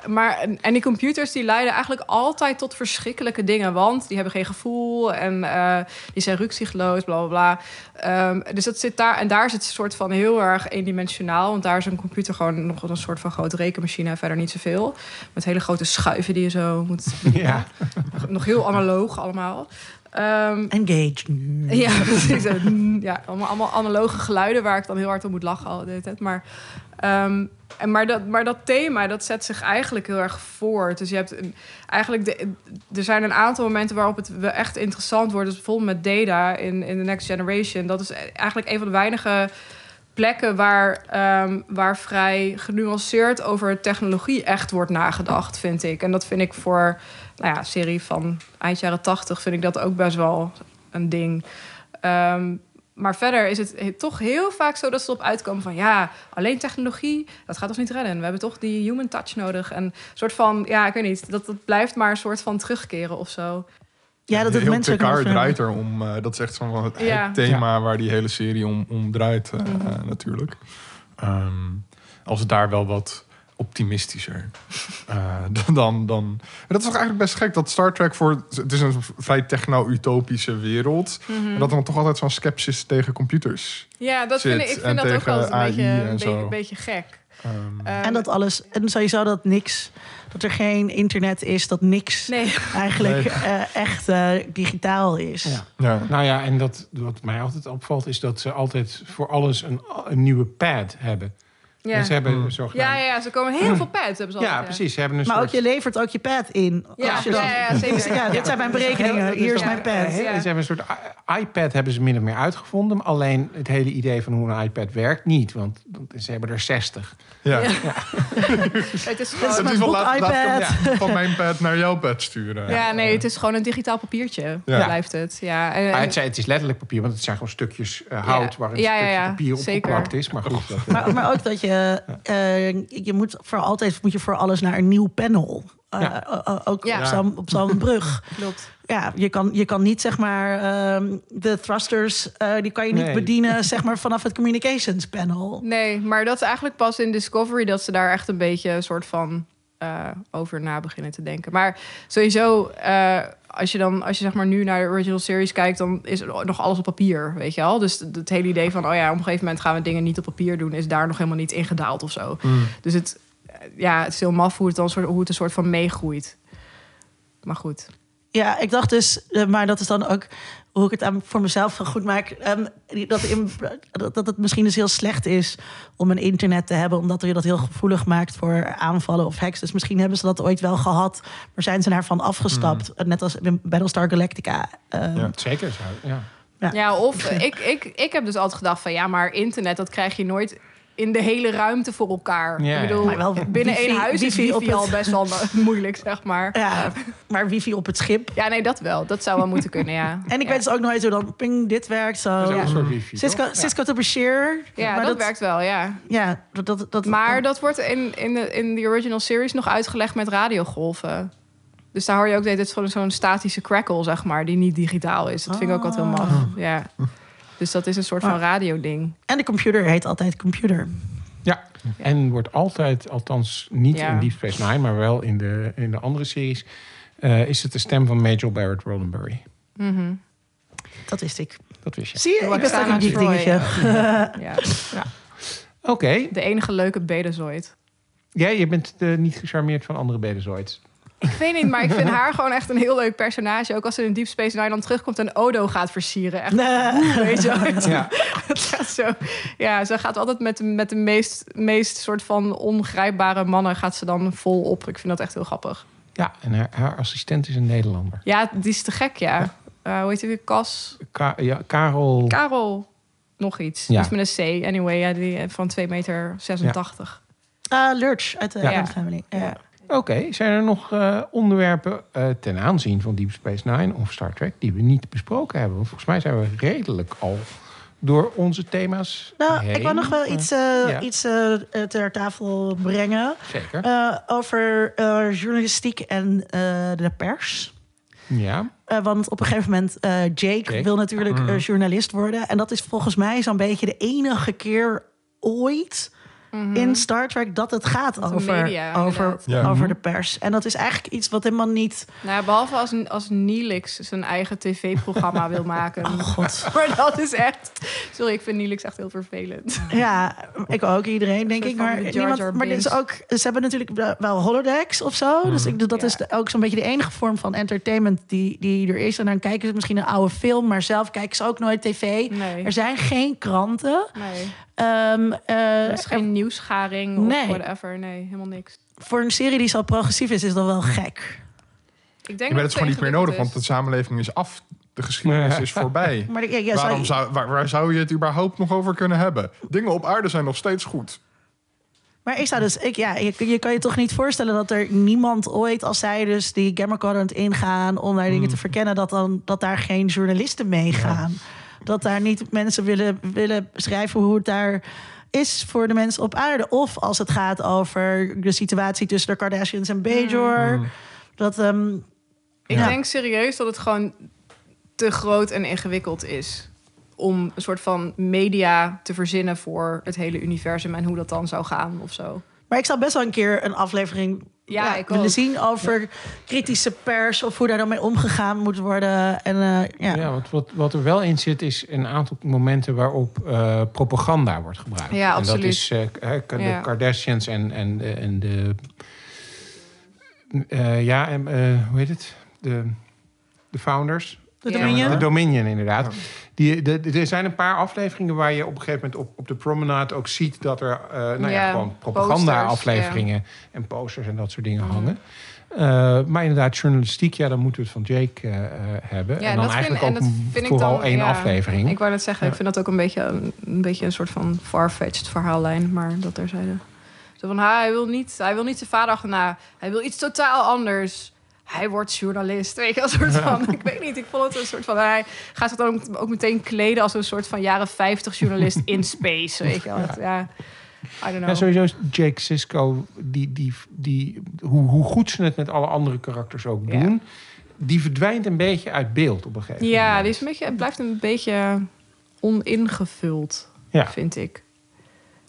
Maar en- die computers die leiden eigenlijk altijd tot verschrikkelijke dingen, want die hebben geen gevoel en eh, die zijn rukzichtloos, bla bla bla. Ehm, dus dat zit daar en daar zit een soort van heel erg eendimensionaal, want daar is een computer gewoon nog een soort van grote rekenmachine en verder niet zoveel, met hele grote schuiven die je zo moet. Ja. Nog, nog heel analoog allemaal. Ehm, Engage. ja, precies. Mm, ja, allemaal, allemaal analoge geluiden waar ik dan heel hard om moet lachen al de hele tijd. Maar, ehm, en maar, dat, maar dat thema, dat zet zich eigenlijk heel erg voort. Dus je hebt eigenlijk... De, er zijn een aantal momenten waarop het wel echt interessant wordt. Dus bijvoorbeeld met Data in, in The Next Generation. Dat is eigenlijk een van de weinige plekken waar, ehm, waar vrij genuanceerd over technologie echt wordt nagedacht, vind ik. En dat vind ik voor nou ja, serie van eind jaren tachtig vind ik dat ook best wel een ding. Ehm, maar verder is het he- toch heel vaak zo dat ze erop uitkomen van ja, alleen technologie, dat gaat ons niet redden. We hebben toch die human touch nodig. En een soort van, ja, ik weet niet, dat, dat blijft maar een soort van terugkeren of zo. Ja, dat het heel mensen draait er om. eh, dat is echt zo'n van het Ja. het thema waar die hele serie om, om draait, eh, Mhm. eh, natuurlijk. Ehm, als het daar wel wat optimistischer. eh, dan, dan. En dat is toch eigenlijk best gek dat Star Trek voor. Het is een vrij techno-utopische wereld. En dat er dan toch altijd zo'n skepsis tegen computers. Ja, dat Zit. vind ik, ik En vind dat ook altijd een AI beetje, en beetje, zo. een beetje gek. Ehm, Ehm, En dat alles, en sowieso dat niks, dat er geen internet is, dat niks Nee, eigenlijk Nee. eh, echt eh, digitaal is. Ja. ja. Nou ja, en dat, wat mij altijd opvalt, is dat ze altijd voor alles een, een nieuwe pad hebben. Ja. En ze hebben Mm. zo Ja, gedaan. ja, ja, ze komen heel veel pads. Hebben ze Ja, altijd, precies. Ze hebben een Maar ook je levert ook je pad in. Ja, Als je ja, dan- ja, ja, zeker. Ja, dit zijn mijn berekeningen. Dat is Hier is mijn pad. Ja. Ze hebben een soort iPad hebben ze min of meer uitgevonden. Alleen het hele idee van hoe een iPad werkt niet. Want ze hebben er 60. Ja. Ja. Het is gewoon... Het is wel laat iPad. van mijn pad naar jouw pad sturen. Ja, nee, het is gewoon een digitaal papiertje. Ja. Blijft het. Ja, en, Maar het, zijn- het is letterlijk papier, want het zijn gewoon stukjes eh, hout... waar een Ja, ja, stukje ja. papier opgeplakt is. Maar goed, dat, Maar, maar ook dat je, eh, je moet voor altijd moet je voor alles naar een nieuw panel. Eh, Ja. eh, eh, ook Ja. op zo'n op zo'n brug. klopt. Ja, je kan, je kan niet zeg maar ehm, de thrusters, eh, die kan je niet Nee. bedienen zeg maar vanaf het communications panel. Nee, maar dat is eigenlijk pas in Discovery dat ze daar echt een beetje een soort van eh, over na beginnen te denken. Maar sowieso, eh, als je dan, als je zeg maar nu naar de original series kijkt, dan is er nog alles op papier, weet je wel. Dus het hele idee van, oh ja, op een gegeven moment gaan we dingen niet op papier doen, is daar nog helemaal niet ingedaald of zo. Mm. Dus het, eh, ja, het is heel maf hoe het dan soort, hoe het een soort van meegroeit. Maar goed. Ja, ik dacht dus, eh, maar dat is dan ook hoe ik het aan, voor mezelf goed maak. ehm, dat, in, dat dat het misschien dus heel slecht is om een internet te hebben, omdat je dat heel gevoelig maakt voor aanvallen of hacks. Dus misschien hebben ze dat ooit wel gehad, maar zijn ze daarvan afgestapt. Net als in Battlestar Galactica. Ehm, Ja. zeker zo, ja. Ja. Ja, of ik, ik, ik heb dus altijd gedacht van ja, maar internet, dat krijg je nooit in de hele ruimte voor elkaar. Ja, ik bedoel, Maar wel binnen wifi- één huis wifi is op wifi al het- best wel moeilijk, zeg maar. Ja, maar wifi op het schip. Ja, nee, dat wel. Dat zou wel moeten kunnen, ja. En ik ja. weet dus ook nooit hoe dan ping dit werkt. Zo. Dat is ook Ja. een soort wifi, Cisco, toch? Cisco to Bashir. Ja, maar dat, werkt wel, ja. Ja, dat, dat, dat, Maar dat wordt in, in, de, in de original series nog uitgelegd met radiogolven. Dus daar hoor je ook dat dit zo'n statische crackle, zeg maar, die niet digitaal is. Dat vind ik ook altijd heel maf. Ah. Ja. Dus dat is een soort van Ah. radioding. En de computer heet altijd computer. Ja, en wordt altijd, althans niet Ja. in Deep Space Nine, maar wel in de, in de andere series, eh, is het de stem van Major Barrett Roddenberry. Mhm. Dat wist ik. Dat wist je. Zie je, ik wist ook een Troy, dingetje. Ja. ja. Oké. De enige leuke bedezoid. Ja, je bent eh, niet gecharmeerd van andere bedezoids. Ik weet niet, maar ik vind haar gewoon echt een heel leuk personage. Ook als ze in Deep Space Nine dan terugkomt en Odo gaat versieren. Echt, Nee. weet je wel. Ja. Het gaat zo. Ja, ze gaat altijd met de, met de meest, meest soort van ongrijpbare mannen gaat ze dan vol op. Ik vind dat echt heel grappig. Ja, en haar, haar assistent is een Nederlander. Ja, die is te gek, ja. Eh, hoe heet die weer? Cas? Ka- ja, Karel. Karel. Nog iets. Ja. Iets met een C. Anyway, ja, die eh, van 2 meter 86. Ah, Lurch uit de Ja. Family. Ja. Oké, zijn er nog eh, onderwerpen eh, ten aanzien van Deep Space Nine of Star Trek die we niet besproken hebben? Want volgens mij zijn we redelijk al door onze thema's. Nou, heen. ik wil nog wel iets, eh, ja. iets ter tafel brengen. Zeker. Over journalistiek en de pers. ja. Want op een gegeven moment, Jake, Jake. wil natuurlijk eh, journalist worden. En dat is volgens mij zo'n beetje de enige keer ooit in Star Trek dat het gaat over, media, over. Ja. over Mhm. de pers. En dat is eigenlijk iets wat helemaal niet... Nou, behalve als, als Neelix zijn eigen tv-programma wil maken. Oh god. Maar dat is echt... Sorry, ik vind Neelix echt heel vervelend. Ja, ik ook. Iedereen, denk ik. Maar, niemand, maar dit is ook, ze hebben natuurlijk wel- holodecks of zo. Dus ik, dat Ja. is ook zo'n beetje de enige vorm van entertainment die, die er is. En dan kijken ze misschien een oude film, maar zelf kijken ze ook nooit tv. Nee. Er zijn geen kranten. Nee. Ehm, eh, Er is geen nieuwsgaring of Nee. whatever. Nee, helemaal niks. voor een serie die zo progressief is, is dat wel gek. Ik denk dat maar dat is gewoon niet meer nodig, want het de samenleving is af. De geschiedenis is voorbij. Maar ja, ja, Waarom zou- waar, waar zou je het überhaupt nog over kunnen hebben? Dingen op aarde zijn nog steeds goed. Maar ik zou dus, ik, ja, je, je kan je toch niet voorstellen dat er niemand ooit, als zij dus die Gamma Quadrant ingaan om daar dingen te verkennen, dat, dan, dat daar geen journalisten meegaan. Dat daar niet mensen willen, willen schrijven hoe het daar is voor de mensen op aarde. Of als het gaat over de situatie tussen de Kardashians en Bajor. Dat, ehm, Ik Ja. denk serieus dat het gewoon te groot en ingewikkeld is. Om een soort van media te verzinnen voor het hele universum en hoe dat dan zou gaan of zo. maar ik zou best wel een keer een aflevering Ja, ik willen ook. zien over kritische pers of hoe daar dan mee omgegaan moet worden. En eh, ja. Ja, wat, wat, wat er wel in zit, is een aantal momenten waarop eh, propaganda wordt gebruikt. Ja, En dat absoluut. is eh, de Ja. Kardashians en, en, de- en de. eh, ja, en, eh, hoe heet het? De, de founders. De. Dominion. De Dominion, inderdaad. Die, de, de- er zijn een paar afleveringen waar je op een gegeven moment op, op de promenade ook ziet dat er eh, nou ja, gewoon propaganda-afleveringen en posters en dat soort dingen Mhm. hangen. Eh, maar inderdaad, journalistiek, ja, dan moeten we het van Jake eh, hebben. Ja, en dan dat vind- eigenlijk en ook vind ik vooral dan- één ja. aflevering. Ik wou net zeggen, ik vind dat ook een beetje een, een, beetje een soort van far-fetched verhaallijn. Maar dat er zeiden. Zo van, ha, hij wil niet, hij wil niet zijn vader achterna. Hij wil iets totaal anders. Hij wordt journalist. Weet je, een soort van. ik weet niet, ik vond het een soort van. Hij gaat zich dan ook, ook meteen kleden als een soort van jaren 50 journalist in space. Weet je wel. Ja. I don't know. Ja, sowieso is Jake Sisko, die, die, die, hoe, hoe goed ze het met alle andere karakters ook Ja. doen, die verdwijnt een beetje uit beeld op een gegeven moment. Ja, die is een beetje, blijft een beetje oningevuld, vind ik.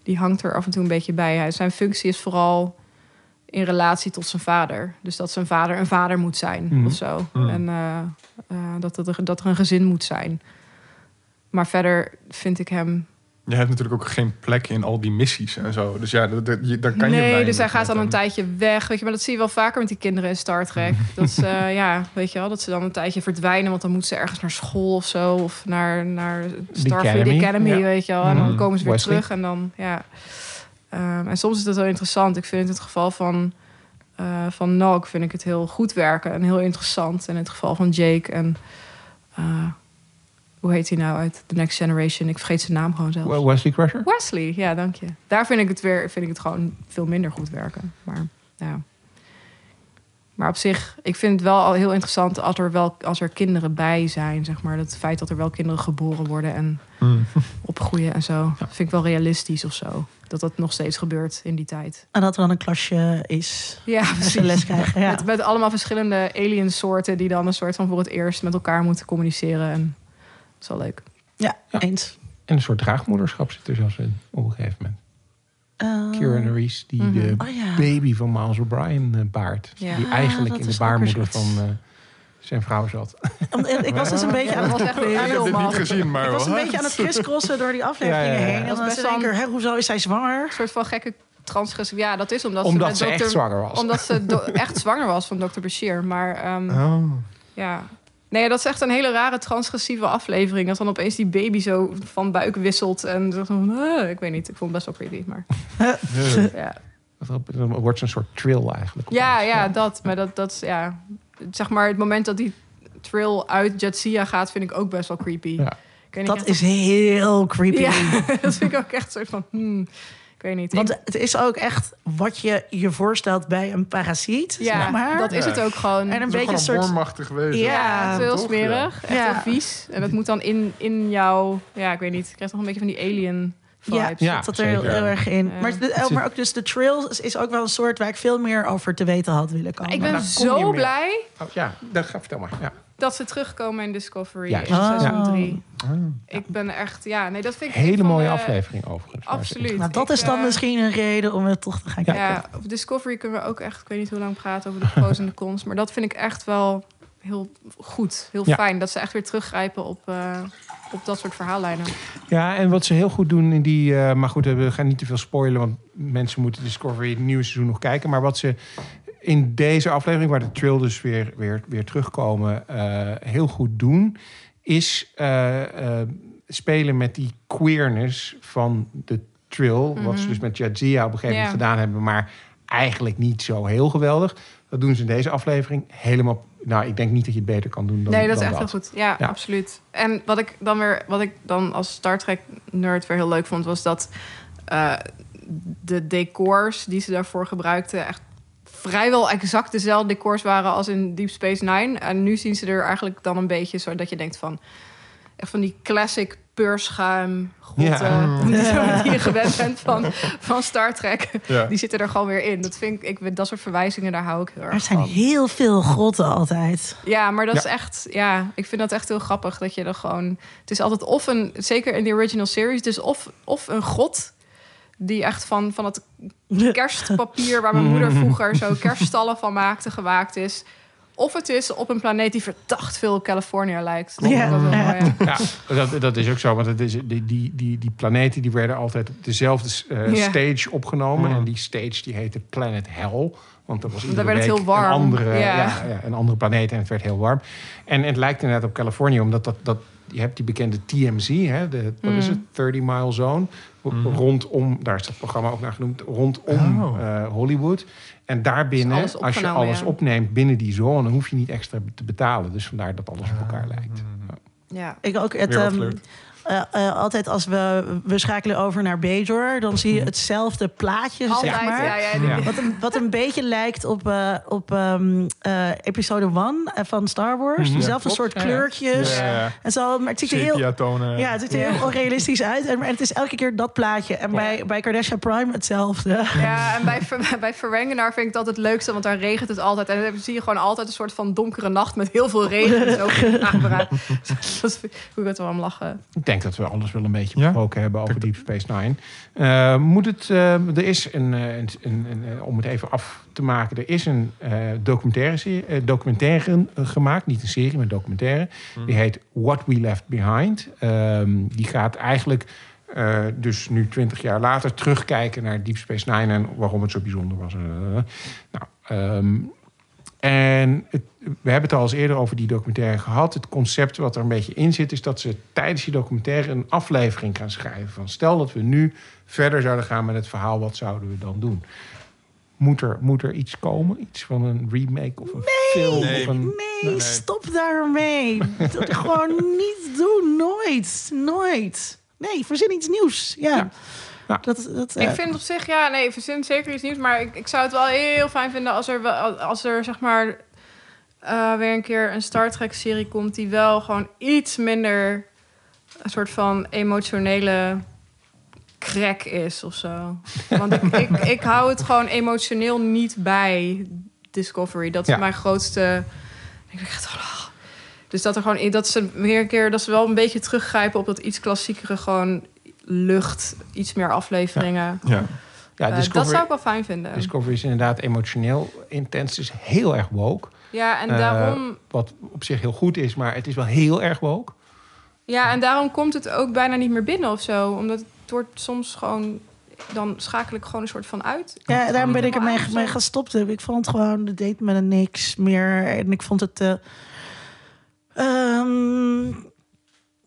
Die hangt er af en toe een beetje bij. Zijn functie is vooral in relatie tot zijn vader. Dus dat zijn vader een vader moet zijn Mhm. of zo. Mhm. En eh, eh, dat, het er, dat er een gezin moet zijn. Maar verder vind ik hem... Je hebt natuurlijk ook geen plek in al die missies en zo. Dus ja, dat, dat- je, daar kan je nee, dus hij gaat dan een tijdje weg. Weet je, maar dat zie je wel vaker met die kinderen in Star Trek. dat ze, eh, ja, weet je wel, dat ze dan een tijdje verdwijnen, want dan moeten ze ergens naar school of zo, of naar, naar Starfleet Academy, Academy, ja. weet je wel. En dan Mhm. komen ze weer Wesley. terug en dan, ja. Ehm, en soms is dat wel interessant. Ik vind in het geval van, eh van Nog vind ik het heel goed werken en heel interessant. En in het geval van Jake en eh, hoe heet hij nou uit The Next Generation? Ik vergeet zijn naam gewoon zelf. Wesley Crusher? Wesley, ja, dank je. Daar vind ik het weer, vind ik het gewoon veel minder goed werken. Maar ja. Maar op zich, ik vind het wel al heel interessant als er wel als er kinderen bij zijn, zeg maar. Dat feit dat er wel kinderen geboren worden en Hmm. opgroeien en zo. Vind ik wel realistisch of zo. Dat dat nog steeds gebeurt in die tijd. En dat er dan een klasje is. Ja, ze les krijgen. Ja. Met, met allemaal verschillende aliensoorten die dan een soort van voor het eerst met elkaar moeten communiceren. En dat is wel leuk. ja, Ja. eens. En een soort draagmoederschap zit er zelfs in, op een gegeven moment. Eh, Kieran Reese, die Mhm. de Oh ja. baby van Miles O'Brien eh, baart. Ja. Die eigenlijk in de baarmoeder zoiets. van eh, zijn vrouw zat. Ik was dus een beetje aan het echt Ik heb heel dit niet maf. gezien, maar Ik was een beetje aan het crisscrossen door die afleveringen Ja, ja, ja. heen. En dan in één keer, hè, hoezo is zij zwanger? Een soort van gekke transgressie. Ja, dat is omdat, ze, Omdat met ze echt zwanger was. Omdat ze echt zwanger was van dokter Bashir. Maar ehm, Oh. ja... Nee, dat is echt een hele rare transgressieve aflevering. Dat dan opeens die baby zo van buik wisselt. En zo van, eh, ik weet niet, ik vond het best wel creepy. Maar ja, Dan wordt een soort trill eigenlijk. ja, ja dat. Maar dat, dat is, ja... Zeg maar, het moment dat die trill uit Jatsia gaat, vind ik ook best wel creepy. Ja. Dat is heel creepy. Ja, dat vind ik ook echt een soort van... hmm, ik weet niet. Want het is ook echt wat je je voorstelt bij een parasiet. ja, zeg maar. dat is het ook gewoon. En een beetje ook een soort... wormachtig wezen. Ja, Ja, het is heel toch? smerig. Echt Ja. heel vies. En dat moet dan in, in jou... Ja, ik weet niet. Ik krijg toch een beetje van die alien Ja, vibes. Ja, dat zat er heel, erg in. Ja. Maar, de- maar ook dus de trails is ook wel een soort waar ik veel meer over te weten had willen komen. Ik ben zo blij Oh, ja, dat ga vertel maar. Ja. Dat ze terugkomen in Discovery Ja. in seizoen Oh. 3. Ah. Ik ben echt... Ja, nee, dat vind ik... een Hele van mooie de- aflevering overigens. Absoluut. nou, dat Ik, is dan eh, misschien een reden om het toch te gaan kijken. Ja, op Discovery kunnen we ook echt... Ik weet niet hoe lang praten over de pros en de cons. Maar dat vind ik echt wel heel goed. Heel Ja. fijn. Dat ze echt weer teruggrijpen op, eh, op dat soort verhaallijnen. Ja, en wat ze heel goed doen in die... eh, maar goed, we gaan niet te veel spoilen... want mensen moeten Discovery het nieuwe seizoen nog kijken. Maar wat ze in deze aflevering... waar de Trill dus weer, weer, weer terugkomen... eh, heel goed doen... is eh, eh, spelen met die queerness van de Trill. Wat ze dus met Jadzia op een gegeven moment gedaan hebben... maar eigenlijk niet zo heel geweldig. Dat doen ze in deze aflevering helemaal... Nou, ik denk niet dat je het beter kan doen dan nee, dat is echt heel goed. Ja, Ja. absoluut. En wat ik dan weer, wat ik dan als Star Trek nerd weer heel leuk vond, was dat de decors die ze daarvoor gebruikten echt vrijwel exact dezelfde decors waren als in Deep Space Nine. En nu zien ze er eigenlijk dan een beetje zo dat je denkt van echt van die classic peurschuim grotten Ja. die je gewend bent van, van Star Trek. Ja. Die zitten er gewoon weer in. Dat vind ik, ik dat soort verwijzingen daar hou ik heel erg Er zijn van. heel veel grotten altijd. Ja, maar dat Ja. is echt, ja, ik vind dat echt heel grappig dat je er gewoon. Het is altijd of een, zeker in de original series, dus of, of een god die echt van, van het kerstpapier waar mijn moeder vroeger zo kerststallen van maakte gemaakt is. Of het is op een planeet die verdacht veel op California lijkt. Dat Ja. dat, dat is ook zo. Want het is, die, die, die, die planeten die werden altijd op dezelfde eh, stage opgenomen. Mm. En die stage die heette Planet Hell. Want dat was iedere werd het heel warm. Een andere, Ja. ja. Ja, een andere planeet en het werd heel warm. En, het lijkt inderdaad op Californië. Omdat dat, dat, je hebt die bekende TMZ. Hè, de, wat is Mm. het? 30 Mile Zone. Mm. Rondom, daar is dat programma ook naar genoemd. Rondom Oh. eh, Hollywood. En daarbinnen, als je alles ja. opneemt binnen die zone... hoef je niet extra te betalen. Dus vandaar dat alles op elkaar lijkt. Ja. Ik ook het, Eh, eh, altijd als we, we schakelen over naar Bajor, dan zie je hetzelfde plaatje, Altijd, zeg maar. ja, ja. Wat een, wat een beetje lijkt op, eh, op ehm, eh, episode 1 van Star Wars. Mhm. Dezelfde Ja, soort kleurtjes. Ja, ja. En zo, maar het ziet er heel, ja, het ziet er heel onrealistisch uit. En, maar het is elke keer dat plaatje. En bij, bij Kardashian Prime hetzelfde. Ja, en bij, bij Verwengenaar vind ik dat het leukste, want daar regent het altijd. En dan zie je gewoon altijd een soort van donkere nacht met heel veel regen. Zo aangeraakt. Dat vind ik het wel om lachen. Ik denk dat we alles wel een beetje Ja? besproken hebben over Deep Space Nine. Eh, moet het, eh, er is een, eh, een, een, een, om het even af te maken, er is een documentaire, documentaire gemaakt, niet een serie, maar documentaire. Die heet What We Left Behind. Ehm, die gaat eigenlijk, dus nu twintig jaar later, terugkijken naar Deep Space Nine en waarom het zo bijzonder was. Nou, ehm, en het- we hebben het al eens eerder over die documentaire gehad. Het concept wat er een beetje in zit, is dat ze tijdens die documentaire een aflevering gaan schrijven. Van stel dat we nu verder zouden gaan met het verhaal, wat zouden we dan doen? Moet er, moet er iets komen? Iets van een remake of een film? Nee. Of een, Nee, Nee. stop daarmee. Dat gewoon niet doen. Nooit. Nooit. Nee, verzin iets nieuws. Ja. Ja. Ja. Dat, dat, eh, Ik vind op zich, ja, nee, verzin zeker iets nieuws. Maar ik, ik zou het wel heel fijn vinden als er, wel, als er zeg maar, eh, weer een keer een Star Trek-serie komt... die wel gewoon iets minder een soort van emotionele crack is of zo. Want ik, ik, ik hou het gewoon emotioneel niet bij Discovery. Dat is Ja. mijn grootste... Ik oh. Dus dat er gewoon dat ze weer een keer dat ze wel een beetje teruggrijpen op dat iets klassiekere gewoon lucht, iets meer afleveringen. Ja. Ja, Eh, Discovery, dat zou ik wel fijn vinden. Discovery is inderdaad emotioneel intens. Is heel erg woke. Ja, en Eh, daarom, Wat op zich heel goed is, maar het is wel heel erg woke. ja, en daarom komt het ook bijna niet meer binnen of zo. Omdat het wordt soms gewoon... Dan schakel ik gewoon een soort van uit. Ja, daarom ben ik ermee mee gestopt. Ik vond het gewoon, de date met een niks meer. En ik vond het... eh, ehm,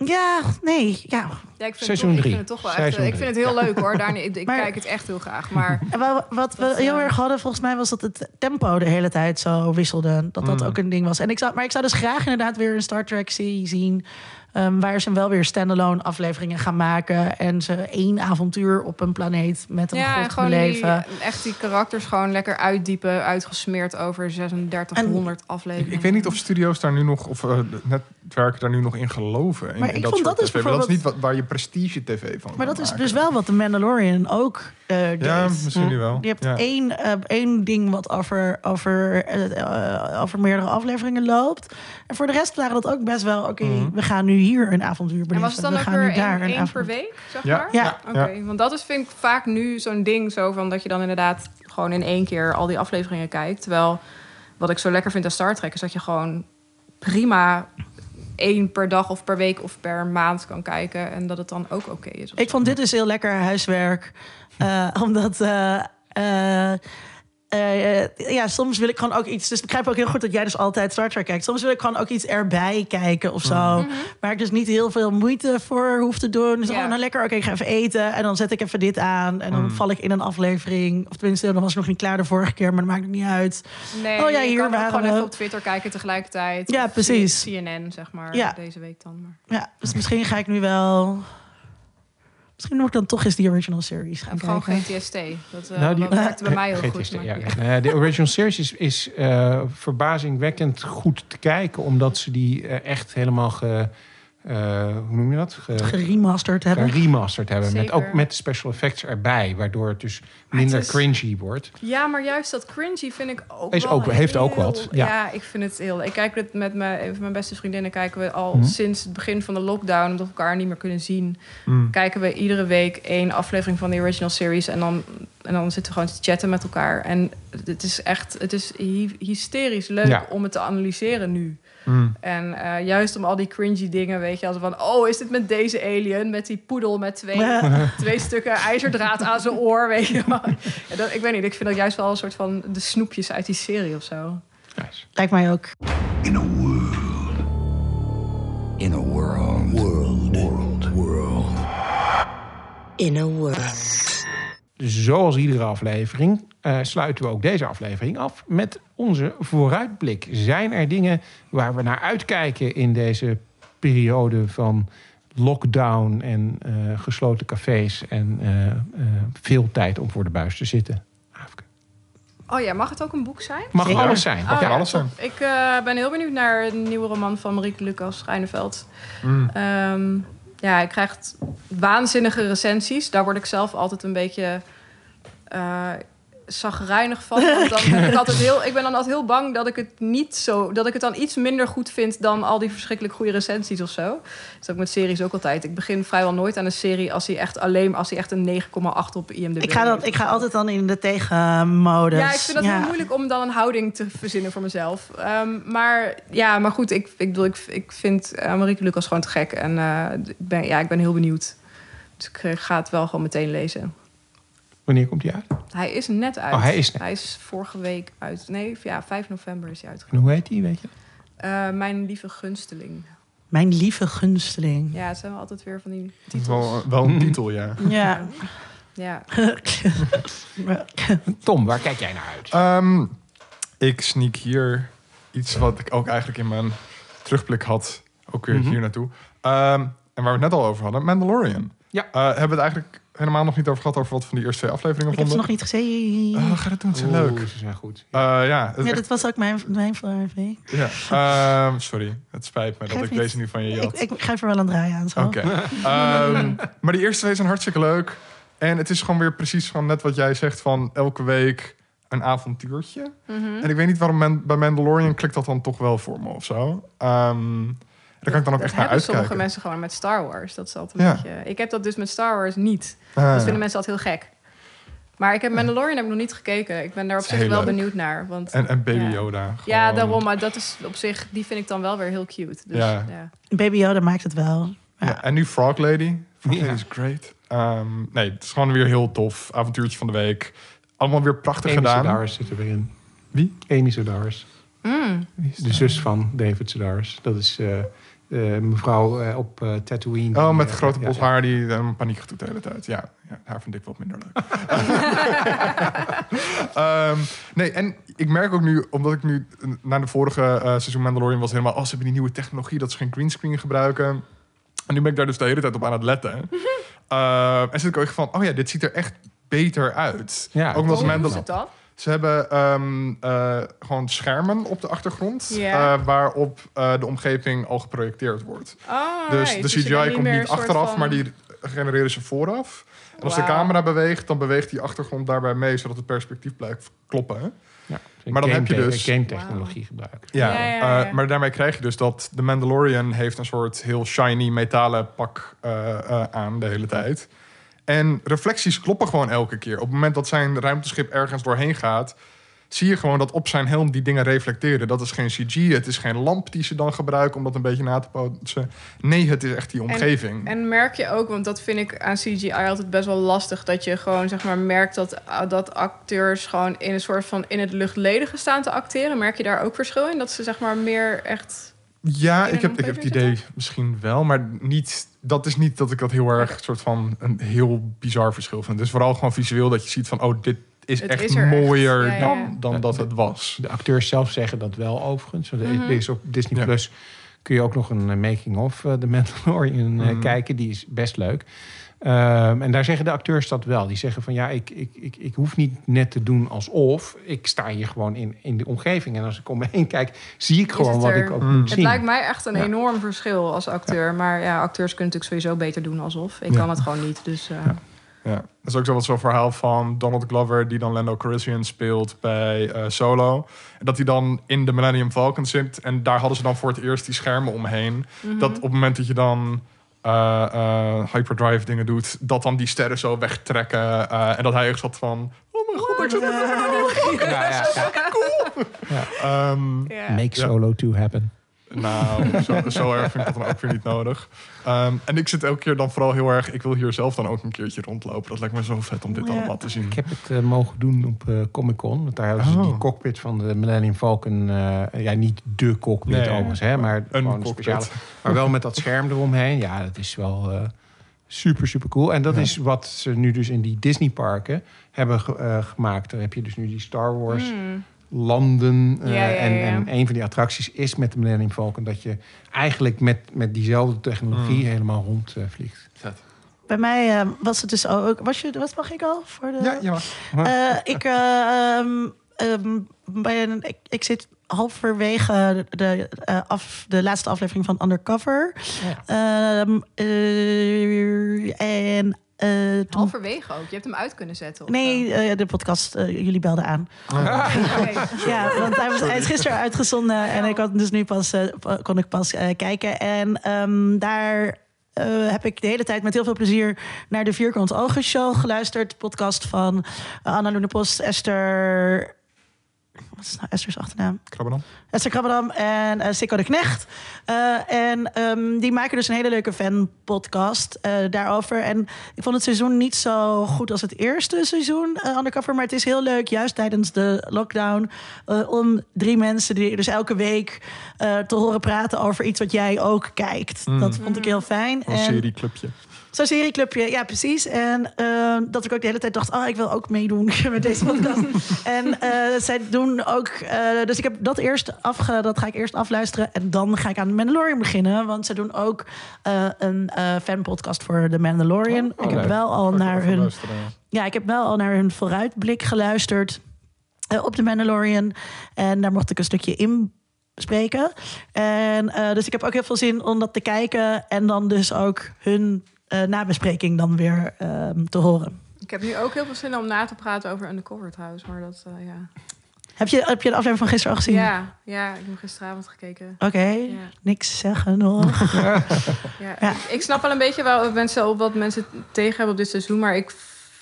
ja, nee, ja. Ja, ik vind, Seizoen het, toch, ik drie. vind het toch wel echt... Seizoen Ik vind het heel leuk hoor. Daar, ik ik Maar- kijk het echt heel graag. Maar En wa- wat we Dat, heel eh, erg hadden, volgens mij, was dat het tempo de hele tijd zo wisselde. Dat dat Mm. ook een ding was. En ik zou, maar ik zou dus graag inderdaad weer een Star Trek-serie zien. Ehm, waar ze wel weer standalone afleveringen gaan maken. En ze één avontuur op een planeet met een ja, god gewoon die, beleven. echt die karakters gewoon lekker uitdiepen. Uitgesmeerd over 3600 afleveringen. Ik, ik weet niet of studio's daar nu nog, of eh, netwerken daar nu nog in geloven. In, Maar in ik dat vond soort dat is tv. Dat is niet wat, waar je prestige tv van Maar dat is dus wel wat de Mandalorian ook eh. Ja, misschien nu wel. Je hebt Ja. één, eh, één ding wat over, over, eh, over meerdere afleveringen loopt. En voor de rest waren dat ook best wel... oké, Mhm. we gaan nu hier een avontuur beleven. En was het dan we ook gaan weer nu daar één, een één per avontuur. week, zeg Ja. maar? Ja. Oké, want dat is vind ik vaak nu zo'n ding zo van dat je dan inderdaad gewoon in één keer al die afleveringen kijkt. Terwijl wat ik zo lekker vind aan Star Trek is dat je gewoon prima één per dag of per week of per maand kan kijken en dat het dan ook oké is. Ik zo. vond dit dus heel lekker huiswerk. eh, omdat... eh, eh, eh, ja, soms wil ik gewoon ook iets. Dus ik begrijp ook heel goed dat jij dus altijd Star Trek kijkt. Soms wil ik gewoon ook iets erbij kijken of zo. Waar ik dus niet heel veel moeite voor hoef te doen. Dus Ja. gewoon nou lekker, oké, ik ga even eten. En dan zet ik even dit aan. En dan Mm. val ik in een aflevering. Of tenminste, dan was ik nog niet klaar de vorige keer. Maar dat maakt het niet uit. Nee, Oh ja, je hier kan ook waren gewoon we. even op Twitter kijken tegelijkertijd. Ja, Of precies. CNN, zeg maar, Ja. deze week dan. Maar. Ja, dus misschien ga ik nu wel... Misschien moet ik dan toch eens die original series gaan gewoon. GTST. Dat, eh Nou, die- dat werkte bij mij heel goed. ja, maar- ja. Eh, de original series is, is eh, verbazingwekkend goed te kijken, omdat ze die eh, echt helemaal ge, hoe noem je dat? Ge, Geremasterd hebben. geremasterd hebben. Met, ook met special effects erbij, waardoor het dus minder het is- cringy wordt. Ja, maar juist dat cringy vind ik ook Is wel ook- heeft ook wat, ja. Ja. ik vind het heel... Ik kijk het met mijn, mijn beste vriendinnen kijken we al Mhm. sinds het begin van de lockdown... omdat we elkaar niet meer kunnen zien. Mm. Kijken we iedere week één aflevering van de original series... en dan, en dan zitten we gewoon te chatten met elkaar. En het is echt... Het is hy- hysterisch leuk Ja. om het te analyseren nu. Mm. En eh, juist om al die cringy dingen, weet je, als van... oh, is dit met deze alien, met die poedel met twee, Ja. twee stukken ijzerdraad aan zijn oor, weet je wel. Ja, dat, ik weet niet, ik vind dat juist wel een soort van de snoepjes uit die serie of zo. Nice. Lijkt mij ook. In a world. In a world. World. World. World. In a world. Zoals iedere aflevering eh, sluiten we ook deze aflevering af met onze vooruitblik. Zijn er dingen waar we naar uitkijken in deze periode van lockdown en eh, gesloten cafés en eh, eh, veel tijd om voor de buis te zitten? Oh ja, mag het ook een boek zijn? Mag Zeker. alles zijn. Mag Oh, ja, alles zijn. Ik eh, ben heel benieuwd naar een nieuwe roman van Marieke Lucas Schijneveld. Mm. Ehm, ja, hij krijgt waanzinnige recensies. Daar word ik zelf altijd een beetje eh zagrijnig van. Want dan ik, altijd heel, ik ben dan altijd heel bang dat ik het niet zo... dat ik het dan iets minder goed vind dan al die verschrikkelijk goede recensies of zo. Dat is ook met series ook altijd. Ik begin vrijwel nooit aan een serie als hij echt alleen... als hij echt een 9,8 op IMDb Ik ga, heeft. ik ga altijd dan in de tegenmodus. Ja, ik vind dat heel moeilijk om dan een houding te verzinnen voor mezelf. Ehm, maar ja, maar goed, ik, ik, bedoel, ik, ik vind uh, Marieke Lucas gewoon te gek. En eh, ik, ben, ja, ik ben heel benieuwd. Dus ik eh, ga het wel gewoon meteen lezen. Wanneer komt die uit? Hij is net uit. Oh, hij is net. Hij is vorige week uit. Nee, ja, 5 november is hij En uitgekomen. hoe heet die, weet je? Eh, mijn lieve gunsteling. Mijn lieve gunsteling. Ja, het zijn wel altijd weer van die titels. wel, wel een titel, ja. Ja. Ja. Tom, waar kijk jij naar uit? Ehm, ik sneak hier iets wat ik ook eigenlijk in mijn terugblik had. Ook weer Mhm. hier naartoe. Ehm, en waar we het net al over hadden. Mandalorian. Ja. Eh, hebben we het eigenlijk helemaal nog niet over gehad... over wat we van die eerste twee afleveringen Ik heb ze vonden? nog niet gezien. Oh, ga dat doen, is Oeh, leuk. Ze zijn goed. Eh, ja, ja, echt- dat was ook mijn, mijn week. ja. Ehm, sorry, het spijt me dat ik niet. deze nu van je Ik, jat. ik geef er wel een draai aan. Zo. Oké. Ehm, maar die eerste twee zijn hartstikke leuk. En het is gewoon weer precies van net wat jij zegt van elke week een avontuurtje. Mhm. En ik weet niet waarom bij Mandalorian klikt dat dan toch wel voor me of zo. Ehm daar kan ik dan ook dat echt naar hebben sommige uitkijken. mensen gewoon met Star Wars. Dat is altijd een Ja. beetje... Ik heb dat dus met Star Wars niet. Ah, Dat vinden mensen altijd heel gek. Maar ik heb Mandalorian heb ik nog niet gekeken. Ik ben daar op zich wel leuk. benieuwd naar. Want, En, en Baby ja. Yoda. Ja, daarom. Maar dat is op zich, die vind ik dan wel weer heel cute. Dus, Ja. ja. Baby Yoda maakt het wel. Ja. en nu Frog Lady. Frog. Lady is great. Ehm, nee, het is gewoon weer heel tof. Avontuurtje van de week. Allemaal weer prachtig Amy gedaan. Sedaris zit er weer in. Wie? Amy Sedaris. Mm. De zus van David Sedaris. Dat is eh, eh, mevrouw eh, op eh, Tatooine. Oh, Die, met eh, grote bos ja. haar die paniek doet de hele tijd. Ja, ja, haar vind ik wat minder leuk. Ehm, nee, en ik merk ook nu, omdat ik nu na de vorige eh, seizoen Mandalorian was helemaal... Oh, ze hebben die nieuwe technologie, dat ze geen greenscreen gebruiken. En nu ben ik daar dus de hele tijd op aan het letten. Ehm, en zit ik ook echt van, oh ja, dit ziet er echt beter uit. Ja, ook omdat Hoe Ze hebben ehm, eh, gewoon schermen op de achtergrond... Eh, waarop eh, de omgeving al geprojecteerd wordt. Oh, Dus right. de CGI komt niet achteraf, van- maar die genereren ze vooraf. En als de camera beweegt, dan beweegt die achtergrond daarbij mee, zodat het perspectief blijft kloppen. Ja, Maar dan heb je dus- game technologie gebruiken. Ja, Ja, ja, ja. eh, maar daarmee krijg je dus dat de Mandalorian heeft een soort heel shiny metalen pak eh, eh, aan de hele tijd. En reflecties kloppen gewoon elke keer. Op het moment dat zijn ruimteschip ergens doorheen gaat, zie je gewoon dat op zijn helm die dingen reflecteren. Dat is geen CG, het is geen lamp die ze dan gebruiken om dat een beetje na te pootsen. Nee, het is echt die omgeving. En merk je ook, want dat vind ik aan CGI altijd best wel lastig, dat je gewoon zeg maar merkt dat, dat acteurs gewoon in een soort van in het luchtledige staan te acteren. Merk je daar ook verschil in? Dat ze zeg maar meer echt. Ja, ik heb, ik heb het idee misschien wel, maar niet, dat is niet dat ik dat heel erg soort van een heel bizar verschil vind. Het is vooral gewoon visueel dat je ziet van, oh, dit is Het echt is er echt. mooier Ja, dan, ja. dan dat het was. De acteurs zelf zeggen dat wel overigens. Want er Mhm. is op Disney Ja. Plus kun je ook nog een eh, making-of uh, The Mandalorian eh, Mhm. kijken. Die is best leuk. Ehm, en daar zeggen de acteurs dat wel. Die zeggen van ja, ik, ik, ik, ik hoef niet net te doen alsof. Ik sta hier gewoon in, in de omgeving. En als ik om me heen kijk, zie ik gewoon het wat er? ik ook Mm. moet Het zien. lijkt mij echt een Ja. enorm verschil als acteur. Maar ja, acteurs kunnen natuurlijk sowieso beter doen alsof. Ik Ja. kan het gewoon niet. Dus eh, Ja. Dat is ook zo wat zo'n verhaal van Donald Glover, die dan Lando Calrissian speelt bij eh, Solo. En dat hij dan in de Millennium Falcon zit. En daar hadden ze dan voor het eerst die schermen omheen. mhm. Dat op het moment dat je dan eh, eh, hyperdrive dingen doet, dat dan die sterren zo wegtrekken. eh, en dat hij echt zat van, oh mijn god, ik zit de Ja, ja, ja. Ehm, ja. Make Solo 2 happen. Nou, zo, zo erg vind ik dat dan ook weer niet nodig. Ehm, en ik zit elke keer dan vooral heel erg... Ik wil hier zelf dan ook een keertje rondlopen. Dat lijkt me zo vet om dit Ja. allemaal te zien. Ik heb het eh, mogen doen op eh, Comic Con. Want daar hebben ze Oh. die cockpit van de Millennium Falcon. eh, ja, niet de cockpit Nee, overigens, hè, maar een gewoon een cockpit. speciale. Maar wel met dat scherm eromheen. Ja, dat is wel eh, super, super cool. En dat Ja. is wat ze nu dus in die Disney parken hebben ge- eh, gemaakt. Daar heb je dus nu die Star Wars Hmm. Landen. eh, Ja, ja, en, ja. en een van die attracties is met de Millennium Falcon... dat je eigenlijk met, met diezelfde technologie Mm. helemaal rondvliegt. Bij mij eh, was het dus ook... Was je, wat mag ik al? Voor de, Ja, ja. Eh, ik, eh, ehm, ehm, ben, ik, ik zit halverwege de, eh, af, de laatste aflevering van Undercover. Ehm, eh, en eh, toen- Halverwege ook. Je hebt hem uit kunnen zetten. of Nee, eh, de podcast. eh, jullie belden aan. zo? Oké. Ja, want hij, was, hij is gisteren uitgezonden en ik had dus nu pas, eh, kon ik pas eh, kijken. En ehm, daar eh, heb ik de hele tijd met heel veel plezier naar de Vierkant Ogen Show geluisterd. Podcast van eh, Anna Post, Esther. Wat is nou Esther's achternaam? Krabben dan? Esther Krabbedam en eh Sikko de Knecht. Eh, en ehm, die maken dus een hele leuke fan-podcast eh, daarover. En ik vond het seizoen niet zo goed als het eerste seizoen Undercover. Maar het is heel leuk, juist tijdens de lockdown... om drie mensen die dus elke week te horen praten over iets wat jij ook kijkt. Mm. Dat vond ik heel fijn. Een serieclubje. Zo'n serieclubje, ja, precies. En eh, dat ik ook de hele tijd dacht, oh, ik wil ook meedoen met deze podcast. en eh, zij doen ook, eh, dus ik heb dat eerst afge, dat ga ik eerst afluisteren en dan ga ik aan Mandalorian beginnen, want ze doen ook een fanpodcast voor de Mandalorian. Oh, ik heb wel al naar hun, luisteren. ja, ik heb wel al naar hun vooruitblik geluisterd op de Mandalorian en daar mocht ik een stukje in spreken. En dus ik heb ook heel veel zin om dat te kijken en dan dus ook hun eh, nabespreking dan weer ehm, te horen. Ik heb nu ook heel veel zin om na te praten over Undercover trouwens. Maar dat, eh, ja. Heb je, heb je de aflevering van gisteren al gezien? Ja, ja, ik heb gisteravond gekeken. Oké, Ja. niks zeggen nog. Ja, Ja. Ik, ik snap wel een beetje wel mensen, wat mensen tegen hebben op dit seizoen. Maar ik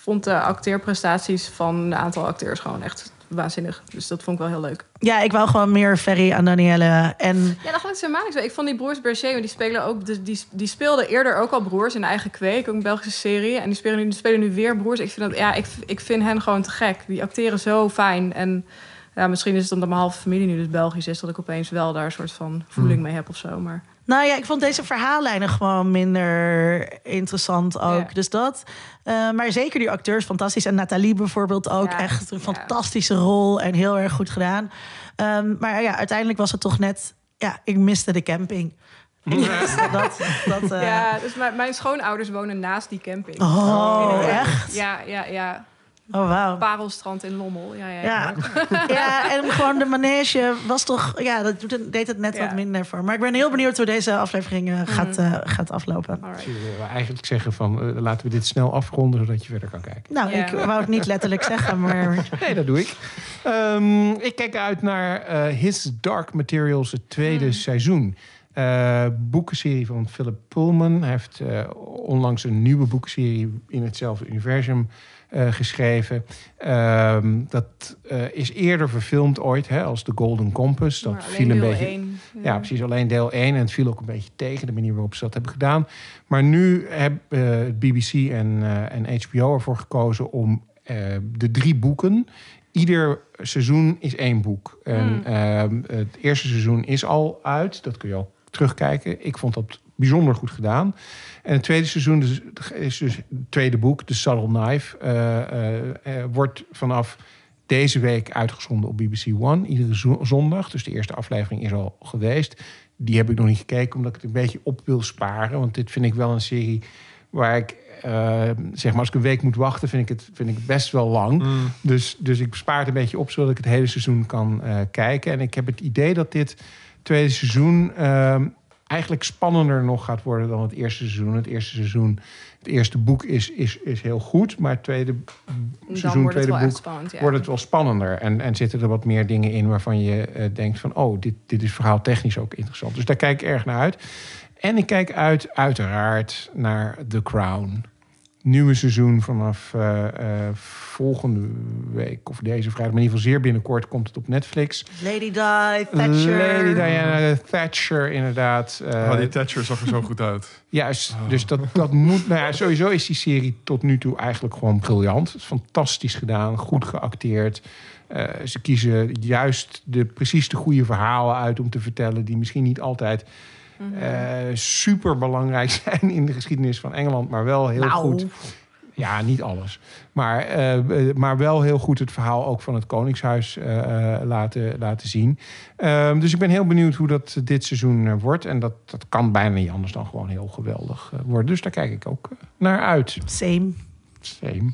vond de acteerprestaties van een aantal acteurs gewoon echt waanzinnig. Dus dat vond ik wel heel leuk. Ja, ik wou gewoon meer Ferry aan Danielle. En Ja, dat gaat het helemaal niet zo. Ik vond die broers Berger, want die spelen ook, dus die, die speelden eerder ook al broers in eigen kweek, ook een Belgische serie. En die spelen nu, die spelen nu weer broers. Ik vind dat, ja, ik, ik vind hen gewoon te gek. Die acteren zo fijn. En ja, misschien is het omdat mijn halve familie nu dus Belgisch is, dat ik opeens wel daar een soort van voeling mee heb of zo. Maar nou ja, ik vond deze verhaallijnen gewoon minder interessant ook. Ja. Dus dat. Eh, maar zeker die acteurs fantastisch. En Nathalie bijvoorbeeld ook Ja, echt een ja. fantastische rol en heel erg goed gedaan. Ehm, maar ja, uiteindelijk was het toch net. Ja, ik miste de camping. Ik miste dat. dat eh, ja, dus mijn, mijn schoonouders wonen naast die camping. Oh, Ja. echt? Ja, ja, ja. Oh, wauw. Parelstrand in Lommel. Ja, ja, Ja. ja, en gewoon de manege was toch... Ja, dat doet het- deed het net Ja. wat minder voor. Maar ik ben heel benieuwd hoe deze aflevering eh, gaat, eh, gaat aflopen. Alright. Dus wil eigenlijk zeggen van eh, laten we dit snel afronden zodat je verder kan kijken. Nou, Ja. ik wou het niet letterlijk zeggen, maar... Nee, dat doe ik. Ehm, ik kijk uit naar eh, His Dark Materials, het tweede seizoen. Eh, boekenserie van Philip Pullman. Hij heeft eh, onlangs een nieuwe boekenserie in hetzelfde universum eh, geschreven. Ehm, dat eh, is eerder verfilmd ooit hè, als The Golden Compass. Dat viel een beetje. Ja, precies. Alleen deel 1. En het viel ook een beetje tegen de manier waarop ze dat hebben gedaan. Maar nu hebben eh, het BBC en, eh, en HBO ervoor gekozen om eh, de drie boeken. Ieder seizoen is één boek. En ehm, het eerste seizoen is al uit. Dat kun je al terugkijken. Ik vond dat bijzonder goed gedaan. En het tweede seizoen dus- is dus het tweede boek, The Subtle Knife. eh, eh, eh, wordt vanaf deze week uitgezonden op BBC One. Iedere zo- zondag. Dus de eerste aflevering is al geweest. Die heb ik nog niet gekeken, omdat ik het een beetje op wil sparen. Want dit vind ik wel een serie waar ik, zeg maar, als ik een week moet wachten, vind ik het, vind ik best wel lang. Dus, dus ik bespaar het een beetje op, zodat ik het hele seizoen kan kijken. En ik heb het idee dat dit tweede seizoen ehm, eigenlijk spannender nog gaat worden dan het eerste seizoen. Het eerste seizoen, het eerste boek is, is, is heel goed, maar het tweede Dan seizoen, wordt het tweede boek echt spannend. Ja. wordt het wel spannender. En, en zitten er wat meer dingen in waarvan je eh, denkt van... oh, dit, dit is verhaal technisch ook interessant. Dus daar kijk ik erg naar uit. En ik kijk uit, uiteraard, naar The Crown. Nieuwe seizoen vanaf eh, eh, volgende week of deze vrijdag. Maar in ieder geval zeer binnenkort komt het op Netflix. Lady Di, Thatcher. Lady Diana Thatcher, inderdaad. Eh, Oh, die Thatcher zag er zo goed uit. Juist, dus dat, dat moet... Nou ja, sowieso is die serie tot nu toe eigenlijk gewoon briljant. Is fantastisch gedaan, goed geacteerd. Eh, ze kiezen juist de, precies de goede verhalen uit om te vertellen... die misschien niet altijd super belangrijk zijn in de geschiedenis van Engeland... maar wel heel Nou. goed... Ja, niet alles. Maar, eh, eh, maar wel heel goed het verhaal ook van het Koningshuis eh, eh, laten, laten zien. Ehm, dus ik ben heel benieuwd hoe dat dit seizoen eh, wordt. En dat, dat kan bijna niet anders dan gewoon heel geweldig eh, worden. Dus daar kijk ik ook eh, naar uit. Same. Same.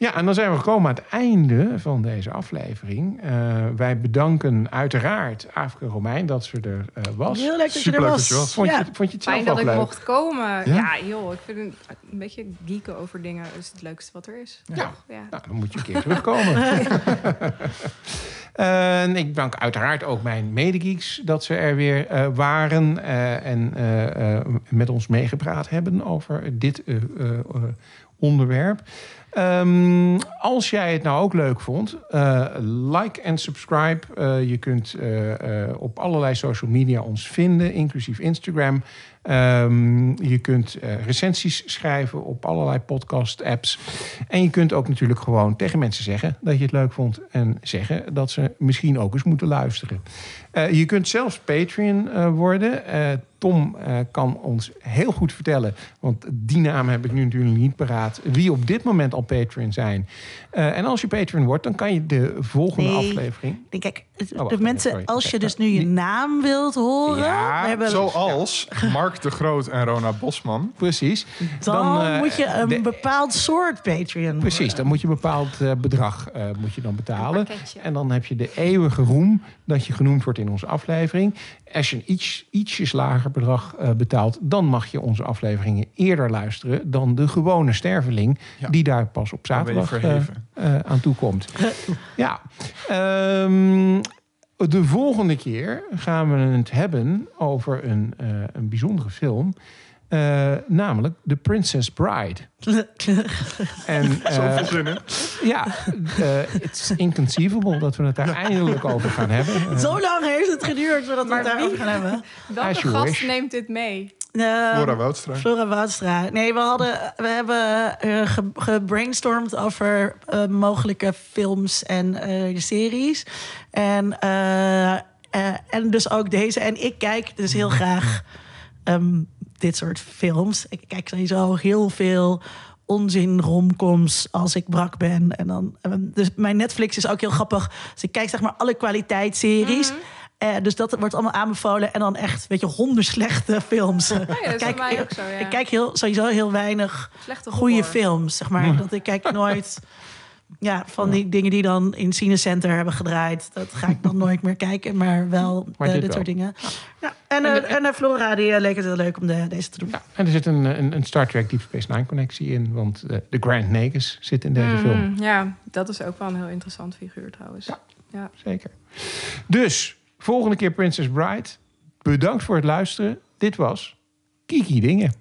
Ja, en dan zijn we gekomen aan het einde van deze aflevering. Eh, wij bedanken uiteraard Afrika Romein dat ze er eh, was. Heel leuk dat je er was. dat je was. Vond je, vond je het zelf Fijn dat ik leuk? mocht komen. Ja? Ja, joh, ik vind een, een beetje geeken over dingen is het leukste wat er is. Ja. Ja. Nou, dan moet je een keer terugkomen. En ik dank uiteraard ook mijn medegeeks dat ze er weer eh, waren eh, en eh, eh, met ons meegepraat hebben over dit eh, eh, eh, onderwerp. Ehm, als jij het nou ook leuk vond, eh, like en subscribe. Eh, je kunt eh, op allerlei social media ons vinden, inclusief Instagram. Ehm, je kunt recensies schrijven op allerlei podcast-apps. En je kunt ook natuurlijk gewoon tegen mensen zeggen dat je het leuk vond. En zeggen dat ze misschien ook eens moeten luisteren. Eh, je kunt zelfs Patreon eh, worden. Eh, Tom eh, kan ons heel goed vertellen, want die naam heb ik nu natuurlijk niet paraat, wie op dit moment al Patreon zijn. Eh, en als je Patreon wordt, dan kan je de volgende Nee. aflevering. Ik denk, kijk, Oh, wacht de mensen, sorry. als je dus nu je naam wilt horen, Ja, we hebben, Zoals Mark de Groot en Rona Bosman. Precies. dan, eh, moet je een de- bepaald soort Patreon. Precies, dan moet je een bepaald bedrag eh, moet je dan betalen. En dan heb je de eeuwige roem dat je genoemd wordt in onze aflevering. Als je een iets, ietsjes lager bedrag eh, betaalt, dan mag je onze afleveringen eerder luisteren dan de gewone sterveling, Ja. die daar pas op zaterdag eh, eh, aan toe komt. ja. Ehm, de volgende keer gaan we het hebben over een, eh, een bijzondere film. Eh, namelijk The Princess Bride. En, eh, Zoveel zin in. ja, eh it's inconceivable dat we het daar eindelijk over gaan hebben. Zo lang heeft het geduurd voordat we het daarover gaan hebben. Welke gast wish. neemt dit mee? Eh, Flora Woudstra. Flora Woudstra. Nee, we, hadden, we hebben eh, ge- gebrainstormd over eh, mogelijke films en eh, series. En, eh, eh, en dus ook deze. En ik kijk dus heel graag ehm, dit soort films. Ik kijk sowieso heel veel onzin romcoms als ik brak ben. En dan, ehm, dus mijn Netflix is ook heel grappig. Dus ik kijk zeg maar alle kwaliteitsseries. Eh, dus dat wordt allemaal aanbevolen. En dan echt, weet je, honderd slechte films. Oh ja, dat is Kijk, ik- ook zo, ja. Ik kijk heel, sowieso heel weinig Slechte goede films, zeg maar. Dat ik kijk nooit ja, van die dingen die dan in Cinecenter hebben gedraaid. Dat ga ik dan nooit meer kijken, maar wel Maar eh, dit dit, wel. soort dingen. Ja, en eh, en eh, Flora, die leek het heel leuk om de, deze te doen. ja, en er zit een, een, een Star Trek Deep Space Nine connectie in. Want de Grand Negus zit in deze film. Mm, ja, dat is ook wel een heel interessant figuur trouwens. Ja. Zeker. Dus, volgende keer Princess Bride. Bedankt voor het luisteren. Dit was Kiki Dingen.